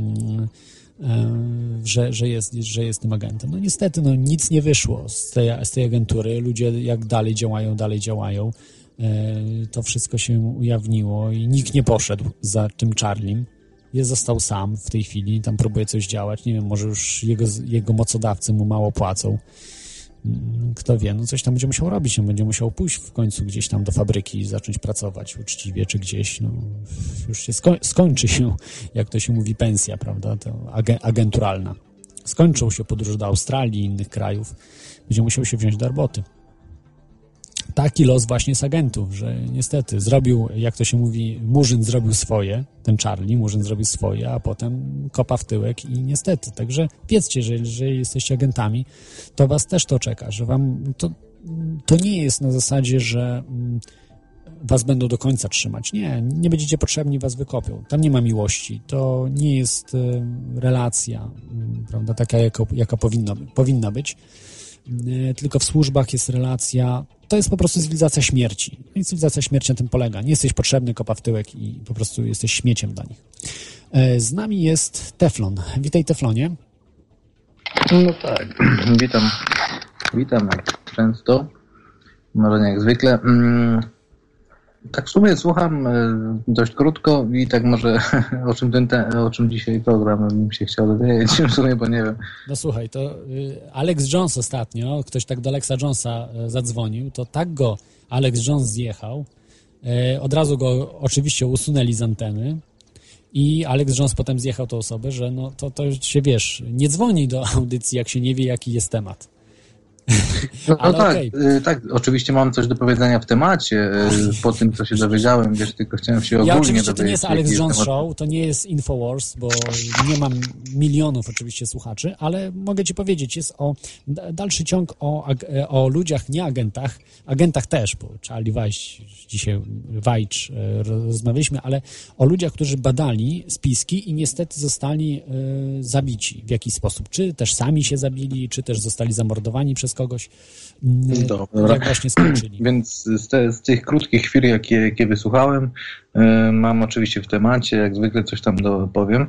że, że, jest, że jest tym agentem. No niestety, no, nic nie wyszło z tej, z tej agentury. Ludzie jak dalej działają, dalej działają. E, to wszystko się ujawniło i nikt nie poszedł za tym Charlim. Jest został sam w tej chwili, tam próbuje coś działać. Nie wiem, może już jego, jego mocodawcy mu mało płacą. Mm, kto wie, no coś tam będzie musiał robić. On będzie musiał pójść w końcu gdzieś tam do fabryki i zacząć pracować uczciwie, czy gdzieś. No, już się sko skończy się, jak to się mówi, pensja, prawda? To agenturalna. Skończył się podróż do Australii i innych krajów. Będzie musiał się wziąć do roboty taki los właśnie z agentów, że niestety zrobił, jak to się mówi, Murzyn zrobił swoje, ten Charlie, Murzyn zrobił swoje, a potem kopa w tyłek i niestety. Także wiedzcie, że jeżeli jesteście agentami, to was też to czeka, że wam to, to nie jest na zasadzie, że mm, was będą do końca trzymać. Nie, nie będziecie potrzebni, was wykopią. Tam nie ma miłości. To nie jest y, relacja, mm, prawda, taka, jaka, jaka powinno, powinna być. Y, tylko w służbach jest relacja to jest po prostu cywilizacja śmierci. I cywilizacja śmierci na tym polega. Nie jesteś potrzebny, kopa w tyłek i po prostu jesteś śmieciem dla nich. E, z nami jest Teflon. Witaj, Teflonie. No tak, witam. Witam jak często. Może nie jak zwykle. Mm, tak w sumie słucham e, dość krótko i tak może o czym, ten, o czym dzisiaj program bym się chciał dowiedzieć w sumie, bo nie wiem. No słuchaj, to y, Alex Jones ostatnio, ktoś tak do Alexa Jonesa e, zadzwonił, to tak go Alex Jones zjechał, e, od razu go oczywiście usunęli z anteny i Alex Jones potem zjechał tą osobę, że no to, to się wiesz, nie dzwoni do audycji, jak się nie wie, jaki jest temat. No, no tak, okay. tak, oczywiście mam coś do powiedzenia w temacie, y, po tym, co się dowiedziałem, wiesz, tylko chciałem się ogólnie ja oczywiście to nie jest Alex Jones temat... Show, to nie jest Infowars, bo nie mam milionów oczywiście słuchaczy, ale mogę ci powiedzieć, jest o dalszy ciąg o, o ludziach, nie agentach, agentach też, bo Charlie Weiss, dzisiaj Weich e, rozmawialiśmy, ale o ludziach, którzy badali spiski i niestety zostali y, zabici w jakiś sposób. Czy też sami się zabili, czy też zostali zamordowani przez kogoś, mm, Dobra. jak właśnie skończyli. Więc z, te, z tych krótkich chwil, jakie, jakie wysłuchałem, y, mam oczywiście w temacie, jak zwykle coś tam dopowiem.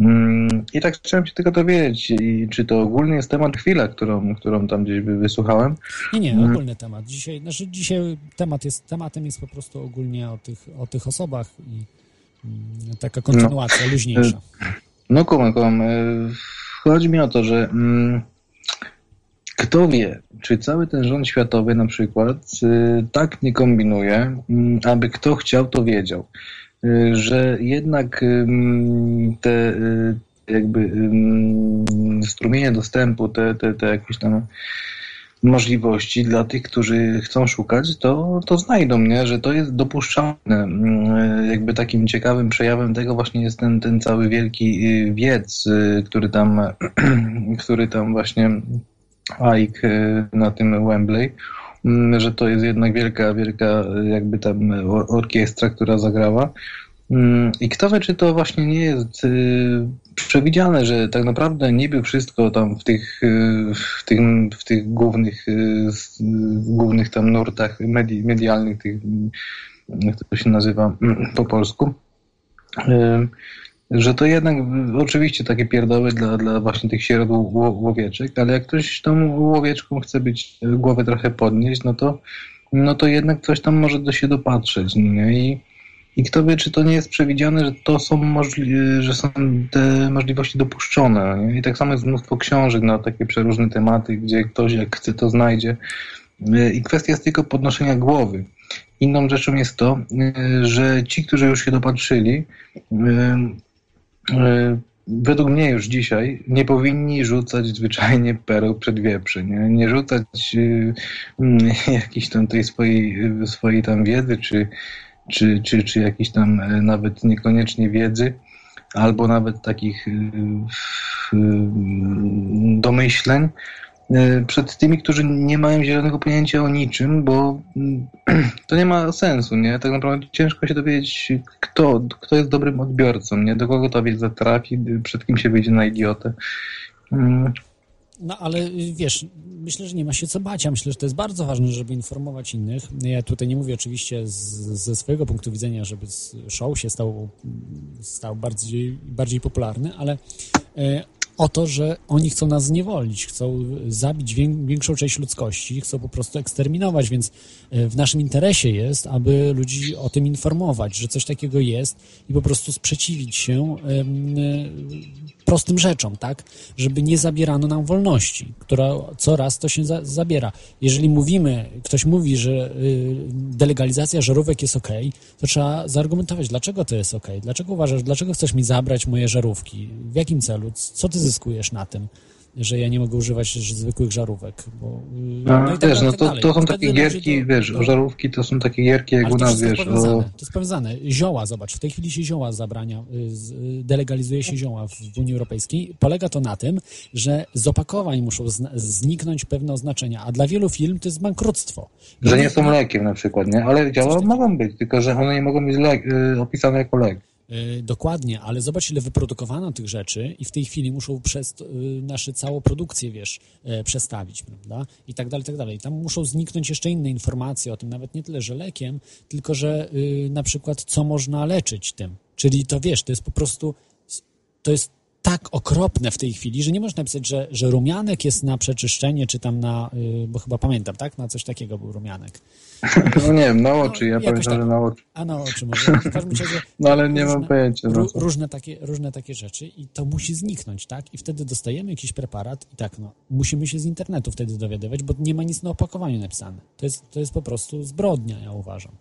Mm, I tak chciałem się tylko dowiedzieć, czy to ogólnie jest temat chwila, którą, którą tam gdzieś wysłuchałem. Nie, nie, mm. ogólny temat. Dzisiaj, znaczy dzisiaj temat jest, tematem jest po prostu ogólnie o tych, o tych osobach i taka kontynuacja, no. luźniejsza. No kumam, kumam. Chodzi mi o to, że kto wie, czy cały ten rząd światowy na przykład y, tak nie kombinuje, y, aby kto chciał, to wiedział, y, że jednak te y, jakby strumienie dostępu, te, te, te jakieś tam możliwości dla tych, którzy chcą szukać, to, to znajdą, nie? że to jest dopuszczalne. Mm, Jakby takim ciekawym przejawem tego właśnie jest ten, ten cały wielki wiec, który tam, który tam właśnie Ike y, na tym Wembley, mm, że to jest jednak wielka, wielka jakby tam or- orkiestra, która zagrała. Mm, I kto wie, czy to właśnie nie jest y, przewidziane, że tak naprawdę niby wszystko tam w tych, y, w tych, w tych głównych, y, y, głównych tam nurtach medi, medialnych, tych, y, jak to się nazywa mm, po polsku, y, że to jednak oczywiście takie pierdoły dla, dla właśnie tych sierot ło- łowieczek, ale jak ktoś tą łowieczką chce być, y, głowę trochę podnieść, no to, no to jednak coś tam może do się dopatrzeć, nie? I i kto wie, czy to nie jest przewidziane, że to są możli- że są te możliwości dopuszczone. Nie? I tak samo jest mnóstwo książek na takie przeróżne tematy, gdzie ktoś jak chce to znajdzie. Y, I kwestia jest tylko podnoszenia głowy. Inną rzeczą jest to, y, że ci, którzy już się dopatrzyli, według mnie już dzisiaj nie powinni rzucać zwyczajnie pereł przed wieprze. Nie, nie rzucać y, mm, jakiejś tam tej swojej, y, swojej tam wiedzy, czy czy, czy, czy jakichś tam e, nawet niekoniecznie wiedzy, albo nawet takich y, domyśleń przed tymi, którzy nie mają zielonego pojęcia o niczym, bo mm, to nie ma sensu, nie? Tak naprawdę ciężko się dowiedzieć, kto, kto jest dobrym odbiorcą, nie? Do kogo ta wiedza trafi, przed kim się wyjdzie na idiotę. Mm, No ale wiesz, myślę, że nie ma się co bać. Ja myślę, że to jest bardzo ważne, żeby informować innych. Ja tutaj nie mówię oczywiście z, ze swojego punktu widzenia, żeby show się stał, stał bardziej, bardziej popularny, ale e, o to, że oni chcą nas zniewolić, chcą zabić wię- większą część ludzkości, chcą po prostu eksterminować, więc e, w naszym interesie jest, aby ludzi o tym informować, że coś takiego jest i po prostu sprzeciwić się e, prostym rzeczom, tak? Żeby nie zabierano nam wolności, która coraz to się za, zabiera. Jeżeli mówimy, ktoś mówi, że y, delegalizacja żarówek jest ok, to trzeba zaargumentować, dlaczego to jest ok, dlaczego uważasz, dlaczego chcesz mi zabrać moje żarówki, w jakim celu, co ty zyskujesz na tym, że ja nie mogę używać zwykłych żarówek, bo... y, No, i tak wiesz, no tak to, to są takie wtedy ludzie gierki, to- wiesz, o żarówki to są takie gierki jak u nas, wiesz, powiązane. o... To jest powiązane. Zioła, zobacz, w tej chwili się zioła zabrania, y, y, delegalizuje się zioła w, Unii Europejskiej. Polega to na tym, że z opakowań muszą zniknąć pewne oznaczenia, a dla wielu firm to jest bankructwo. Że nie są lekiem na przykład, nie? Ale działa mogą być, tylko że one nie mogą być lek, opisane jako lek. Y, Dokładnie, ale zobacz, ile wyprodukowano tych rzeczy i w tej chwili muszą przez y, nasze całą produkcję, wiesz, e, przestawić, prawda? I tak dalej, i tak dalej. Tam muszą zniknąć jeszcze inne informacje o tym, nawet nie tyle, że lekiem, tylko, że y, na przykład co można leczyć tym. Czyli to, wiesz, to jest po prostu, to jest tak okropne w tej chwili, że nie można napisać, że, że rumianek jest na przeczyszczenie, czy tam na, y, bo chyba pamiętam, tak? Na coś takiego był rumianek. No nie wiem, na oczy, ja pamiętam, tak. że na oczy. A na oczy może. W każdym razie No ale nie mam pojęcia. No Ró- różne, takie, różne takie rzeczy i to musi zniknąć, tak? I wtedy dostajemy jakiś preparat i tak, no, musimy się z internetu wtedy dowiadywać, bo nie ma nic na opakowaniu napisane. To jest, to jest po prostu zbrodnia, ja uważam.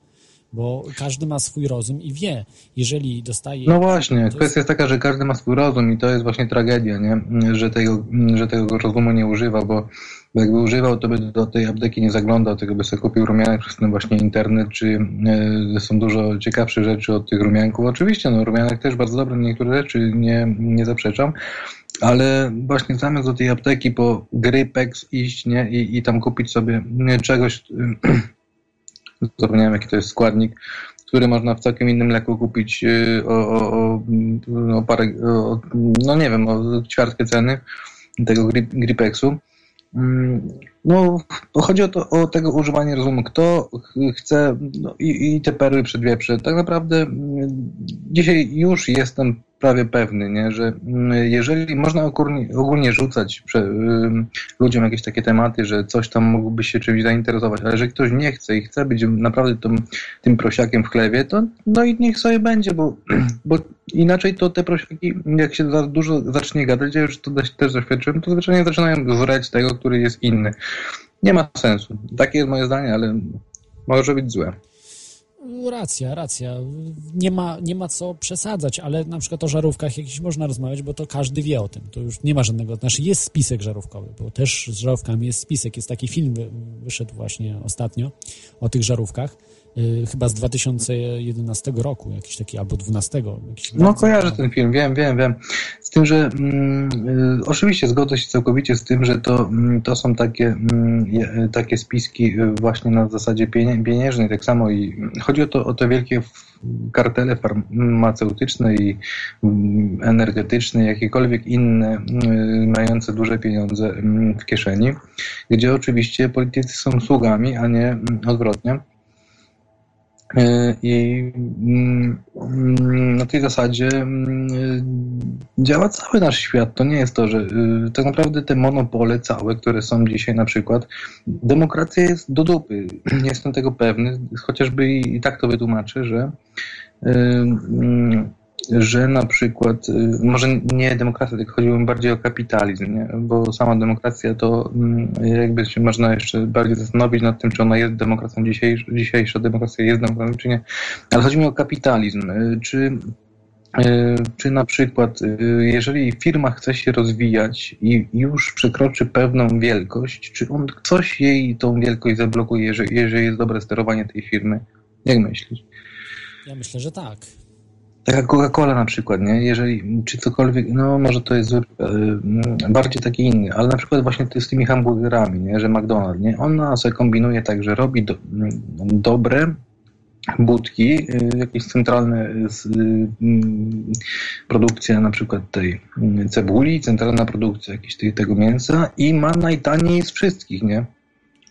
Bo każdy ma swój rozum i wie, jeżeli dostaje... No właśnie, kwestia jest taka, że każdy ma swój rozum i to jest właśnie tragedia, nie? Że tego, że tego rozumu nie używa, bo jakby używał, to by do tej apteki nie zaglądał, tylko by sobie kupił rumianek przez ten właśnie internet, czy e, są dużo ciekawsze rzeczy od tych rumianków. Oczywiście, no rumianek też bardzo dobry, niektóre rzeczy nie, nie zaprzeczam, ale właśnie zamiast do tej apteki po Grypex iść, nie? I, i tam kupić sobie czegoś, zapomniałem jaki to jest składnik, który można w całkiem innym leku kupić y, o, o, o, parę, o, no nie wiem, o ćwiartkę ceny tego grip, Gripexu. Mm, No, chodzi o, to, o tego używanie rozumu. Kto ch- chce no, i, i te perły przed wieprze. Tak naprawdę mm, dzisiaj już jestem prawie pewny, nie, że mm, jeżeli można ogólnie, rzucać ym, ludziom jakieś takie tematy, że coś tam mógłby się czymś zainteresować, ale jeżeli ktoś nie chce i chce być naprawdę tym, prosiakiem w chlewie, to no i niech sobie będzie, bo, bo inaczej to te prosiaki, jak się za dużo zacznie gadać, ja już to też doświadczyłem, to zwyczajnie zaczynają żreć tego, który jest inny. Nie ma sensu. Takie jest moje zdanie, ale może być złe. Racja, racja. Nie ma, nie ma co przesadzać, ale na przykład o żarówkach jakiś można rozmawiać, bo to każdy wie o tym. To już nie ma żadnego. Znaczy jest spisek żarówkowy, bo też z żarówkami jest spisek. Jest taki film, wyszedł właśnie ostatnio o tych żarówkach. Yy, chyba z 2011 roku, jakiś taki, albo 12. Jakiś no kojarzę ten film, wiem, wiem, wiem. Z tym, że mm, y, oczywiście zgodzę się całkowicie z tym, że to, mm, to są takie, mm, je, takie spiski właśnie na zasadzie pieniężnej, tak samo i chodzi o, to, o te wielkie kartele farmaceutyczne i energetyczne, jakiekolwiek inne mające duże pieniądze w kieszeni, gdzie oczywiście politycy są sługami, a nie odwrotnie. E, I mm, na tej zasadzie mm, działa cały nasz świat. To nie jest to, że y, tak naprawdę te monopole całe, które są dzisiaj na przykład, demokracja jest do dupy. Nie jestem tego pewny, chociażby i tak to wytłumaczę, że y, mm, że na przykład, y, może nie demokracja, tylko chodziło mi bardziej o kapitalizm, nie? bo sama demokracja to mm, jakby się można jeszcze bardziej zastanowić nad tym, czy ona jest demokracją dzisiejsza, dzisiejsza demokracja jest demokracją, czy nie. Ale chodzi mi o kapitalizm. Y, czy, y, czy na przykład, jeżeli firma chce się rozwijać i już przekroczy pewną wielkość, czy on coś jej tą wielkość zablokuje, jeżeli, jeżeli jest dobre sterowanie tej firmy? Jak myślisz? Ja myślę, że tak. Taka Coca-Cola na przykład, nie? Jeżeli, czy cokolwiek, no może to jest zły, bardziej taki inny, ale na przykład właśnie z tymi hamburgerami, nie? Że McDonald's, nie? Ona sobie kombinuje tak, że robi do, dobre budki, y, jakieś centralne y, produkcja na przykład tej cebuli, centralna produkcja jakiegoś tego mięsa i ma najtaniej z wszystkich, nie?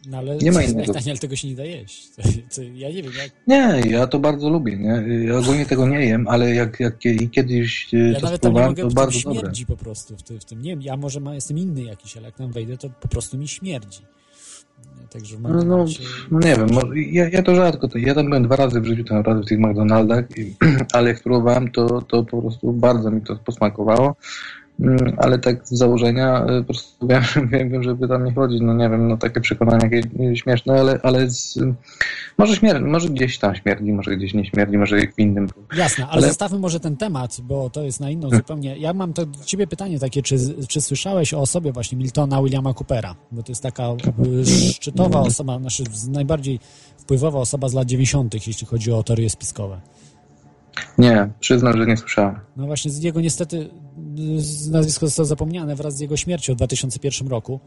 No ale nie ma innego. ale tego się nie da jeść. To, to ja nie wiem. Jak... Nie, ja to bardzo lubię. Nie? Ja ogólnie tego nie jem, ale jak, jak kiedyś e, ja to nawet tam nie mogę, to bardzo śmierdzi dobre. po prostu w, tym. Nie wiem, ja może ma, jestem inny jakiś, ale jak tam wejdę, to po prostu mi śmierdzi. Także w no, no, no nie wiem, ja, ja to rzadko, to, ja tam byłem dwa razy w życiu tak naprawdę w tych McDonaldach, ale jak spróbowałem, to, to po prostu bardzo mi to posmakowało. Mm, ale tak z założenia y, po prostu wiem, wiem, wiem żeby tam nie chodzić, no nie wiem, no takie przekonania jakieś śmieszne, ale, ale z, może, śmierdzi, może gdzieś tam śmierdzi, może gdzieś nie śmierdzi, może w innym. Jasne, ale, ale... zostawmy może ten temat, bo to jest na inną hmm. zupełnie. Ja mam to do ciebie pytanie takie, czy, czy słyszałeś o osobie właśnie Miltona Williama Coopera? Bo to jest taka szczytowa osoba, znaczy najbardziej wpływowa osoba z lat 90., jeśli chodzi o teorie spiskowe. Nie, przyznam, że nie słyszałem. No właśnie, z jego niestety nazwisko zostało zapomniane wraz z jego śmiercią w 2001 roku.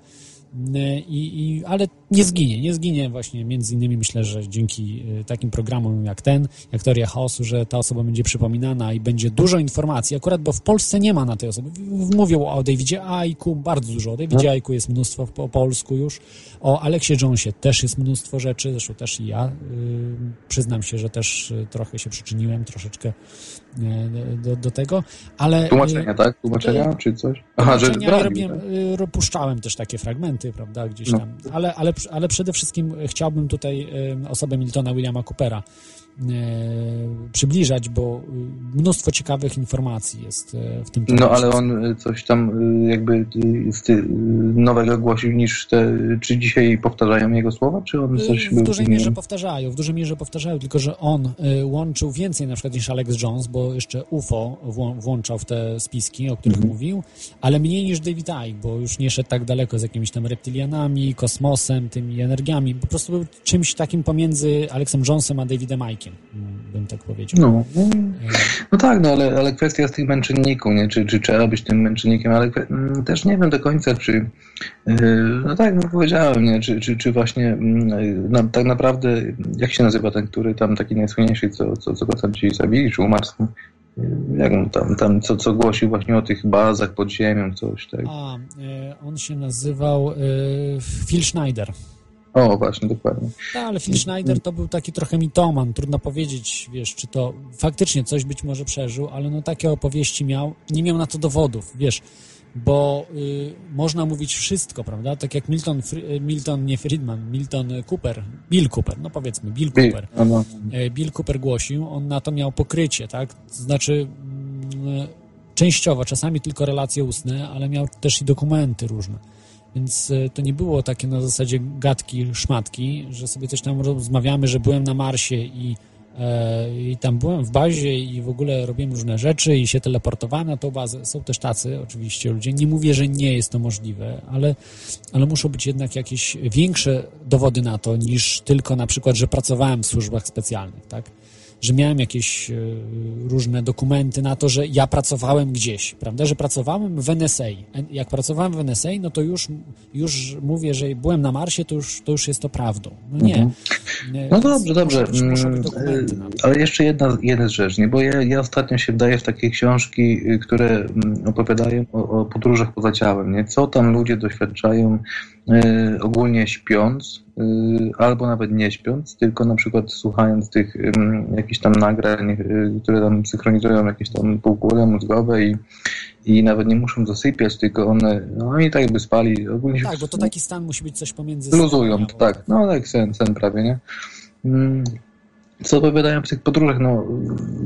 I, i, ale nie zginie, nie zginie właśnie między innymi myślę, że dzięki y, takim programom jak ten, jak Teoria Chaosu, że ta osoba będzie przypominana i będzie dużo informacji, akurat bo w Polsce nie ma na tej osobie. Mówią o Davidzie Aiku, bardzo dużo o Davidzie no. Aiku jest mnóstwo po polsku już, o Aleksie Jonesie też jest mnóstwo rzeczy, zresztą też i ja y, przyznam się, że też y, trochę się przyczyniłem troszeczkę do, do tego, ale... Tłumaczenia, tak? Tłumaczenia, czy coś? Aha, że ja robiłem, tak? puszczałem też takie fragmenty, prawda, gdzieś no. tam, ale, ale, ale przede wszystkim chciałbym tutaj osobę Miltona Williama Coopera E, przybliżać, bo y, mnóstwo ciekawych informacji jest e, w tym temacie. No ale on y, coś tam jakby nowego głosił niż te, czy dzisiaj powtarzają jego słowa, czy on coś... W dużej mierze powtarzają, w dużej mierze powtarzają, tylko że on łączył więcej na przykład niż Alex Jones, bo jeszcze UFO włączał w te spiski, o których mhm. mówił, ale mniej niż David Icke, bo już nie szedł tak daleko z jakimiś tam reptylianami, kosmosem, tymi energiami, po prostu był czymś takim pomiędzy Alexem Jonesem a Davidem Icke bym tak powiedział. No, no, no tak, no ale, ale kwestia z tych męczenników, nie? Czy, czy trzeba być tym męczennikiem, ale mm, też nie wiem do końca, czy yy, no tak jak powiedziałem, nie? Czy, czy, czy właśnie no, tak naprawdę, jak się nazywa ten, który tam taki najsłynniejszy, co, co, co go tam ci zabili, czy umarł? Y, jak on tam, tam co, co głosił właśnie o tych bazach pod ziemią, coś tak. A, on się nazywał Phil Schneider. O, właśnie, dokładnie. Tak, ale Phil Schneider to był taki trochę mitoman. Trudno powiedzieć, wiesz, czy to faktycznie coś być może przeżył, ale no takie opowieści miał. Nie miał na to dowodów, wiesz, bo y, można mówić wszystko, prawda? Tak jak Milton, y, Milton, nie Friedman, Milton Cooper, Bill Cooper, no powiedzmy, Bill Cooper. No, no. E, Bill Cooper głosił, on na to miał pokrycie, tak? To znaczy mm, częściowo, czasami tylko relacje ustne, ale miał też i dokumenty różne. Więc e, to nie było takie na zasadzie gadki, szmatki, że sobie coś tam rozmawiamy, że byłem na Marsie i e, i tam byłem w bazie i w ogóle robiłem różne rzeczy i się teleportowałem na tą bazę. Są też tacy oczywiście ludzie. Nie mówię, że nie jest to możliwe, ale, ale muszą być jednak jakieś większe dowody na to niż tylko na przykład, że pracowałem w służbach specjalnych, tak? Że miałem jakieś e, różne dokumenty na to, że ja pracowałem gdzieś, prawda, że pracowałem w NSA. Jak pracowałem w NSA, no to już, już mówię, że byłem na Marsie, to już, to już jest to prawdą. No nie. Mhm. No dobrze, dobrze. Mm, Ale jeszcze jedna, jedna rzecz, nie? bo ja, ja ostatnio się wdaję w takie książki, y, które mm, opowiadają o, o podróżach poza ciałem, nie? co tam ludzie doświadczają y, ogólnie śpiąc, albo nawet nie śpiąc, tylko na przykład słuchając tych y, jakichś tam nagrań, y, które tam synchronizują jakieś tam półkule mózgowe i, i nawet nie muszą zasypiać, tylko one, no oni tak jakby spali. Ogólnie tak, bo to taki stan musi być coś pomiędzy... Luzują, tak, no tak, sen, sen prawie, nie? Co opowiadają w tych podróżach, no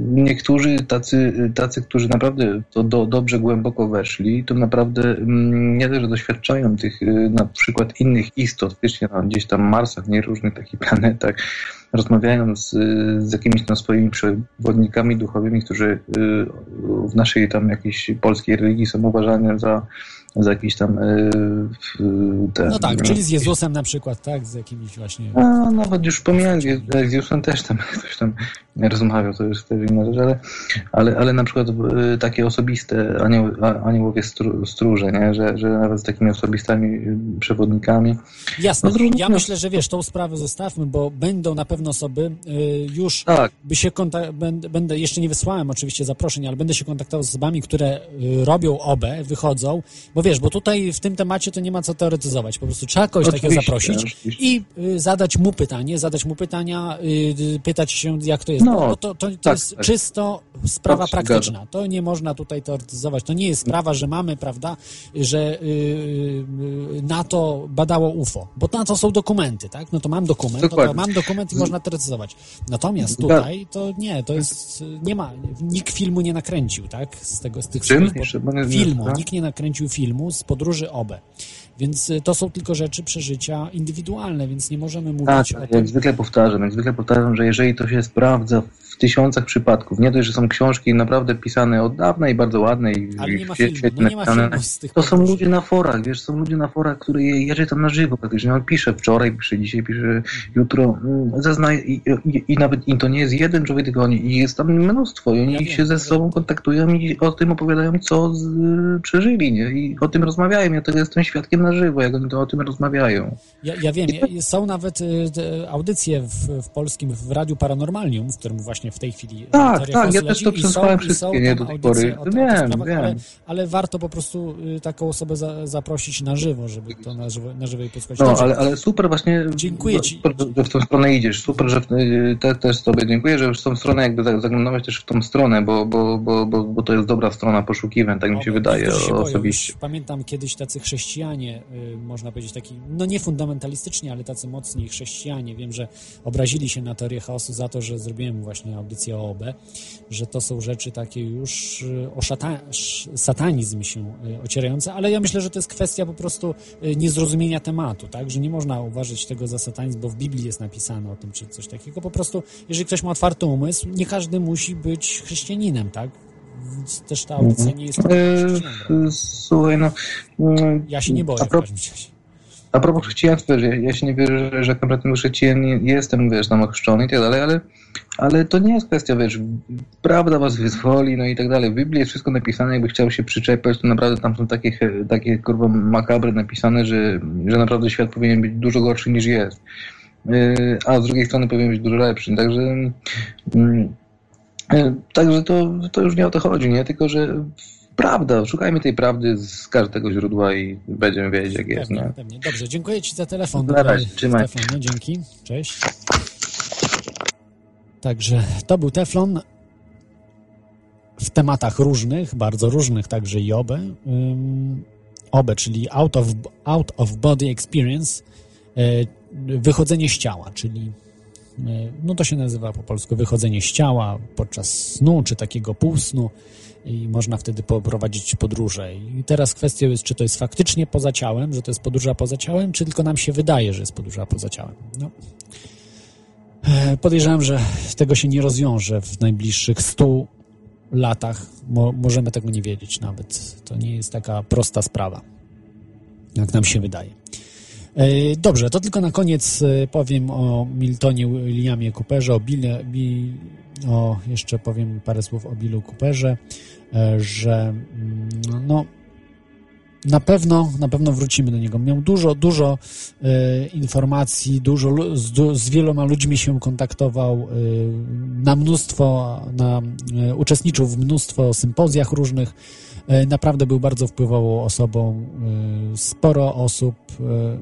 niektórzy tacy, tacy którzy naprawdę to do, dobrze głęboko weszli, to naprawdę mm, nie tylko doświadczają tych y, na przykład innych istot, faktycznie no, gdzieś tam Marsach, nie różnych takich planetach, rozmawiają z, z jakimiś tam swoimi przewodnikami duchowymi, którzy y, w naszej tam jakiejś polskiej religii są uważani za za jakiś tam y, ten, No tak, czyli z Jezusem na przykład, tak? Z jakimiś właśnie... A, nawet już pomijając, z Jezusem też tam ktoś tam rozmawiał, to jest też inna rzecz, ale, ale, ale na przykład y, takie osobiste anioł, aniołowie stru, stróże, nie? Że, że nawet z takimi osobistymi y, przewodnikami. Jasne, no, ja myślę, że wiesz, tą sprawę zostawmy, bo będą na pewno osoby już tak. by się kontak- będę, jeszcze nie wysłałem oczywiście zaproszeń, ale będę się kontaktował z osobami, które robią obę, wychodzą, bo wiesz, bo tutaj w tym temacie to nie ma co teoretyzować. Po prostu trzeba kogoś oczywiście, takiego zaprosić oczywiście. i y, zadać mu pytanie, zadać mu pytania, y, pytać się, jak to jest. No, no to, to, to tak, jest tak. czysto sprawa tak, praktyczna. To nie można tutaj teoretyzować. To nie jest sprawa, że mamy, prawda, że y, NATO badało UFO, bo na to są dokumenty, tak? No to mam dokument, no to mam dokument i można teoretyzować. Natomiast tutaj to nie, to jest, nie ma, nikt filmu nie nakręcił, tak? Z tego, z tych Czym? Filmu, nikt nie nakręcił filmu filmu z podróży OBE. Więc y, to są tylko rzeczy, przeżycia indywidualne, więc nie możemy mówić tak, o tym. jak zwykle powtarzam, jak zwykle powtarzam, że jeżeli to się sprawdza w tysiącach przypadków, nie dość, że są książki naprawdę pisane od dawna i bardzo ładne i Ale nie ma filmu, no nie ma filmu z tych To są ludzie na forach, wiesz, są ludzie na forach, które je, ja czytam na żywo praktycznie. On pisze wczoraj, pisze dzisiaj, pisze jutro, mm, zeznaje i, i, i, nawet i to nie jest jeden człowiek, tylko oni, i jest tam mnóstwo i oni ja się wiem, ze sobą kontaktują i o tym opowiadają, co z, przeżyli, nie? I o tym rozmawiają. Ja tego jestem świadkiem na żywo, jak oni to o tym rozmawiają. Ja, ja wiem, są nawet y, audycje w, w polskim, w Radiu Paranormalium, w którym właśnie w tej chwili tak, tak, ja też to przesłałem wszystkie, nie, do tej pory. Wiem, sprawach, wiem. Ale, ale, warto po prostu y, taką osobę za, zaprosić na żywo, żeby to na, żywo, na żywej posłuchać. No, ale, ale super właśnie, dziękuję ci. Super, że w tą stronę idziesz, super, że w, y, te, też Tobie dziękuję, że już w tą stronę jakby zaglądałeś też w tą stronę, bo, bo, bo, bo, bo to jest dobra strona poszukiwań, tak mi się wydaje się osobiście. Boją. Pamiętam kiedyś tacy chrześcijanie, można powiedzieć taki, no nie fundamentalistyczni, ale tacy mocni chrześcijanie, wiem, że obrazili się na teorię chaosu za to, że zrobiłem właśnie audycję o OB, że to są rzeczy takie już y, o szata, satanizm się y, ocierające, ale ja myślę, że to jest kwestia po prostu y, niezrozumienia tematu, tak, że nie można uważać tego za satanizm, bo w Biblii jest napisane o tym, czy coś takiego. Po prostu, jeżeli ktoś ma otwarty umysł, nie każdy musi być chrześcijaninem, tak? Więc też ta audycja nie jest... Eee, słuchaj, no... Mm, ja się nie boję w każdym razie. A propos chrześcijaństwa, ja się nie wierzę, że kompletnym chrześcijanin jestem, wiesz, tam ochrzczony i tak dalej, ale, ale to nie jest kwestia, wiesz, prawda was wyzwoli, no i tak dalej. W Biblii jest wszystko napisane, jakby chciał się przyczepiać, to naprawdę tam są takie, takie kurwa makabry napisane, że, że naprawdę świat powinien być dużo gorszy niż jest. Yy, a z drugiej strony powinien być dużo lepszy. Także mm, yy, Także to, to już nie o to chodzi, nie? Tylko, że prawda. Szukajmy tej prawdy z każdego źródła i będziemy wiedzieć, jak jest. Pewnie, pewnie. Dobrze, dziękuję Ci za telefon. Na razie, trzymaj. Teflon, dzięki, cześć. Także to był Teflon w tematach różnych, bardzo różnych, także i OBE. Um, OBE, czyli out of, out of Body Experience, e, wychodzenie z ciała, czyli e, no to się nazywa po polsku wychodzenie z ciała podczas snu, czy takiego półsnu i można wtedy poprowadzić podróże. I teraz kwestia jest, czy to jest faktycznie poza ciałem, że to jest podróża poza ciałem, czy tylko nam się wydaje, że jest podróża poza ciałem. No. E, podejrzewam, że tego się nie rozwiąże w najbliższych 100 latach. Mo możemy tego nie wiedzieć nawet. To nie jest taka prosta sprawa, jak nam się wydaje. E, dobrze, to tylko na koniec e, powiem o Miltonie Williamie Cooperze, o, Bill, Bill, o jeszcze powiem parę słów o Billu Cooperze, że mm, no, na pewno, na pewno wrócimy do niego. Miał dużo, dużo e, informacji, dużo, z, z, wieloma ludźmi się kontaktował, e, na mnóstwo, na, e, uczestniczył w mnóstwo sympozjach różnych. E, naprawdę był bardzo wpływową osobą. E, sporo osób e,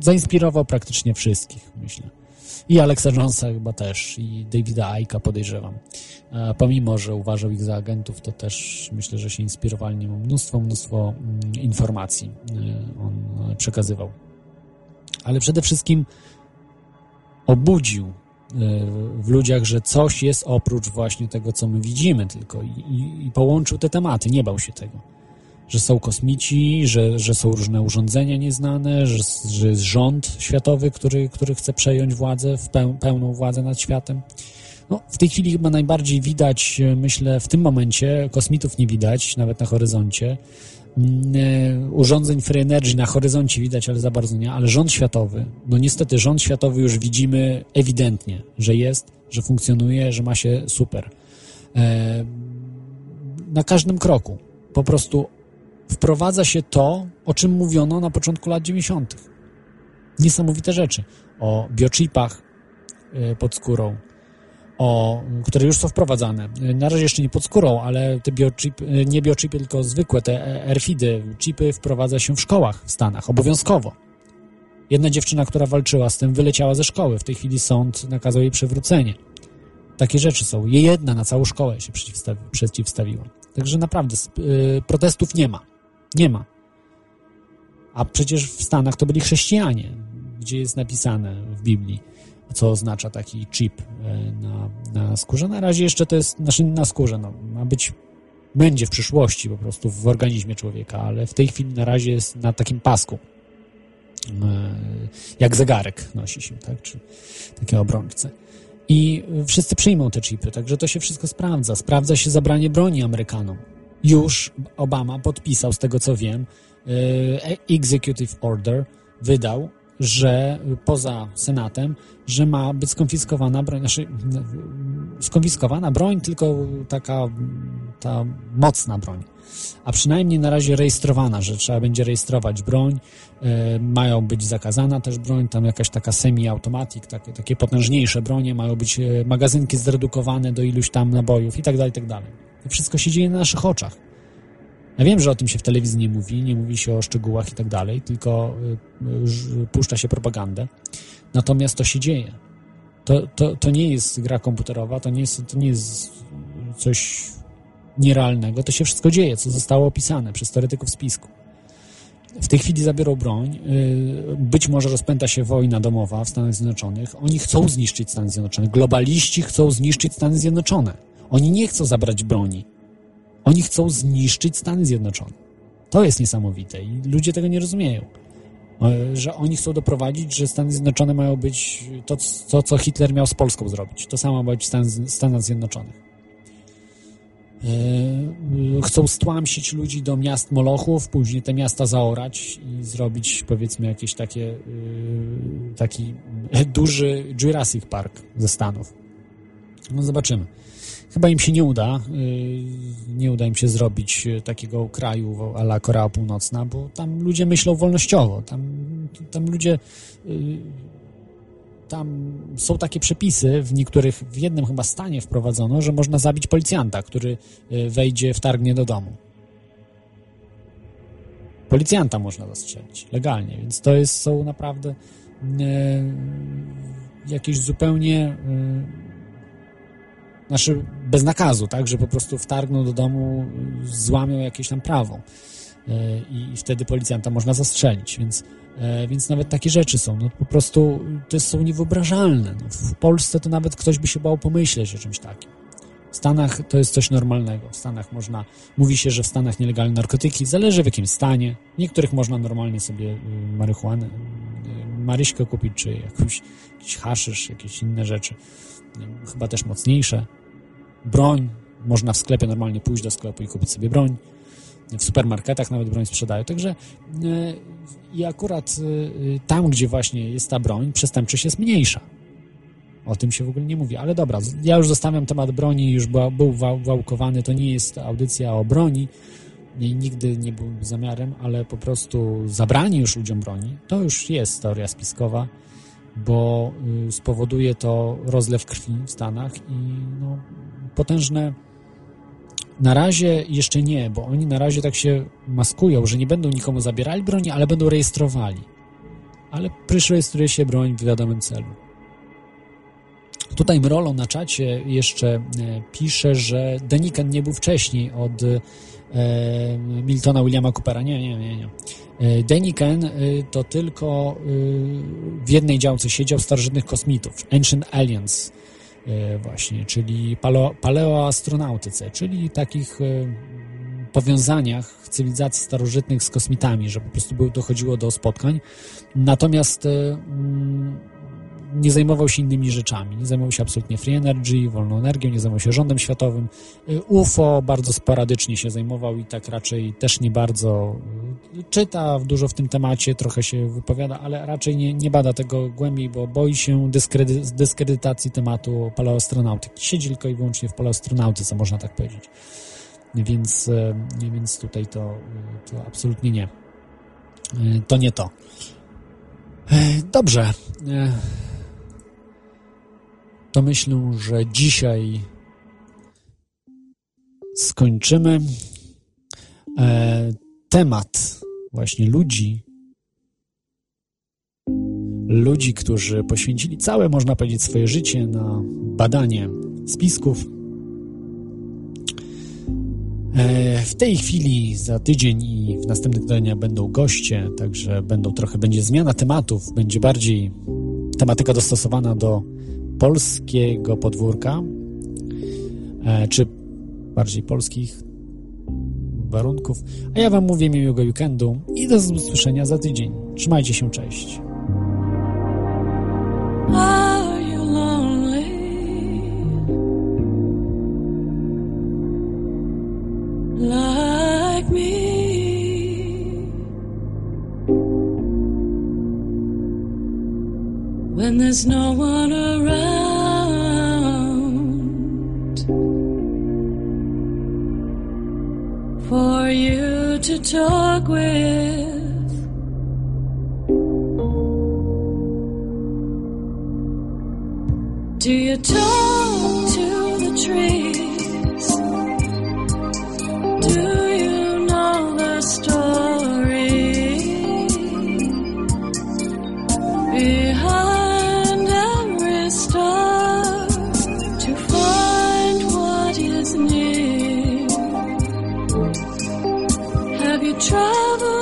zainspirował praktycznie wszystkich, myślę. I Alexa Jonesa chyba też, i Davida Aika podejrzewam. A pomimo, że uważał ich za agentów, to też myślę, że się inspirowali nim mnóstwo, mnóstwo mm, informacji e, on e, przekazywał. Ale przede wszystkim obudził e, w ludziach, że coś jest oprócz właśnie tego, co my widzimy tylko i, i, i połączył te tematy, nie bał się tego że są kosmici, że, że są różne urządzenia nieznane, że, że jest rząd światowy, który, który chce przejąć władzę, w peł, pełną władzę nad światem. No, w tej chwili chyba najbardziej widać, myślę, w tym momencie, kosmitów nie widać, nawet na horyzoncie. Mm, urządzeń Free Energy na horyzoncie widać, ale za bardzo nie, ale rząd światowy, no niestety rząd światowy już widzimy ewidentnie, że jest, że funkcjonuje, że ma się super. E, na każdym kroku. Po prostu wprowadza się to, o czym mówiono na początku lat 90. Niesamowite rzeczy o biochipach y, pod skórą, o, które już są wprowadzane. Na razie jeszcze nie pod skórą, ale te biochipy, y, nie biochipy, tylko zwykłe, te RFID-y, chipy wprowadza się w szkołach w Stanach, obowiązkowo. Jedna dziewczyna, która walczyła z tym, wyleciała ze szkoły. W tej chwili sąd nakazał jej przywrócenie. Takie rzeczy są. Je jedna na całą szkołę się przeciwstawi przeciwstawiła. Także naprawdę protestów nie ma. Nie ma. A przecież w Stanach to byli chrześcijanie, gdzie jest napisane w Biblii, co oznacza taki chip e, na, na skórze. Na razie jeszcze to jest, znaczy na skórze, no, ma być, będzie w przyszłości po prostu w organizmie człowieka, ale w tej chwili na razie jest na takim pasku. E, jak zegarek nosi się, tak? Czy takie obrączce. I wszyscy przyjmą te chipy, także to się wszystko sprawdza. Sprawdza się zabranie broni Amerykanom już Obama podpisał, z tego co wiem, e, executive order, wydał, że poza Senatem, że ma być skonfiskowana broń, znaczy skonfiskowana broń, tylko taka ta mocna broń. A przynajmniej na razie rejestrowana, że trzeba będzie rejestrować broń, e, mają być zakazana też broń, tam jakaś taka semi-automatic, takie, takie potężniejsze bronie, mają być e, magazynki zredukowane do iluś tam nabojów i tak dalej, i tak dalej. To wszystko się dzieje na naszych oczach. Ja wiem, że o tym się w telewizji nie mówi, nie mówi się o szczegółach i tak dalej, tylko y, y, puszcza się propagandę. Natomiast to się dzieje. To, to, to nie jest gra komputerowa, to nie jest, to nie jest coś nierealnego, to się wszystko dzieje, co zostało opisane przez teoretyków spisku. W tej chwili zabiorą broń, y, być może rozpęta się wojna domowa w Stanach Zjednoczonych. Oni chcą zniszczyć Stany Zjednoczone. Globaliści chcą zniszczyć Stany Zjednoczone. Oni nie chcą zabrać broni. Oni chcą zniszczyć Stany Zjednoczone. To jest niesamowite i ludzie tego nie rozumieją. Że oni chcą doprowadzić, że Stany Zjednoczone mają być to, to co Hitler miał z Polską zrobić. To samo ma być w Stanach Zjednoczonych. E, chcą stłamsić ludzi do miast Molochów, później te miasta zaorać i zrobić powiedzmy jakieś takie e, taki duży Jurassic Park ze Stanów. No zobaczymy. Chyba im się nie uda. Y, nie uda im się zrobić y, takiego kraju a la Korea Północna, bo tam ludzie myślą wolnościowo. Tam, tam ludzie. Y, tam są takie przepisy, w niektórych, w jednym chyba stanie wprowadzono, że można zabić policjanta, który wejdzie, wtargnie do domu. Policjanta można zastrzelić legalnie, więc to jest, są naprawdę jakieś zupełnie znaczy bez nakazu, tak, że po prostu wtargną do domu, złamią jakieś tam prawo e, i wtedy policjanta można zastrzelić, więc, e, więc nawet takie rzeczy są, no po prostu to są niewyobrażalne. No, w Polsce to nawet ktoś by się bał pomyśleć o czymś takim. W Stanach to jest coś normalnego. W Stanach można, mówi się, że w Stanach nielegalne narkotyki, zależy w jakim stanie. W niektórych można normalnie sobie y, marihuanę, y, Maryśkę kupić, czy jakąś, jakiś haszysz, jakieś inne rzeczy. Chyba też mocniejsze. Broń. Można w sklepie normalnie pójść do sklepu i kupić sobie broń. W supermarketach nawet broń sprzedają. Także e, i akurat e, tam, gdzie właśnie jest ta broń, przestępczość jest mniejsza. O tym się w ogóle nie mówi. Ale dobra, ja już zostawiam temat broni, już był wałkowany. To nie jest audycja o broni i nigdy nie był zamiarem, ale po prostu zabranie już ludziom broni, to już jest teoria spiskowa, bo y, spowoduje to rozlew krwi w Stanach i no, potężne. Na razie jeszcze nie, bo oni na razie tak się maskują, że nie będą nikomu zabierali broni, ale będą rejestrowali. Ale prysz rejestruje się broń w wiadomym celu. Tutaj Mrolo na czacie jeszcze e, pisze, że Deniken nie był wcześniej od Miltona Williama Coopera. Nie, nie, nie. nie. E, Deniken e, to tylko w jednej działce siedział starożytnych kosmitów, Ancient Aliens właśnie, czyli paleo, paleoastronautyce, czyli takich powiązaniach cywilizacji starożytnych z kosmitami, że po prostu dochodziło do spotkań. Natomiast nie zajmował się innymi rzeczami. Nie zajmował się absolutnie free energy, wolną energią, nie zajmował się rządem światowym. Y, UFO bardzo sporadycznie się zajmował i tak raczej też nie bardzo y, czyta dużo w tym temacie, trochę się wypowiada, ale raczej nie, nie bada tego głębiej, bo boi się dyskredy dyskredytacji tematu paleoastronautyki. Siedzi tylko i wyłącznie w paleoastronautyce, można tak powiedzieć. Więc, y, więc tutaj to, to absolutnie nie. To nie to. Dobrze to myślę, że dzisiaj skończymy e, temat właśnie ludzi, ludzi, którzy poświęcili całe, można powiedzieć, swoje życie na badanie spisków. E, w tej chwili za tydzień i w następnych tygodniach będą goście, także będą trochę, będzie zmiana tematów, będzie bardziej tematyka dostosowana do polskiego podwórka, e, czy bardziej polskich warunków. A ja Wam mówię miłego weekendu i do usłyszenia za tydzień. Trzymajcie się, cześć. when there's no one talk with. Do you talk You travel.